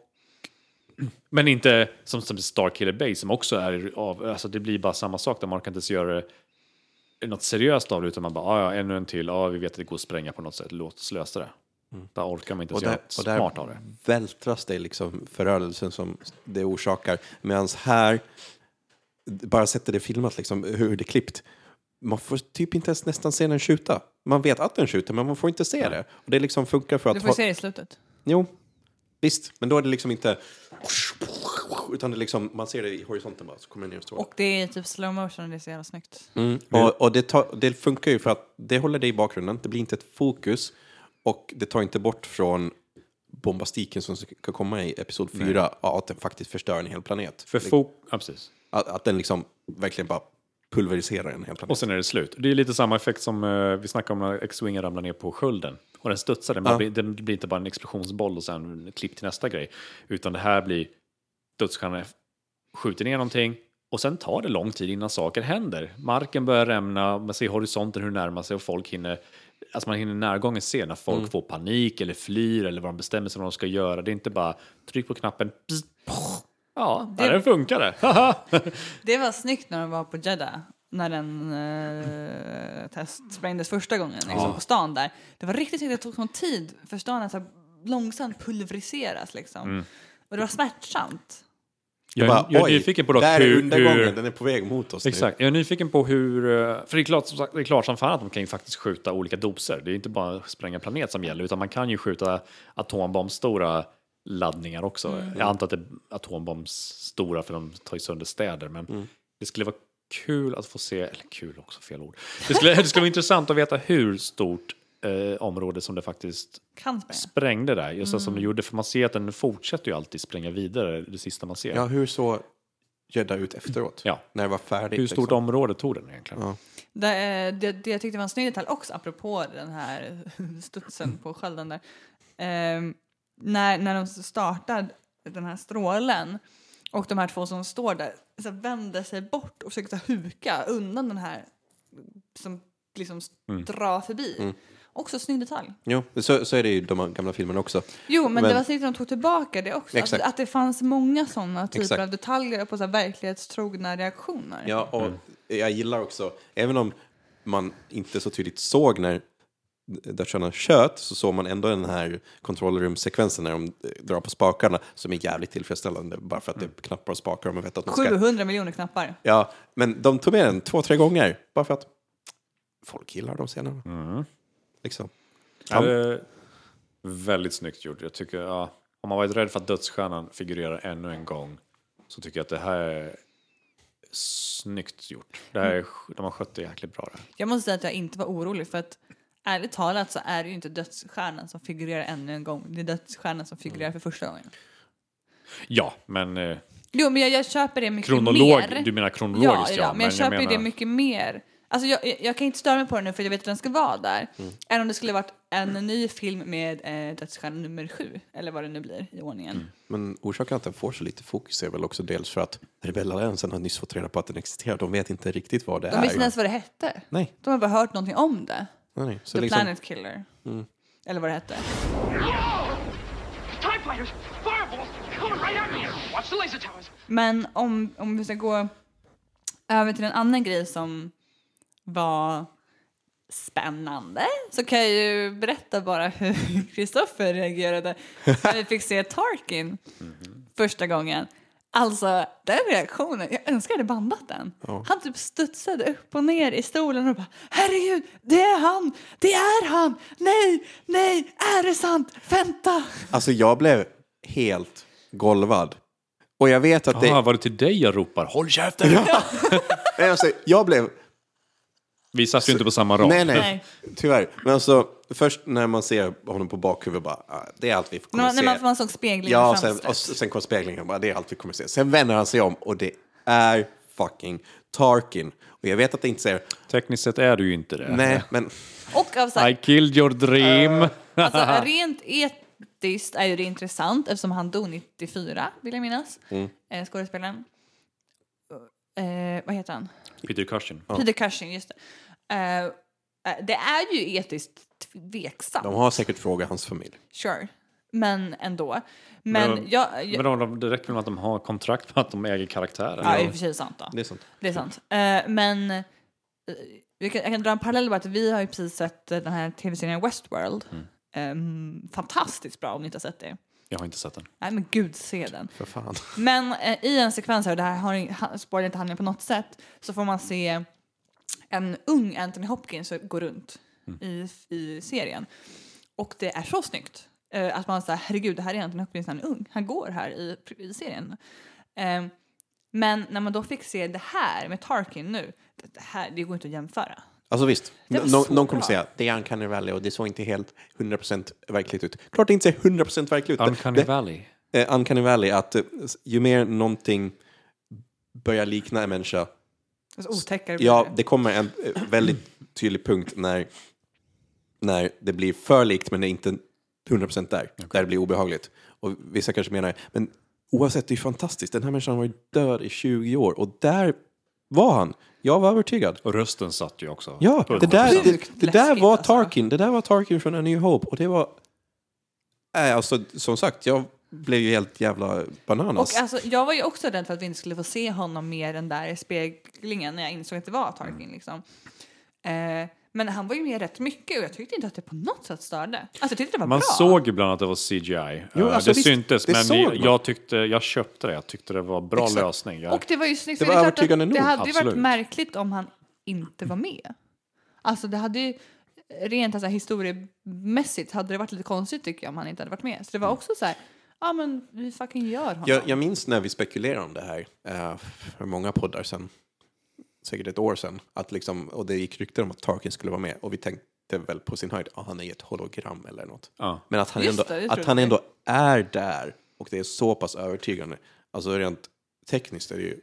Men inte som, som Starkiller Base som också är av, alltså det blir bara samma sak där man kan inte ens göra det något seriöst av det utan man bara, "Ah, ja, ännu en till, ja, vi vet att det går att spränga på något sätt, låt oss lösa det. Där orkar man inte Mm. Och där, göra och något smart av det. där vältras det liksom förödelsen som det orsakar. Medan här, bara sätter det filmat liksom, hur det är klippt. Man får typ inte ens nästan se den skjuta. Man vet att den skjuter, men man får inte se det. Och det liksom funkar för att... Du får ju se det i slutet. Jo, visst. Men då är det liksom inte... utan det liksom, man ser det i horisonten bara, så kommer det ner och. Och det är typ slow motion och det är så jävla snyggt. Mm. Och, och det, tar, det funkar ju för att det håller det i bakgrunden, det blir inte ett fokus och det tar inte bort från bombastiken som ska komma i episod 4, ja, att den faktiskt förstör en hel planet. För. Ja, precis. Att, att den liksom verkligen bara pulveriserar en hel planet. Och sen är det slut. Det är lite samma effekt som eh, vi snackade om när X-Wingen ramlar ner på skölden. Och den studsar, den, Ja. blir, den blir inte bara en explosionsboll och sen klipp till nästa grej. Utan det här blir skjuter ner någonting och sen tar det lång tid innan saker händer. Marken börjar rämna, man ser horisonten hur det närmar sig och folk hinner Alltså man hinner närgången se när folk Mm. får panik eller flyr eller vad de bestämmer sig vad de ska göra. Det är inte bara tryck på knappen. Pss. Ja, där den funkade. Det var snyggt när de var på Jeddah. När den eh, test sprängdes första gången liksom, på stan där. Det var riktigt snyggt, det tog sån tid för stan att så långsamt pulveriseras liksom. Och det var smärtsamt. Jag, Bara, är- jag är nyfiken på dock där är hur, undergången, hur, den är på väg mot oss Exakt. Jag är nyfiken på hur... eh, För det är klart det är klart som fan att de kan ju faktiskt skjuta olika doser. Det är inte bara spränga planet som gäller, utan man kan ju skjuta atombombstora laddningar också. Jag antar att det är atombombsstora för de tar ju sönder städer, men det skulle vara kul att få se, eller kul också, fel ord. Det skulle, det skulle vara intressant att veta hur stort eh, område som det faktiskt Kan spränga. sprängde där, just så som det gjorde, för man ser att den fortsätter ju alltid spränga vidare, det sista man ser. Ja, hur såg Jeddah ut efteråt? Ja. När det var färdigt? Hur stort liksom? område tog den egentligen? Ja. Det, eh, det, det jag tyckte var en snygg detalj också, apropå den här studsen på skölden där. Ehm, när, när de startar den här strålen och de här två som står där så vänder sig bort och försöker ta huka undan den här som liksom drar förbi. Också snygg detalj. Jo, så, så är det ju de gamla filmerna också. Jo, men, Men- det var att de tog tillbaka det också. Exakt. att det fanns många sådana typer Exakt. av detaljer på så här verklighetstrogna reaktioner. Ja, och jag gillar också, även om man inte så tydligt såg när dödsstjärnan tjöt så såg man ändå den här kontrollrumssekvensen när de eh, drar på spakarna som är jävligt tillfredsställande bara för att det är knappar och spakar och man vet att man ska... 700 miljoner knappar. Ja, men de tog med den två, tre gånger bara för att folk gillar de scenerna. Liksom. Ja. Det är väldigt snyggt gjort. Jag tycker, ja, om man varit rädd för att dödsstjärnan figurerar ännu en gång så tycker jag att det här är snyggt gjort. Det här är, de har skött det jäkligt bra. Där. Jag måste säga att jag inte var orolig för att ärligt talat så är det ju inte dödsstjärnan som figurerar ännu en gång. Det är dödsstjärnan som figurerar för första gången. Ja, men eh, Jo, men jag, jag köper det mycket kronolog, mer. du menar ja, kronologiskt ja, ja, men jag köper menar, det mycket mer. Alltså jag, jag, kan inte störa mig på den nu för jag vet att den ska vara där. Mm. Än om det skulle varit en ny film med eh, dödsstjärna nummer sju, eller vad det nu blir i ordningen. Mm. Men orsaken att den får så lite fokus är väl också dels för att rebellalliansen har nyss fått reda på att den existerar. De vet inte riktigt vad det De är. visste inte ens vad det hette. Nej, De har bara hört någonting om det. nej, nej. Så The liksom, Planet Killer. Eller vad det hette. Men om, om vi ska gå över till en annan grej som var spännande så kan jag ju berätta bara hur Kristoffer reagerade när vi fick se Tarkin första gången. Alltså den reaktionen, jag önskar jag hade bandat den. Han typ studsade upp och ner i stolen och bara herregud, det är han, det är han, nej, nej, är det sant, vänta. Alltså jag blev helt golvad. Och jag vet att det... Ah, var det till dig jag ropar håll käften? Nej, alltså, jag blev... Vi satt ju inte på samma rad. Nej, nej, Nej. tyvärr. Men alltså, först när man ser honom på bakhuvudet bara, ah, det är allt vi kommer När, se. när man, man såg speglingen ja, i sen, och sen kom speglingen, bara, det är allt vi kommer se. Sen vänder han sig om och det är fucking Tarkin. Och jag vet att det inte säger, Tekniskt sett är du ju inte det. nej, men Och av så här, I killed your dream. Alltså, rent etiskt är ju det intressant eftersom han dog 94, vill jag minnas. Mm. Eh, skådespelaren. Eh, vad heter han? Peter Cushing. Peter Cushing, just det. Eh, det är ju etiskt tveksamt, de har säkert frågat hans familj. sure. Men ändå. Men, Men- jag... jag Men de, de, det räcker med att de har kontrakt på att de äger karaktären. ja, i och för sig sant då. Det är sant. Det är sant. Eh, men eh, jag, kan, jag kan dra en parallell bara att vi har ju precis sett den här tv-serien Westworld. Eh, fantastiskt bra om ni inte har sett det. Jag har inte sett den. Nej men gud, se den. För fan. Men eh, i en sekvens här, och det här har spoilar inte handlingen på något sätt, så får man se en ung Anthony Hopkins gå runt i, i serien. Och det är så snyggt. Eh, att man säger herregud, det här är Anthony Hopkins när han är ung. Han går här i, i serien. Ehm, men när man då fick se det här med Tarkin nu, det, det här, det går inte att jämföra. Alltså visst, nå- någon kommer säga det är Uncanny Valley och det såg inte helt 100% verkligt ut. Klart det inte ser 100% verkligt ut. Uncanny det, Valley. eh, Uncanny Valley, att eh, ju mer någonting börjar likna en människa, Alltså, otäckare ja, det. det kommer en eh, väldigt tydlig punkt när, när det blir för likt men det är inte 100% där, där det blir obehagligt. Och vissa kanske menar, men oavsett, det är fantastiskt, den här människan har varit död i 20 år och där var han. Jag var övertygad. Och rösten satt ju också. Ja, det där, det, det där läskigt, var alltså. Tarkin. Det där var Tarkin från A New Hope. Och det var... Nej, alltså som sagt, jag blev ju helt jävla bananas. Och alltså, jag var ju också rädd för att vi inte skulle få se honom mer än där i speglingen när jag insåg att det var Tarkin. Liksom. Eh, men han var ju med rätt mycket och jag tyckte inte att det på något sätt störde. Alltså jag tyckte det var Man bra. såg ibland att det var CGI. Jo, Eh, alltså det visst, syntes, det men jag, tyckte, jag köpte det. Jag tyckte det var bra Exakt. lösning. Jag, Och det var ju snyggt. Det var är klart att övertygande Det nog, hade ju varit märkligt om han inte var med. Alltså det hade ju rent alltså, historiemässigt hade det varit lite konstigt tycker jag om han inte hade varit med. Så det var också så här, ja men vi fucking gör honom. jag, jag minns när vi spekulerade om det här eh, för många poddar sedan, säkert ett år sedan, att liksom, och det gick rykten om att Tarkin skulle vara med och vi tänkte väl på sin höjd, ja, han är ett hologram eller något. ja. Men att han, Just ändå, det, att han ändå är där och det är så pass övertygande. Alltså rent tekniskt är det ju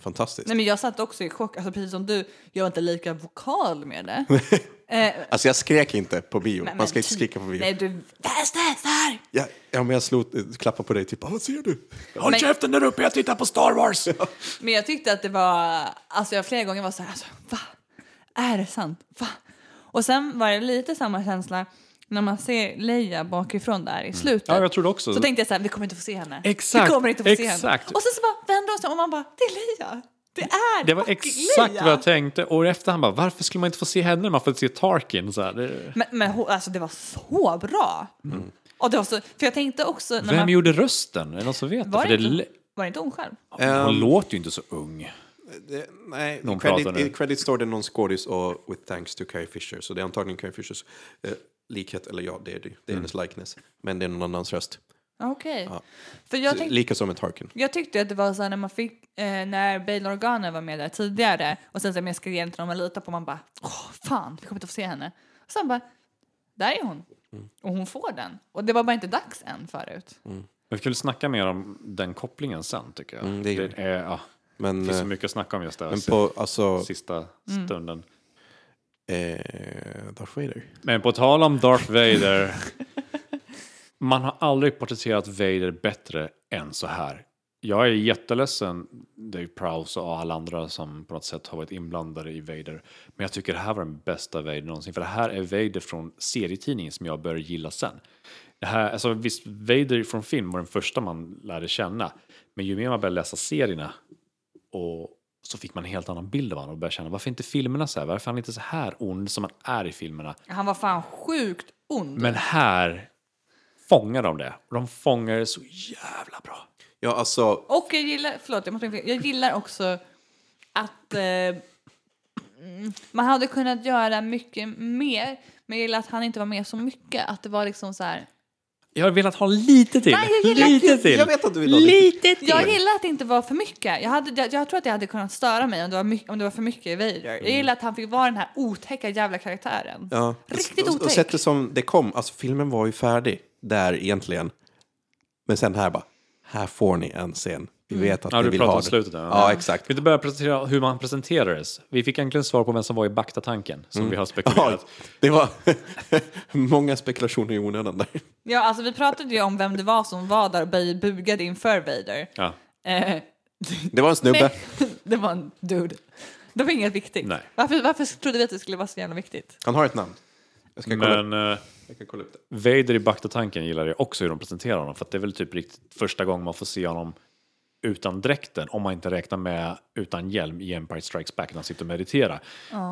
fantastiskt. Nej men jag satt också i chock, alltså precis som du, jag var inte lika vokal med det. eh, Alltså jag skrek inte på bio. men- Man ska men inte typ- skrika på bio. Nej du, väster! Ja, ja, men jag slog, klappade på dig typ, "Ah, vad ser du? Håll Men- käften där uppe, jag tittar på Star Wars! Men jag tyckte att det var, alltså jag flera gånger var så här, alltså, va? Är det sant? Va? Och sen var det lite samma känsla när man ser Leia bakifrån där i slutet. Ja, jag trodde också. Så tänkte jag så här, vi kommer inte få se henne. Exakt, Vi kommer inte få se henne. exakt. Och sen så bara vände hon sig om och man bara, det är Leia. Det är Det var exakt Leia. vad jag tänkte. Och efter han bara, varför skulle man inte få se henne när man får se Tarkin? Så här, det... Men, men hon- alltså det var så bra. Och det var så, för jag tänkte också när Vem man, gjorde rösten? Är det någon som vet? var, det det, inte, var det inte hon själv? hon Ehm, låter ju inte så ung. det, nej, Någon credit, nu. i credit står det någon skådis och with thanks to Carrie Fisher. Så det är antagligen Carrie Fishers eh, likhet, eller ja, det är det. Det är hennes likeness. Men det är någon annans röst. Okej. Ja. För jag Lika som med Tarkin. Jag tyckte att det var så här när man fick, eh, när Bail Organa var med där tidigare och sen så jag skrev igen till dem man litar på, man bara, åh fan, vi kommer inte få se henne. Och sen bara, där är hon. Och hon får den. Och det var bara inte dags än förut. Men vi skulle snacka mer om den kopplingen sen tycker jag. Mm, det det, är, ja, det Men, finns så eh, mycket att snacka om just det. men på, alltså, Sista stunden. eh, Darth Vader. Men på tal om Darth Vader. man har aldrig porträtterat Vader bättre än så här. Jag är jätteledsen, Dave Prowse och alla andra som på något sätt har varit inblandade i Vader. Men jag tycker det här var den bästa Vader någonsin. För det här är Vader från serietidningen som jag började gilla sen. Det här, alltså visst, Vader från film var den första man lärde känna. Men ju mer man började läsa serierna och så fick man en helt annan bild av honom och började känna varför inte filmerna så här? Varför är han inte så här ond som han är i filmerna? Han var fan sjukt ond. Men här fångar de det. Och de fångar det så jävla bra. Ja, alltså, Och jag gillar, förlåt, jag, måste, jag gillar också att eh, mm, man hade kunnat göra mycket mer, men jag gillar att han inte var med så mycket. Att det var liksom så här. Jag har velat ha lite till. Nej, jag gillar- lite till. jag vet att du vill ha lite. till. Jag gillar att det inte var för mycket. Jag, hade, jag, jag tror att det hade kunnat störa mig om det var, mycket, om det var för mycket i Vader. Jag gillar att han fick vara den här otäcka jävla karaktären. Ja, Riktigt och, och otäck. sättet som det kom, alltså filmen var ju färdig där egentligen. Men sen här bara, här får ni en scen. Vi vet att Ja, ni du vill ha om det. slutet. Ja, exakt. Vi inte börja presentera hur man presenterades. Vi fick egentligen svar på vem som var i Bakta-tanken, som vi har Ja, spekulerat. det var många spekulationer i onödan där. Ja, alltså vi pratade ju om vem det var som var där och bugade inför Vader. Ja. Eh, Det var en snubbe. det var en dude. Det var inget viktigt. Nej. Varför, varför trodde vi att det skulle vara så jävla viktigt? Han har ett namn. Jag ska kolla, Men eh, jag kan kolla upp det. Vader i Bakta-tanken gillar jag också hur de presenterar honom. För att det är väl typ riktigt första gången man får se honom utan dräkten, om man inte räknar med utan hjälm i Empire Strikes Back när han sitter och mediterar.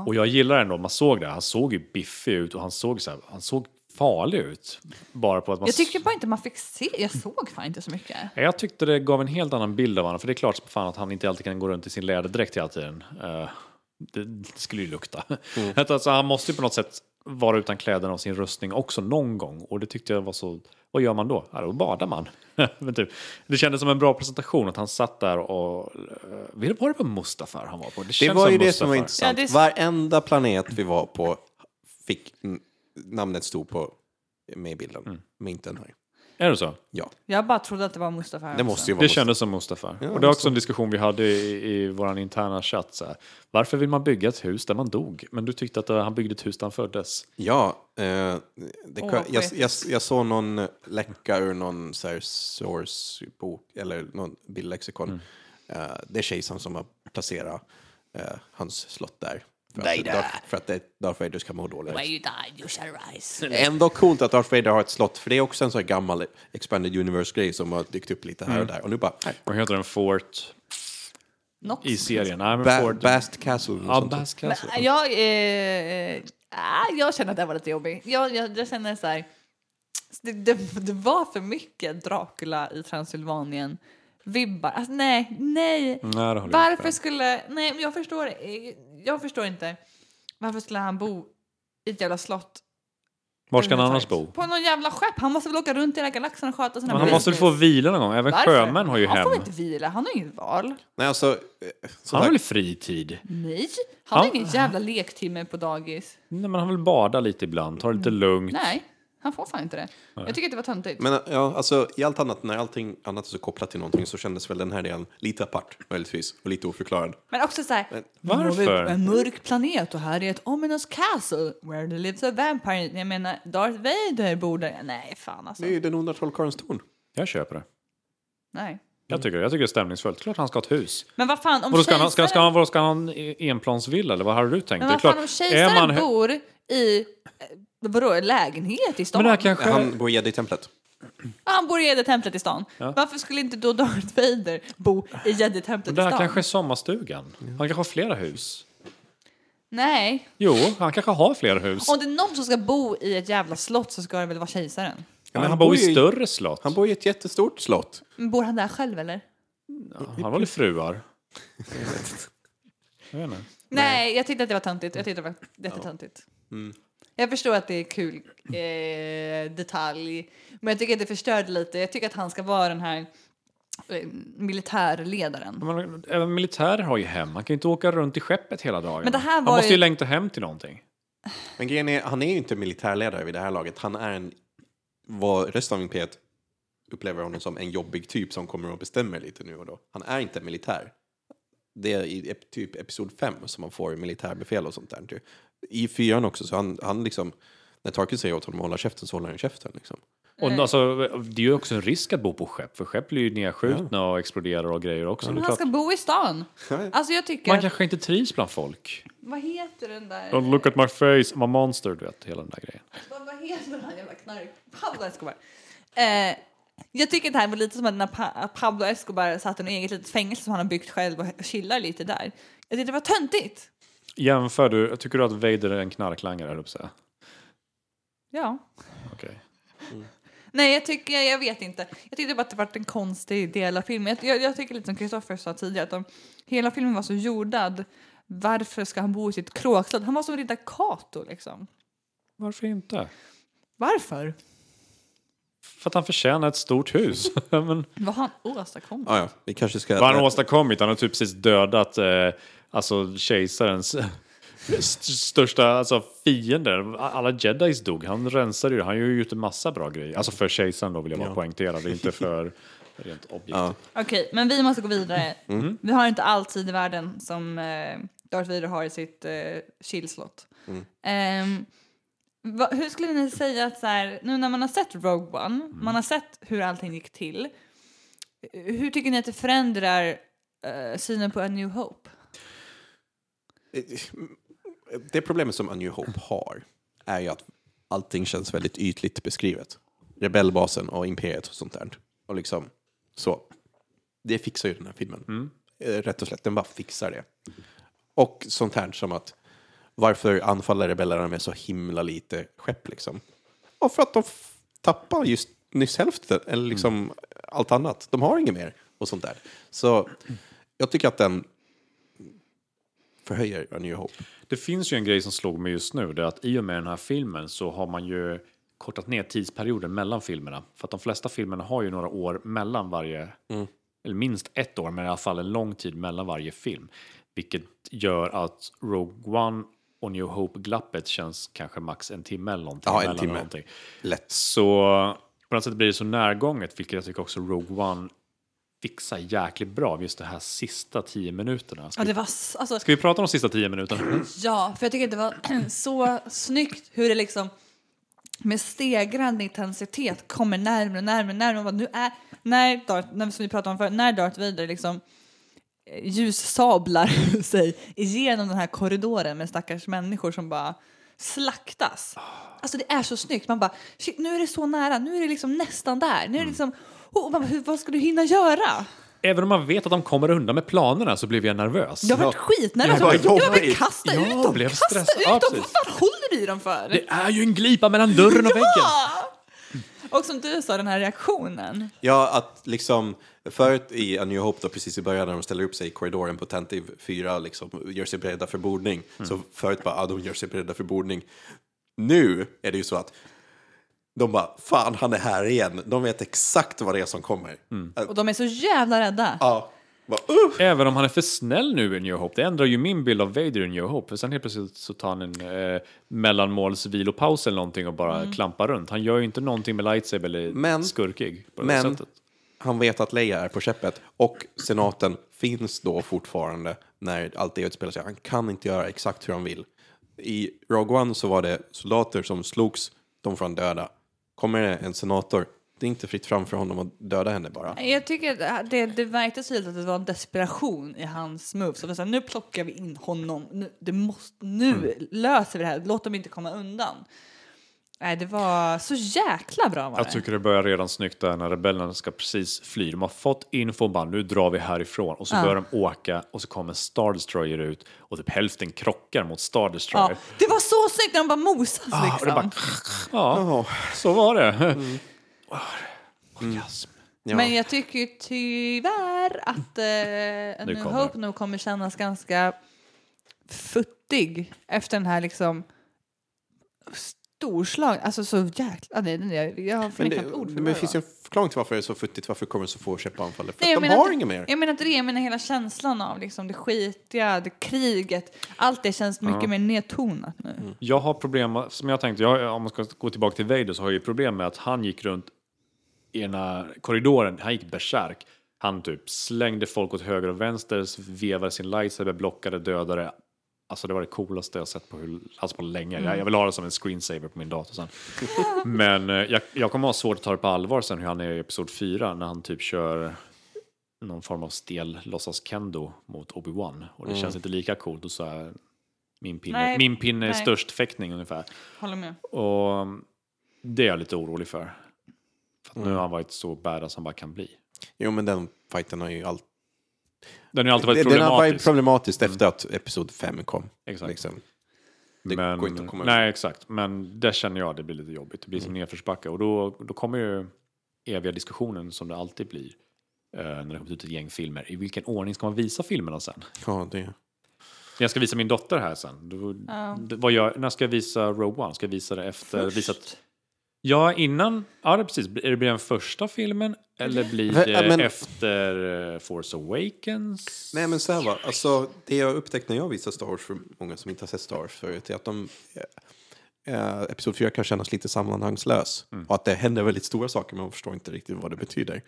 Och jag gillar ändå, man såg det, han såg ju biffig ut och han såg, så här, han såg farlig ut. Bara på att man Jag tycker bara inte man fick se. Jag såg fan inte så mycket. Jag tyckte det gav en helt annan bild av honom, för det är klart som fan att han inte alltid kan gå runt i sin läderdräkt hela tiden. Eh, det, det skulle ju lukta. Mm. Alltså, han måste ju på något sätt vara utan kläderna och sin rustning också någon gång. Och det tyckte jag var så... Vad gör man då? Ja, då badar man. Men typ, det kändes som en bra presentation att han satt där och... eh, Var det på Mustafar han var på? Det känns var ju det som var Mustafar. intressant. Ja, det Varenda planet vi var på fick namnet stod på med i bilden, Mm. men inte den här. Är det så? Ja, Jag bara trodde att det var Mustafa. det också. måste ju vara Det Mustafa. kändes som Mustafar. Ja, och det är också en diskussion vi hade i, i vår interna chatt. Så här. Varför vill man bygga ett hus där man dog? Men du tyckte att han byggde ett hus där han föddes. Ja, eh, det vad jag, jag, jag såg någon läcka ur någon så här source-bok, eller någon bildlexikon. Mm. Eh, det är kejsaren som har placerat eh, hans slott där. För att, Darth, för att det, Darth Vader ska må dåligt. Where you died you shall rise. Ändå coolt att Darth Vader har ett slott, för det är också en sån här gammal Expanded Universe-grej som har dykt upp lite här Mm. och där. Och nu bara, Vad heter den? Fort Nox. i serien? Nej, men ba Fort... Bast Castle. Ja. Bast Men, Castle. jag, eh, ah, jag känner att det var lite jobbigt. Jag, jag, jag känner så här. Det, det, det var för mycket Dracula i Transylvanien. Vibbar. Alltså, nej, nej. Nej, Varför skulle... Nej, men jag förstår Jag förstår inte. Varför skulle han bo i ett jävla slott? Var ska han annars bo? På någon jävla skepp. Han måste väl åka runt i hela galaxen och sköta sina Men han måste väl få vila någon gång? Även Varför? sjömän har ju Han hem. får väl inte vila. Han har inget val. Nej, alltså, eh, Han har väl fritid? Nej. Han har Han- ingen jävla lektimme på dagis. Nej, men han vill bada lite ibland, ta det lite lugnt. Nej, han får fan inte det. Jag tycker att det var töntigt. Men ja, alltså, i allt annat, när allting annat är så kopplat till någonting så kändes väl den här delen lite apart, möjligtvis, och lite oförklarad. Men också så här, Varför? En mörk planet och här är ett ominous castle where there lives a vampire. Jag menar, Darth Vader bor där. Nej, fan alltså. Det är ju den onda trollkarlens torn. Jag köper det. Nej. Jag tycker, jag tycker det är stämningsfullt. Klart han ska ha ett hus. Men vad fan, om Och då ska han, ska, ska kejsaren- han, ska han ha en enplansvilla eller vad hade du tänkt? Men vad fan, om kejsaren man, bor i, eh, vadå, lägenhet i stan? men det här kanske... Han bor i Jedi-templet. Han bor i Jedi-templet i stan. Varför skulle inte då Darth Vader bo i Jedi-templet det i här stan? kanske är sommarstugan. Han kanske har flera hus. Nej. Jo, han kanske har flera hus. Om det är någon som ska bo i ett jävla slott så ska det väl vara kejsaren? men han han bor i större slott. Han bor i ett jättestort slott. Men Bor han där själv eller? Han har väl fruar? jag vet inte. Nej, jag tyckte att det var töntigt. Jag tyckte det var jättetöntigt. Mm. Jag förstår att det är kul eh, detalj, men jag tycker att det förstörde lite. Jag tycker att han ska vara den här eh, militärledaren. Men, även militärer har ju hem. Han kan ju inte åka runt i skeppet hela dagen. Men det här han var måste ju ju- längta hem till någonting. Men grejen är, han är ju inte militärledare vid det här laget. Han är en, vad resten av imperiet upplever honom som, en jobbig typ som kommer och bestämmer lite nu och då. Han är inte militär. Det är i typ episod 5 som man får militärbefäl och sånt där. I fyran också, så han, han liksom, när Tarkin säger åt honom att hålla käften så håller han käften. Liksom. Och alltså, det är ju också en risk att bo på skepp, för skepp blir ju nedskjutna och exploderar och grejer också. Men han klart. ska bo i stan. Alltså jag tycker... Man kanske inte trivs bland folk. Vad heter den där... Don't look at my face, I'm a monster, du vet, hela den där grejen. Vad, vad heter han jävla knark? Pablo Escobar. Eh, jag tycker att det här var lite som att Pablo Escobar satt i ett eget litet fängelse som han har byggt själv och chillar lite där. Jag tyckte det var töntigt. Jämför du, tycker du att Vader är en knarklangare, höll jag på att säga? Ja. Okej. Nej, jag tycker, jag vet inte. Jag tyckte bara att det var en konstig del av filmen. Jag, jag, jag tycker lite som Kristoffer sa tidigare, att de, hela filmen var så jordad. Varför ska han bo i sitt kråkslott? Han var som riddar Kato liksom. Varför inte? Varför? För att han förtjänar ett stort hus. Men, Vad har han åstadkommit? Ah, ja, vi kanske ska... vad har han åstadkommit? Han har typ precis dödat eh, alltså kejsarens st- största alltså, fiender. Alla jedis dog. Han rensade ju. Han gör ju ut en massa bra grejer. Alltså för kejsaren då vill jag bara poängtera. Det är inte för rent objektivt. Ja. Okej, men vi måste gå vidare. Vi har inte all tid i världen som eh, Darth Vader har i sitt eh, chillslott. Ehm, va, hur skulle ni säga att så här, nu när man har sett Rogue One, man har sett hur allting gick till. Hur tycker ni att det förändrar eh, synen på A New Hope? Det problemet som A New Hope har är ju att allting känns väldigt ytligt beskrivet. Rebellbasen och imperiet och sånt där. Och liksom, så. Det fixar ju den här filmen. Eh, Rätt och slätt, den bara fixar det. Och sånt här som att varför anfaller rebellerna med så himla lite skepp liksom? Och för att de tappar just nyss hälften, eller liksom allt annat. De har inget mer och sånt där. Så jag tycker att den förhöjer A New Hope. Det finns ju en grej som slog mig just nu, det är att i och med den här filmen så har man ju kortat ner tidsperioden mellan filmerna. För att de flesta filmerna har ju några år mellan varje, eller minst ett år, men i alla fall en lång tid mellan varje film. Vilket gör att Rogue One och New Hope-glappet känns kanske max en timme eller någonting. Ja, en timme. Någonting. Lätt. Så på något sätt blir det så närgånget, vilket jag tycker också Rogue One fixar jäkligt bra, just de här sista tio minuterna. Ska, Ja, det var alltså, ska vi prata om de sista tio minuterna? Ja, för jag tycker det var så snyggt hur det liksom med stegrande intensitet kommer närmare och närmare. närmare. Och Nu är, när, Darth, när, som vi pratade om förut, när Darth Vader liksom eh, ljussablar sig igenom den här korridoren med stackars människor som bara slaktas. Alltså det är så snyggt. Man bara, shit, nu är det så nära, nu är det liksom nästan där. Nu är det liksom, oh, man, hur, vad ska du hinna göra? Även om man vet att de kommer undan med planerna så blev jag nervös. Jag har varit skitnervös. Var Jag bara, Jag vill kasta Ja, ut dem! blev Kasta stressad. ut Ja, dem! Vad fan håller du i dem för? Det är ju en glipa mellan dörren och väggen! Ja! Och som du sa, den här reaktionen. Ja, att liksom förut i A New Hope då, precis i början när de ställer upp sig i korridoren på Tentive 4, liksom gör sig beredda för bordning. Så förut bara, ja, de gör sig beredda för bordning. Nu är det ju så att de bara, fan han är här igen. De vet exakt vad det är som kommer. Och de är så jävla rädda. Ja, bara, uh. Även om han är för snäll nu i New Hope. Det ändrar ju min bild av Vader i New Hope. För sen helt plötsligt så tar han en eh, mellanmålsvilopaus eller någonting och bara klampar runt. Han gör ju inte någonting med lightsaber eller Men- skurkig på det men- sättet. Han vet att Leia är på skeppet och senaten finns då fortfarande när allt det utspelar sig. Han kan inte göra exakt hur han vill. I Rogue One så var det soldater som slogs, de får han döda. Kommer det en senator, det är inte fritt fram för honom att döda henne bara. Jag tycker att det, det verkar tydligt att det var en desperation i hans moves. Var så här, nu plockar vi in honom, nu, det måste, nu löser vi det här, låt dem inte komma undan. Nej, det var så jäkla bra var Jag det. tycker det börjar redan snyggt där när rebellerna ska precis fly. De har fått info bara nu drar vi härifrån och så Ja. börjar de åka och så kommer Star Destroyer ut och typ hälften krockar mot Star Destroyer. Ja, det var så snyggt när de bara mosas Ah, och det liksom. bara, ja, så var det. Orgasm. Ja. Men jag tycker tyvärr att eh, New kommer Hope nog kommer kännas ganska futtig efter den här liksom storslag, alltså så jäkla, nej, nej, jag, jag har Men fan det, knappt ord för men det finns ju en förklaring till varför det är så futtigt, varför kommer så få käppanfall? För Nej, jag att de menar har att- inget mer. Jag menar inte det, jag menar hela känslan av liksom det skitiga, det kriget, allt det känns mycket mer nedtonat nu. Mm. Jag har problem, som jag tänkte, jag, om man ska gå tillbaka till Vader så har jag ju problem med att han gick runt i ena korridoren, han gick bärsärk. Han typ slängde folk åt höger och vänster, vevade sin lightsaber, blockade, dödade. Alltså det var det coolaste jag sett på, hur, alltså på länge. Jag, jag vill ha det som en screensaver på min dator sen. Men eh, jag, jag kommer ha svårt att ta det på allvar sen hur han är i Episod 4 när han typ kör någon form av stel låtsas kendo mot Obi-Wan. Och det känns inte lika coolt och så här, min pinne, Nej, min pinne är störst fäktning ungefär. Håller med. Och det är jag lite orolig för. För att nu Mm. har han varit så badass han bara kan bli. Jo, men den fighten har ju alltid... Den har alltid varit Den har varit problematisk. problematisk efter att Episod 5 kom. Exakt. Liksom. Det men, går inte att komma Nej, exakt. Men det känner jag det blir lite jobbigt. Det blir som nedförsbacke. Och då, då kommer ju eviga diskussionen som det alltid blir. eh, när det kommer ut ett gäng filmer. I vilken ordning ska man visa filmerna sen? Ja, det... När jag ska visa min dotter här sen. Då, Ja. vad gör, när ska jag visa Rogue One? Ska jag visa det efter? Först. Visat, ja, innan. Ja, precis. Är det blir den första filmen? Eller blir det men- efter eh, Force Awakens? Nej, men så här va. Alltså, det jag upptäckt när jag visar Star Wars för många som inte har sett Star Wars förut är att de... Eh, Episod 4 kan kännas lite sammanhangslös. Och att det händer väldigt stora saker men man förstår inte riktigt vad det betyder.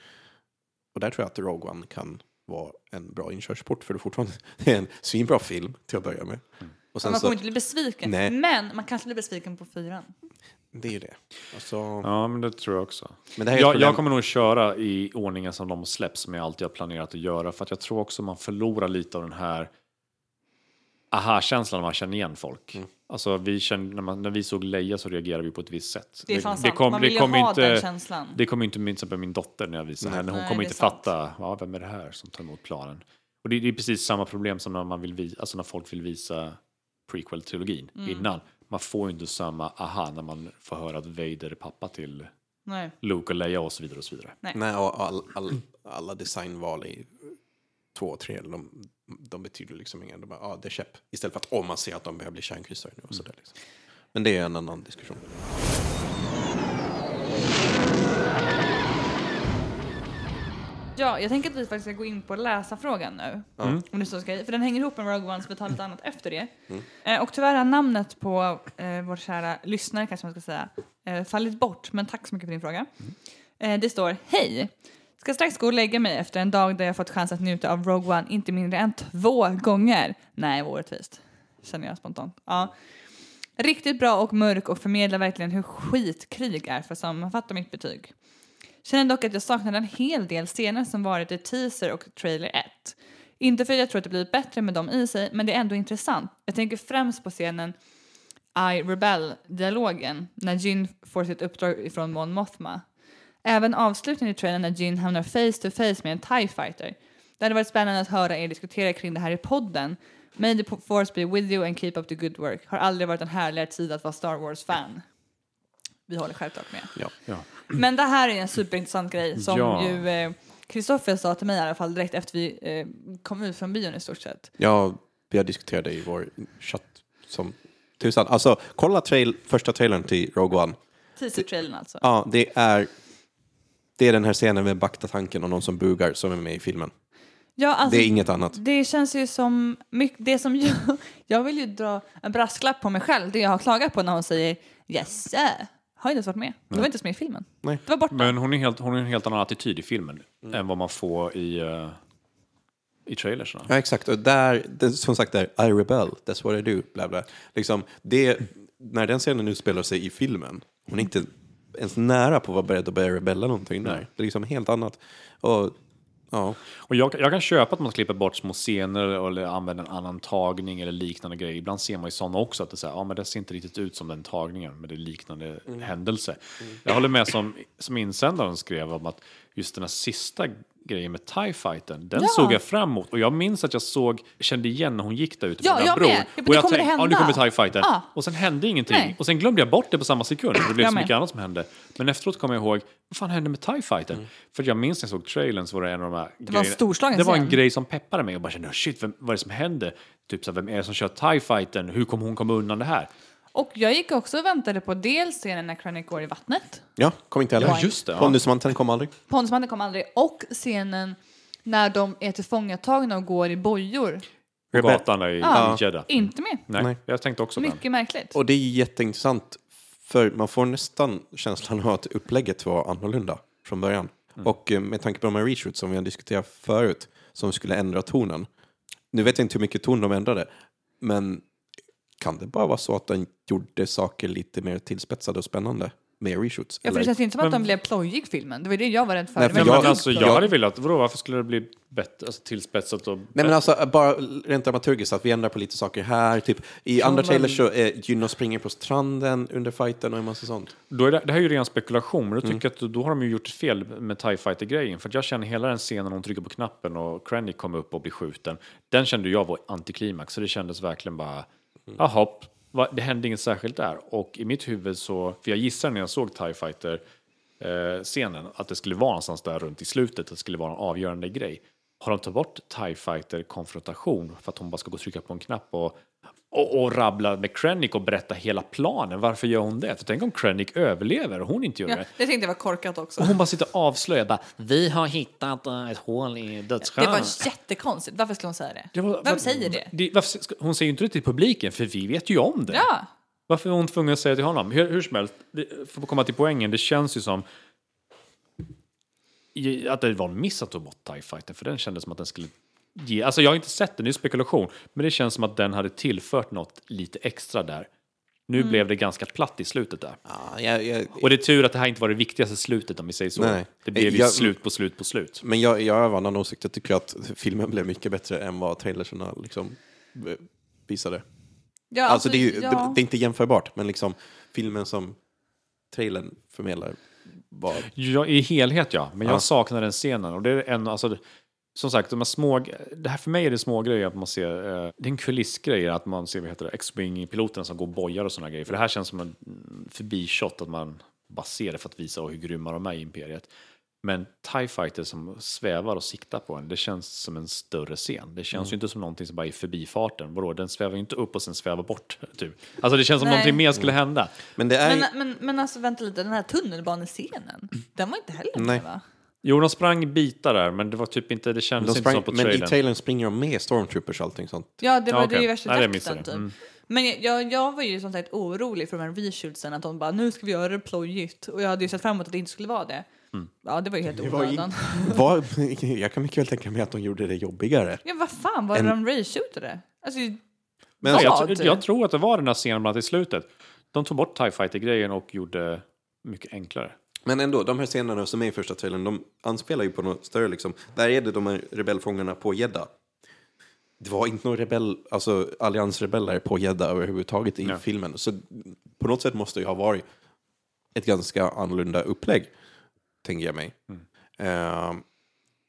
Och där tror jag att Rogue One kan vara en bra inkörsport för det fortfarande det är en svinbra film till att börja med. Och sen Man så, kommer inte bli besviken, Nej. men man kanske blir besviken på fyran. Det är ju det. Alltså, Ja, men det tror jag också. Men det här är jag, problem- jag kommer nog köra i ordningen som de släpps som jag alltid har planerat att göra. För att jag tror också man förlorar lite av den här aha-känslan när man känner igen folk. Mm. Alltså vi känner, när, man, när vi såg Leia så reagerade vi på ett visst sätt. Det är fan sant. kom- man vill ju kommer ha inte, den känslan. Det kommer inte min, till exempel min dotter när jag visar henne. Hon kommer det inte sant. fatta, ja, vem är det här som tar emot planen? Och det, det är precis samma problem som när, man vill visa, alltså när folk vill visa prequel-trilogin Mm. innan. Man får ju inte samma aha när man får höra att Vader är pappa till Nej. Luke och Leia och så vidare och så vidare. Nej, och all, all, alla designval är två och tre, de, de betyder liksom inget. De bara, ja, det är käpp. Istället för att om man ser att de börjar bli kärnkryssare nu och sådär. Liksom. Men det är en annan diskussion. Ja, jag tänker att vi faktiskt ska gå in på läsarfrågan nu. Om det så ska, för den hänger ihop med Rogue One, så vi tar lite annat efter det. Eh, och tyvärr har namnet på eh, vår kära lyssnare, kanske man ska säga, eh, fallit bort. Men tack så mycket för din fråga. Eh, det står, hej! Ska strax gå och lägga mig efter en dag där jag fått chans att njuta av Rogue One inte mindre än två gånger. Nej, orättvist. Känner jag spontant. Ja. Riktigt bra och mörk och förmedlar verkligen hur skit krig är för att sammanfatta mitt betyg. Känner dock att jag saknade en hel del scener som varit i teaser och trailer 1. Inte för att jag tror att det blivit bättre med dem i sig, men det är ändå intressant. Jag tänker främst på scenen I Rebel-dialogen när Jin får sitt uppdrag ifrån Mon Mothma. Även avslutningen i trailern när Jin hamnar face to face med en TIE fighter. Det hade varit spännande att höra er diskutera kring det här i podden. May the force be with you and keep up the good work. Har aldrig varit en härligare tid att vara Star Wars-fan. Vi håller självklart med. Ja. Ja. Men det här är en superintressant grej som Ja. ju eh, Kristoffer sa till mig i alla fall direkt efter vi eh, kom ut från bion i stort sett. Ja, vi har diskuterat det i vår chatt som tusan. Alltså, kolla trail, första trailern till Rogue One. Teaser-trailern alltså. Ja, det är, det är den här scenen med baktatanken och någon som bugar som är med i filmen. Ja, alltså, Det är inget annat. det känns ju som mycket, det som jag, jag vill ju dra en brasklapp på mig själv, det jag har klagat på när hon säger yes, äh, har inte ens varit med. Det var inte ens med i filmen. Nej. Det var borta. Men hon är, helt, hon är en helt annan attityd i filmen än vad man får i, uh, i trailersna. Ja, exakt. Och där, det, som sagt, där, I rebel, that's what I do, bla bla. Liksom, det, när den scenen utspelar sig i filmen, hon är inte ens nära på att vara beredd att börja rebella någonting där. Det är liksom helt annat. Och, ja. Och jag, jag kan köpa att man klipper bort små scener eller använder en annan tagning eller liknande grejer. Ibland ser man ju sådana också, att det, så här, ja, men det ser inte riktigt ut som den tagningen, men det är liknande händelse. Jag håller med som, som insändaren skrev om att just den här sista grejen med TIE fighten, den Ja. såg jag fram emot. Och jag minns att jag såg, kände igen när hon gick där ute Ja, med den jag här bron. med. Ja, men och jag kommer tänkte, ja nu kommer TIE fighten. Ja. Och sen hände ingenting. Nej. Och sen glömde jag bort det på samma sekund, för det blev Jag så med. mycket annat som hände. Men efteråt kom jag ihåg, vad fan hände med TIE fighten? För jag minns när jag såg trailern så var det en av de här Det var en storslagen Det var en scen. grej som peppade mig och bara kände, shit, vem, vad är det som händer? Typ så här, vem är det som kör TIE fighten? Hur kommer hon komma undan det här? Och jag gick också och väntade på dels scenen när Krennic går i vattnet, ja, kom inte heller. Ja, just det, ja. Pondusmanteln kom aldrig. Pondusmannen kom aldrig, och scenen när de är tillfångatagna och går i bojor. På gatan i Ja. Jeddah. Inte med. Nej, Nej. jag tänkte också på den. Mycket märkligt. Och det är jätteintressant, för man får nästan känslan av att upplägget var annorlunda från början. Och eh, med tanke på de här reshoots som vi har diskuterat förut, som skulle ändra tonen. Nu vet jag inte hur mycket ton de ändrade, men kan det bara vara så att den gjorde saker lite mer tillspetsade och spännande med reshoots? Ja, för det känns inte som att de blev plojig filmen. Det var det jag var rädd för. Nej, för jag- alltså, jag hade velat, vadå, varför skulle det bli bättre, alltså, tillspetsat och Nej men alltså bara rent dramaturgiskt, att vi ändrar på lite saker här. Typ, I andra men- trailers så är Juno springer på stranden under fighten och en massa sånt. Då är det, det här är ju ren spekulation, men då Mm. tycker jag att då har de ju gjort ett fel med TIE Fighter-grejen. För att jag känner hela den scenen när hon trycker på knappen och Krennic kommer upp och blir skjuten. Den kände jag var antiklimax, så det kändes verkligen bara, Mm. Mm. jaha, det hände inget särskilt där. Och i mitt huvud så, för jag gissar när jag såg TIE Fighter eh, scenen att det skulle vara någonstans där runt i slutet, att det skulle vara en avgörande grej. Har de tagit bort TIE Fighter konfrontation för att hon bara ska gå och trycka på en knapp och och, och rabbla med Krennic och berätta hela planen. Varför gör hon det? För tänk om Krennic överlever och hon inte gör Ja, det. det tänkte jag var korkat också. Och hon bara sitter och avslöjar bara, vi har hittat eh, ett hål i Det dödsstjärnan. var jättekonstigt. Varför skulle hon säga det? Det var- Vem var- säger det? varför, ska- hon säger ju inte det till publiken, för vi vet ju om det. Ja, Varför är hon tvungen att säga till honom? Hur, hur som helst, det- för att komma till poängen, det känns ju som att det var en miss att ta bort TIE Fighter, för den kändes som att den skulle ge, alltså jag har inte sett den, det är spekulation, men det känns som att den hade tillfört något lite extra där. Nu Mm. blev det ganska platt i slutet där. Ja, jag, jag, Och det är tur att det här inte var det viktigaste slutet om vi säger så. Nej. Det blev ju Jag- slut på slut på slut. men jag, jag har en annan åsikt. Jag tycker att filmen blev mycket bättre än vad trailerserna liksom eh, visade. ja Alltså, det, är ju, ja. det, det är inte jämförbart, men liksom filmen som trailern förmedlar var... Ja, I helhet ja, men Ja. jag saknar den scenen. Och det är en, alltså, som sagt, de här små, det här för mig är det små grejer att man ser, eh, det är en kulissgrej att man ser vad heter det, X-Wing-piloterna som går och bojar och sådana grejer. För det här känns som en mm, förbishot, att man bara ser det för att visa hur grymma de är i Imperiet. Men TIE fighter som svävar och siktar på en, det känns som en större scen. Det känns ju inte som någonting som bara är förbifarten. Vadå, den svävar ju inte upp och sen svävar bort. Typ. Alltså det känns som Nej. någonting mer skulle hända. Men det är... Men, men, men alltså vänta lite, den här tunnelbanescenen, den var inte heller med va? Jo, de sprang bitar där, men det var typ inte, det kändes de inte sprang, som på men i trailern. trailern springer de med stormtroopers och allting sånt. Ja, det var Ja, det okej. ju värsta det jakten typ. Mm. Men jag- jag, var ju som sagt orolig för de här reshootsen, att de bara nu ska vi göra det plojigt. Och jag hade ju sett fram emot att det inte skulle vara det. Mm. Ja, det var ju helt onödan. Jag kan mycket väl tänka mig att de gjorde det jobbigare. Ja, vad fan var det En- de reshootade? Alltså, Men Vad? Ja, jag, jag tror att det var den här scenen bland annat i slutet. De tog bort TIE fighter-grejen och gjorde mycket enklare. Men ändå, de här scenerna som är i första trailern, de anspelar ju på något större liksom. Där är det de här rebellfångarna på Jeddah. Det var inte några rebell, alltså alliansrebeller på Jeddah överhuvudtaget i Ja. filmen. Så på något sätt måste det ju ha varit ett ganska annorlunda upplägg, tänker jag mig. Ehm,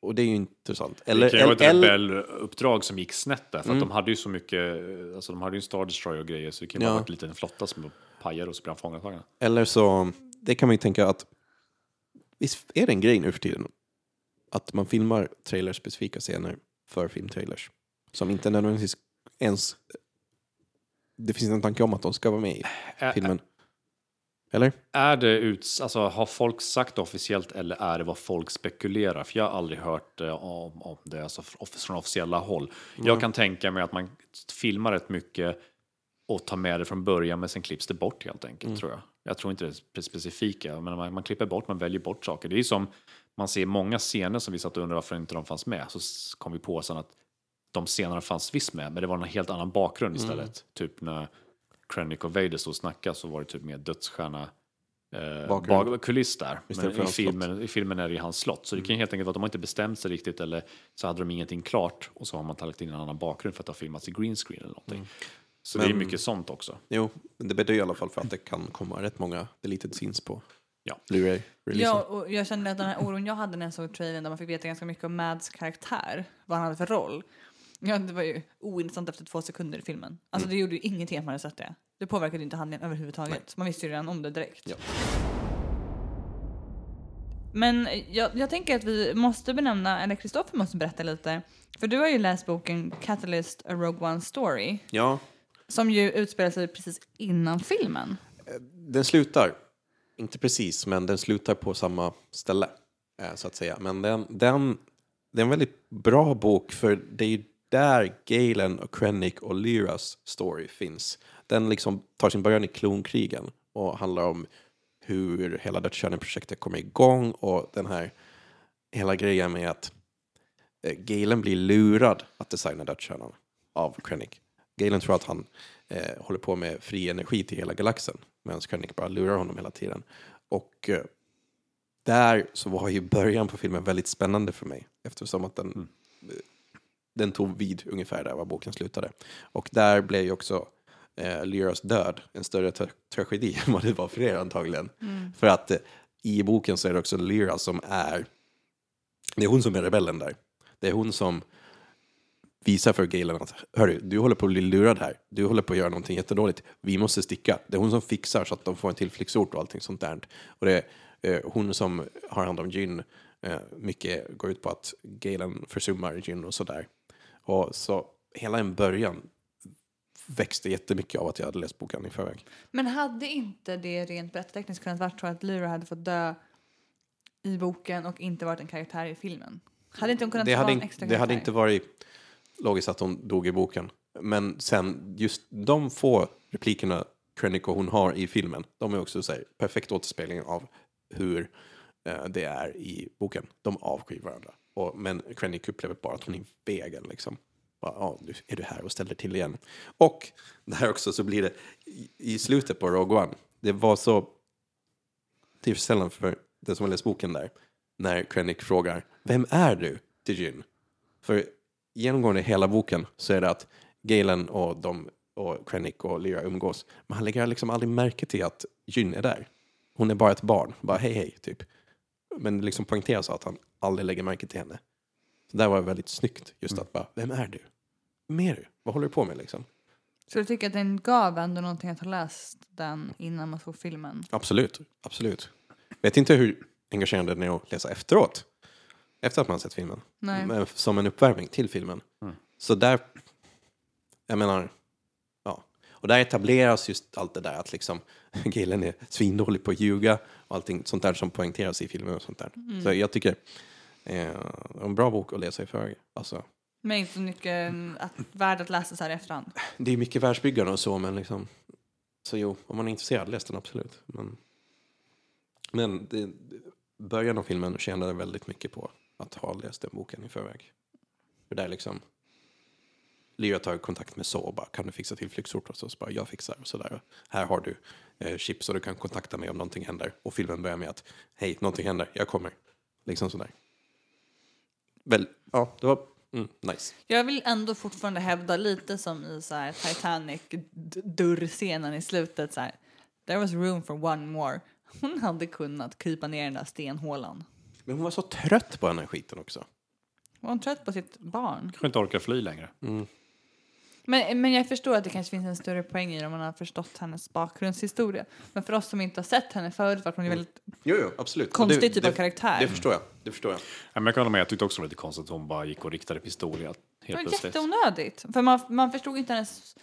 och det är ju intressant. Mm. det kan ju vara ett eller- rebelluppdrag som gick snett där, för att de hade ju så mycket, alltså de hade ju en Star Destroyer och grejer, så det kan ju Ja. vara en liten flotta som pajade och så blev han fångatagen. Eller så, det kan man ju tänka att, visst är det en grej nu för tiden? Att man filmar trailerspecifika scener för filmtrailers. Som inte nödvändigtvis ens, det finns en tanke om att de ska vara med i filmen. Eller? Är det ut, alltså har folk sagt det officiellt eller är det vad folk spekulerar? För jag har aldrig hört eh, om, om det alltså från officiella håll. Jag kan tänka mig att man filmar rätt mycket och tar med det från början men sen klipps det bort helt enkelt tror jag. Jag tror inte det är specifika, men man, man klipper bort, man väljer bort saker. Det är som man ser många scener som vi satt och undrade varför inte de fanns med. Så kom vi på sen att de scenerna fanns visst med, men det var en helt annan bakgrund istället. Typ när Krennic och Vader stod och snackade så var det typ mer dödsstjärna eh, bak, kuliss där. Men i filmen, i filmen är det i hans slott. Så det kan ju helt enkelt vara att de har inte bestämt sig riktigt eller så hade de ingenting klart och så har man lagt in en annan bakgrund för att det har filmats i green screen eller någonting. Så det är Men- mycket sånt också. Jo, men det bäddar i alla fall för att det kan komma rätt många deleted scenes på Ja. Blu-ray-releasen. Ja, och jag kände att den här oron jag hade när jag såg trailern där man fick veta ganska mycket om Mads karaktär, vad han hade för roll. Ja, det var ju ointressant efter två sekunder i filmen. Alltså det gjorde ju ingenting att man hade sett det. Det påverkade ju inte handlingen överhuvudtaget. Man visste ju redan om det direkt. Ja. Men jag, jag tänker att vi måste benämna, eller Kristoffer måste berätta lite. För du har ju läst boken Catalyst, A Rogue One Story. ja, som ju utspelar sig precis innan filmen. Eh, den slutar, inte precis, men den slutar på samma ställe, eh, så att säga. Men den, den, det är en väldigt bra bok, för det är ju där Galen och Krennic och Lyras story finns. Den liksom tar sin början i klonkrigen och handlar om hur hela dödsstjärneprojektet kommer igång och den här hela grejen med att eh, Galen blir lurad att designa Dödskärnan av Krennic. Galen tror att han eh, håller på med fri energi till hela galaxen medan Krennic bara lurar honom hela tiden. Och eh, där så var ju början på filmen väldigt spännande för mig eftersom att den, eh, den tog vid ungefär där var boken slutade. Och där blev ju också eh, Lyras död en större tra- tragedi än vad det var för er antagligen. För att eh, i boken så är det också Lyra som är, det är hon som är rebellen där. Det är hon som visar för Galen att hörru, du håller på att bli lurad här. Du håller på att göra någonting jättedåligt. Vi måste sticka. Det är hon som fixar så att de får en tillflyktsort och allting sånt där. Och det är eh, hon som har hand om Gin. Eh, mycket går ut på att Galen försummar Gin och sådär. Och så hela en början växte jättemycket av att jag hade läst boken i förväg. Men hade inte det rent berättartekniskt kunnat vara så att Lyra hade fått dö i boken och inte varit en karaktär i filmen? Hade inte hon kunnat det vara hade, en extra det hade karaktär? inte varit logiskt att hon dog i boken. Men sen, just de få replikerna Krennic och hon har i filmen, de är också så här, perfekt återspegling av hur eh, det är i boken. De avskyr varandra. Och, men Krennic upplever bara att hon är vägen. Liksom. Bara, Ja, nu är du här och ställer till igen. Och där också så blir det i, i slutet på Rogue One, det var så tillfredsställande för den som har läst boken där, när Krennic frågar Vem är du till Jyn? För genomgående i hela boken så är det att Galen och, de, och Krennic och Lyra umgås. Men han lägger liksom aldrig märke till att Jyn är där. Hon är bara ett barn, bara hej hej typ. Men det liksom poängteras att han aldrig lägger märke till henne. Så där var det väldigt snyggt, just att bara, vem är du? Vem är du? Vad håller du på med liksom? Så du tycker att den gav ändå någonting att ha läst den innan man såg filmen? Absolut, absolut. Vet inte hur engagerande än att läsa efteråt. Efter att man sett filmen. Nej. Som en uppvärmning till filmen. Mm. Så där, jag menar, ja. Och där etableras just allt det där att liksom killen är svindålig på att ljuga och allting sånt där som poängteras i filmen och sånt där. Så jag tycker eh, det är en bra bok att läsa i förväg. Alltså, Men inte så mycket mm, att, värd att läsa så här i efterhand. det är mycket världsbyggande och så, men liksom, så jo, om man är intresserad, läs den absolut. Men, men det, början av filmen tjänade väldigt mycket på att ha läst den boken i förväg. För där liksom, Lyra tar kontakt med Så och bara, kan du fixa till flyktort? Och så, så bara, jag fixar och sådär. Här har du eh, chips och du kan kontakta mig om någonting händer. Och filmen börjar med att, hej, någonting händer, jag kommer. Liksom sådär. Väl, ja, det var mm, nice. Jag vill ändå fortfarande hävda lite som i så här Titanic dörrscenen i slutet så här. There was room for one more. Hon hade kunnat krypa ner i den där stenhålan. Men hon var så trött på den här skiten också. Var hon trött på sitt barn? Kanske inte orkar fly längre. Men, men jag förstår att det kanske finns en större poäng i det om man har förstått hennes bakgrundshistoria. Men för oss som inte har sett henne förut var hon ju väldigt Jo, jo, absolut. konstig det, typ det, av karaktär. Det förstår jag. Det förstår jag. Ja, men jag kan hålla med, jag tyckte också det var lite konstigt att hon bara gick och riktade pistol allt- det helt var plötsligt. jätteonödigt. För man, man förstod inte hennes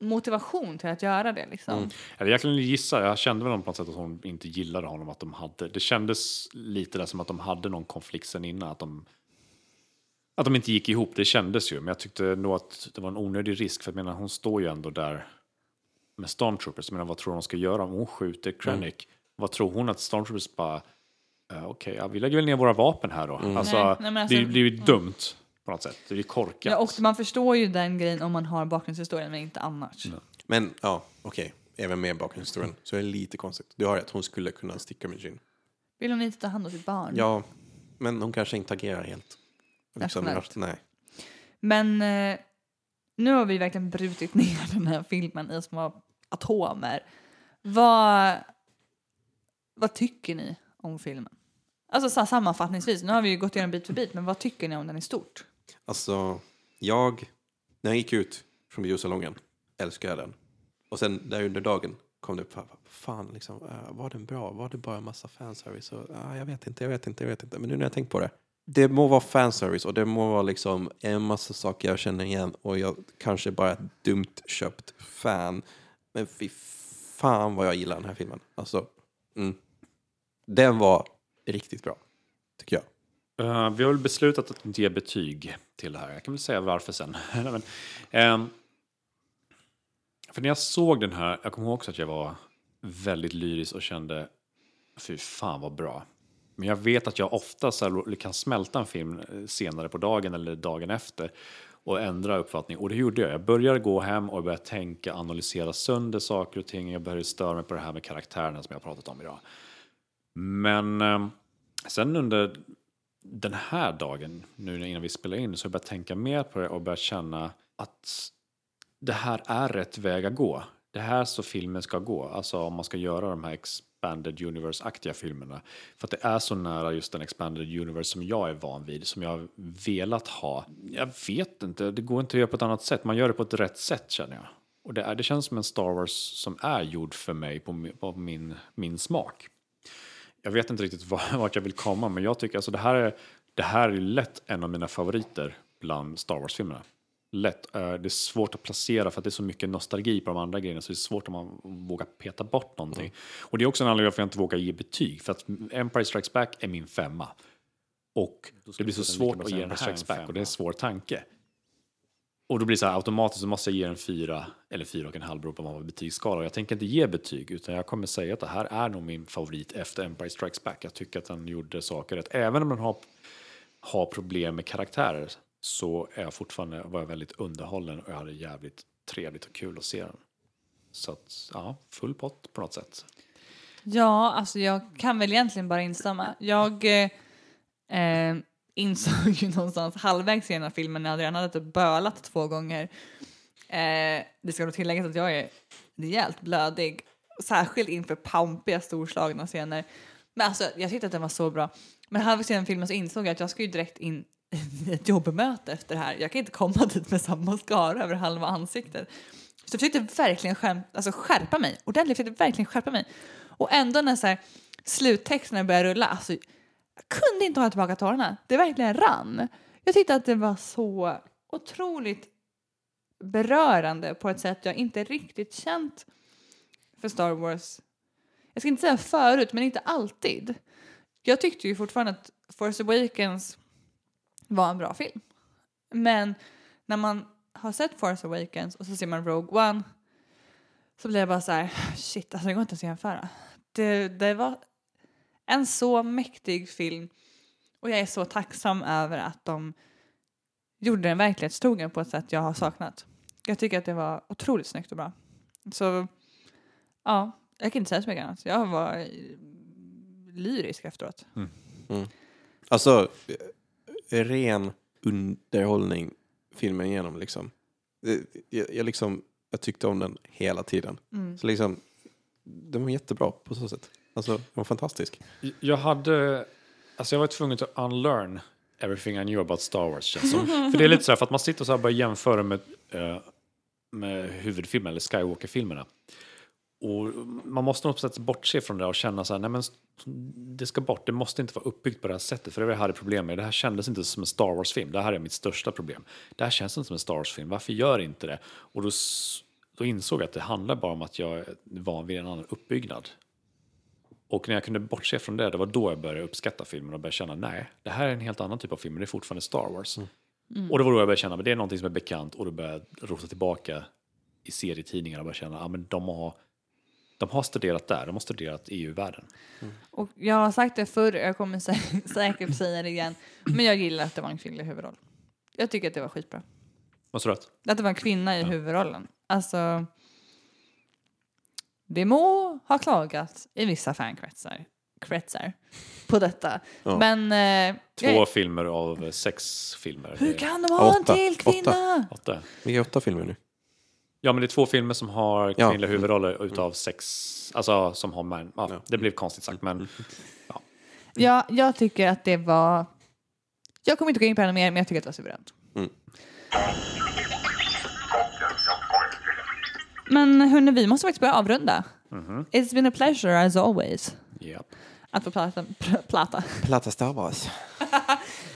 motivation till att göra det liksom. Mm. Jag kan gissa, jag kände väl på något sätt att hon inte gillade honom. Att de hade, det kändes lite där som att de hade någon konflikt sen innan. Att de, att de inte gick ihop, det kändes ju. Men jag tyckte nog att det var en onödig risk. För jag menar, hon står ju ändå där med Stormtroopers. Jag menar, vad tror hon ska göra om hon skjuter Krennic? Vad tror hon att Stormtroopers bara... Uh, Okej, ja, vi lägger väl ner våra vapen här då. Alltså, Nej, nej, alltså- det blir ju dumt på något sätt. Det blir korkat. Ja, och man förstår ju den grejen om man har bakgrundshistorien men inte annars. Men ja, okej. Även med bakgrundshistorien så är det lite konstigt. Du har rätt, hon skulle kunna sticka med Jin. Vill hon inte ta hand om sitt barn? Ja, men hon kanske inte agerar helt. Liksom, nej. Men eh, nu har vi verkligen brutit ner den här filmen i små atomer. Vad, vad tycker ni om filmen? Alltså så här, sammanfattningsvis, nu har vi ju gått igenom bit för bit, men vad tycker ni om den i stort? Alltså, jag, när jag gick ut från biosalongen, älskade jag den. Och sen där under dagen kom det upp, fan liksom, äh, var den bra? Var det bara en massa fanservice? Och, ah, jag vet inte, jag vet inte, jag vet inte. Men nu när jag tänkt på det, det må vara fanservice och det må vara liksom en massa saker jag känner igen och jag kanske bara är ett dumt köpt fan. Men fy fan vad jag gillar den här filmen. Alltså, mm. Den var riktigt bra, tycker jag. Uh, vi har väl beslutat att inte ge betyg till det här. Jag kan väl säga varför sen. Men, ehm, för när jag såg den här, jag kommer ihåg också att jag var väldigt lyrisk och kände fy fan vad bra. Men jag vet att jag ofta så kan smälta en film eh, senare på dagen eller dagen efter och ändra uppfattning. Och det gjorde jag. Jag började gå hem och började tänka, analysera sönder saker och ting. Jag började störa mig på det här med karaktärerna som jag pratat om idag. Men eh, sen under den här dagen, nu innan vi spelar in, så har jag börjat tänka mer på det och börjat känna att det här är rätt väg att gå. Det här så filmen ska gå, alltså om man ska göra de här expanded universe-aktiga filmerna. För att det är så nära just den expanded universe som jag är van vid, som jag har velat ha. Jag vet inte, det går inte att göra på ett annat sätt. Man gör det på ett rätt sätt känner jag. Och det, är, det känns som en Star Wars som är gjord för mig på, på min, min smak. Jag vet inte riktigt var- vart jag vill komma, men jag tycker alltså det här är, det här är lätt en av mina favoriter bland Star Wars-filmerna. Lätt. Eh, Det är svårt att placera för att det är så mycket nostalgi på de andra grejerna så det är svårt om man vågar peta bort någonting. Och det är också en anledning varför jag inte vågar ge betyg för att Empire Strikes Back är min femma. Och det blir så svårt att ge den Strikes Strikes Back och det är en svår tanke. Och då blir det så här automatiskt så måste jag ge den fyra eller fyra och en halv beroende på vad man betygsskala. Jag tänker inte ge betyg utan jag kommer säga att det här är nog min favorit efter Empire Strikes Back. Jag tycker att den gjorde saker rätt. Även om den har, har problem med karaktärer så är jag fortfarande var jag väldigt underhållen och jag hade jävligt trevligt och kul att se den. Så att, ja, full pott på något sätt. Ja, alltså jag kan väl egentligen bara instämma. Jag eh, eh, insåg ju någonstans halvvägs i den här filmen när jag redan hade typ bölat två gånger. Eh, det ska då tilläggas att jag är rejält blödig, särskilt inför pampiga storslagna scener. Men alltså, jag tyckte att den var så bra. Men halvvägs i den filmen så insåg jag att jag ska ju direkt in i ett jobbmöte efter det här. Jag kan inte komma dit med samma skara över halva ansiktet. Så jag försökte verkligen skärm, alltså skärpa mig ordentligt, jag försökte verkligen skärpa mig. Och ändå när så här, sluttexterna började rulla, alltså, kunde inte hålla tillbaka tårarna. Det verkligen rann. Jag tyckte att det var så otroligt berörande på ett sätt jag inte riktigt känt för Star Wars. Jag ska inte säga förut, men inte alltid. Jag tyckte ju fortfarande att Force Awakens var en bra film. Men när man har sett Force Awakens och så ser man Rogue One så blir jag bara så här, shit, alltså det går inte ens att jämföra. Det, det var en så mäktig film och jag är så tacksam över att de gjorde den verklighetstrogen på ett sätt jag har saknat. Jag tycker att det var otroligt snyggt och bra. Så ja, jag kan inte säga så mycket annat. Jag var lyrisk efteråt. Alltså, eh, ren underhållning filmen igenom liksom. Jag, jag, liksom, jag tyckte om den hela tiden. Så liksom, den var jättebra på så sätt. Alltså, den var fantastisk. Jag hade, alltså jag var tvungen att unlearn everything I knew about Star Wars känns som. För det är lite så här, för att man sitter så här och börjar jämföra med, eh, med huvudfilmen eller Skywalker-filmerna. Och man måste nog på sätt bortse från det och känna så här, nej men det ska bort, det måste inte vara uppbyggt på det här sättet. För det var det jag hade problem med, det här kändes inte som en Star Wars-film, det här är mitt största problem. Det här känns inte som en Star Wars-film, varför gör inte det? Och då, då insåg jag att det handlar bara om att jag är van vid en annan uppbyggnad. Och när jag kunde bortse från det, det var då jag började uppskatta filmen och började känna nej, det här är en helt annan typ av film, men det är fortfarande Star Wars. Och det var då jag började känna, men det är någonting som är bekant och då började jag rota tillbaka i serietidningar och började känna, ja men de har, de har studerat där, de har studerat EU-världen. Och jag har sagt det förr, jag kommer sä- säkert säga det igen, men jag gillar att det var en kvinnlig huvudroll. Jag tycker att det var skitbra. Vad sa du? att? Att det var en kvinna i huvudrollen. Alltså, det må ha klagat i vissa fankretsar kretsar på detta. Ja. Men... Eh, Två jag- filmer av sex filmer. hur kan de ha en Åtta. till kvinna? Åtta. Vi är åtta filmer nu. Ja, men det är två filmer som har Ja. kvinnliga huvudroller utav sex, alltså som har män. Ja, Ja. Det blev konstigt sagt, men Ja, jag tycker att det var... Jag kommer inte gå in på det mer, men jag tycker att det var suveränt. Mm. Men hörni, vi måste faktiskt börja avrunda. It's been a pleasure as always ja. att få prata. Pr- prata. Platta Star Wars.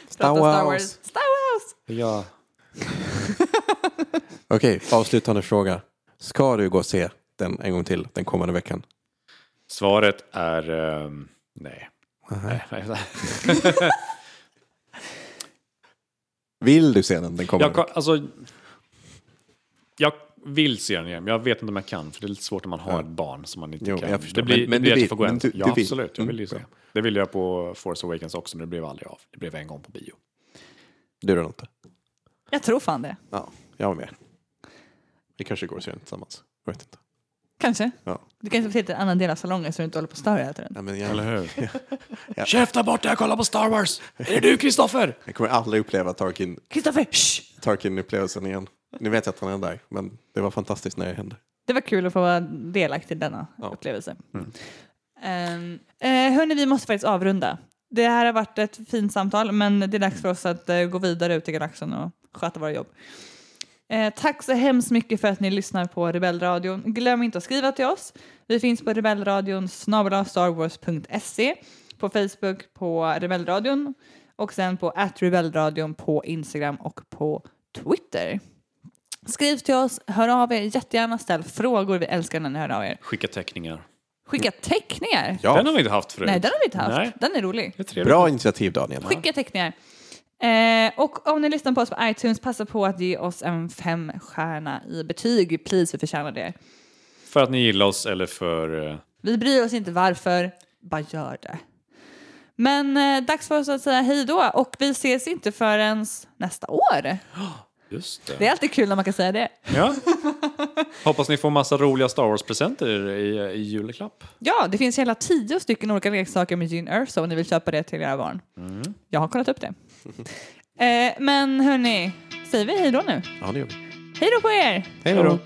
Star Wars. Star Wars! Ja, Okej, avslutande fråga. Ska du gå och se den en gång till den kommande veckan? svaret är ehm, nej. nej. nej. Vill du se den den kommande Jag, alltså, jag vill se den igen, men jag vet inte om jag kan, för det är lite svårt när man har ett barn som man inte Jo, kan. jag förstår. Det blir, Men- men det blir du att jag gå men hem. du- Ja, du vill. absolut. Jag vill ju se. Mm, Det ville jag på Force Awakens också, men det blev aldrig av. Det blev en gång på bio. Du då inte? Jag tror fan det. Ja, jag var med. Vi kanske går och ser den tillsammans. Jag vet inte. Kanske. Ja. Du kanske får titta i en annan del av salongen så du inte håller på att störa hela tiden. Ja, men jag, Eller hur? Ja. Käfta bort där, kolla på Star Wars! Är det du, Kristoffer? jag kommer aldrig uppleva Tarkin, Kristoffer! shh! Tarkin-upplevelsen igen. Ni vet att han är där, men det var fantastiskt när det hände. Det var kul att få vara delaktig i denna Ja. upplevelse. Um, eh, hörni, vi måste faktiskt avrunda. Det här har varit ett fint samtal, men det är dags för oss att eh, gå vidare ut i galaxen och sköta våra jobb. Eh, tack så hemskt mycket för att ni lyssnar på Rebellradion. Glöm inte att skriva till oss. Vi finns på rebellradion snabel-a starwars.se, på Facebook på Rebellradion och sen på @rebellradion på Instagram och på Twitter. Skriv till oss, hör av er jättegärna, ställ frågor. Vi älskar när ni hör av er. Skicka teckningar. Skicka teckningar. Ja, Den har vi inte haft förut. Nej, den har vi inte haft. Nej. Den är rolig. Det är bra initiativ Daniel. Skicka teckningar. Eh, och om ni lyssnar på oss på iTunes, passa på att ge oss en femstjärna i betyg. Please, vi förtjänar det. För att ni gillar oss eller för... eh, Vi bryr oss inte varför, bara gör det. Men eh, dags för oss att säga hej då och vi ses inte förrän nästa år. Just det. Det är alltid kul när man kan säga det. Ja. Hoppas ni får massa roliga Star Wars-presenter i, i julklapp. Ja, det finns hela tio stycken olika leksaker med Gene Erso om ni vill köpa det till era barn. Jag har kollat upp det. eh, men hörni, säger vi hej då nu? Ja, det gör vi. Hej då på er! Hej då.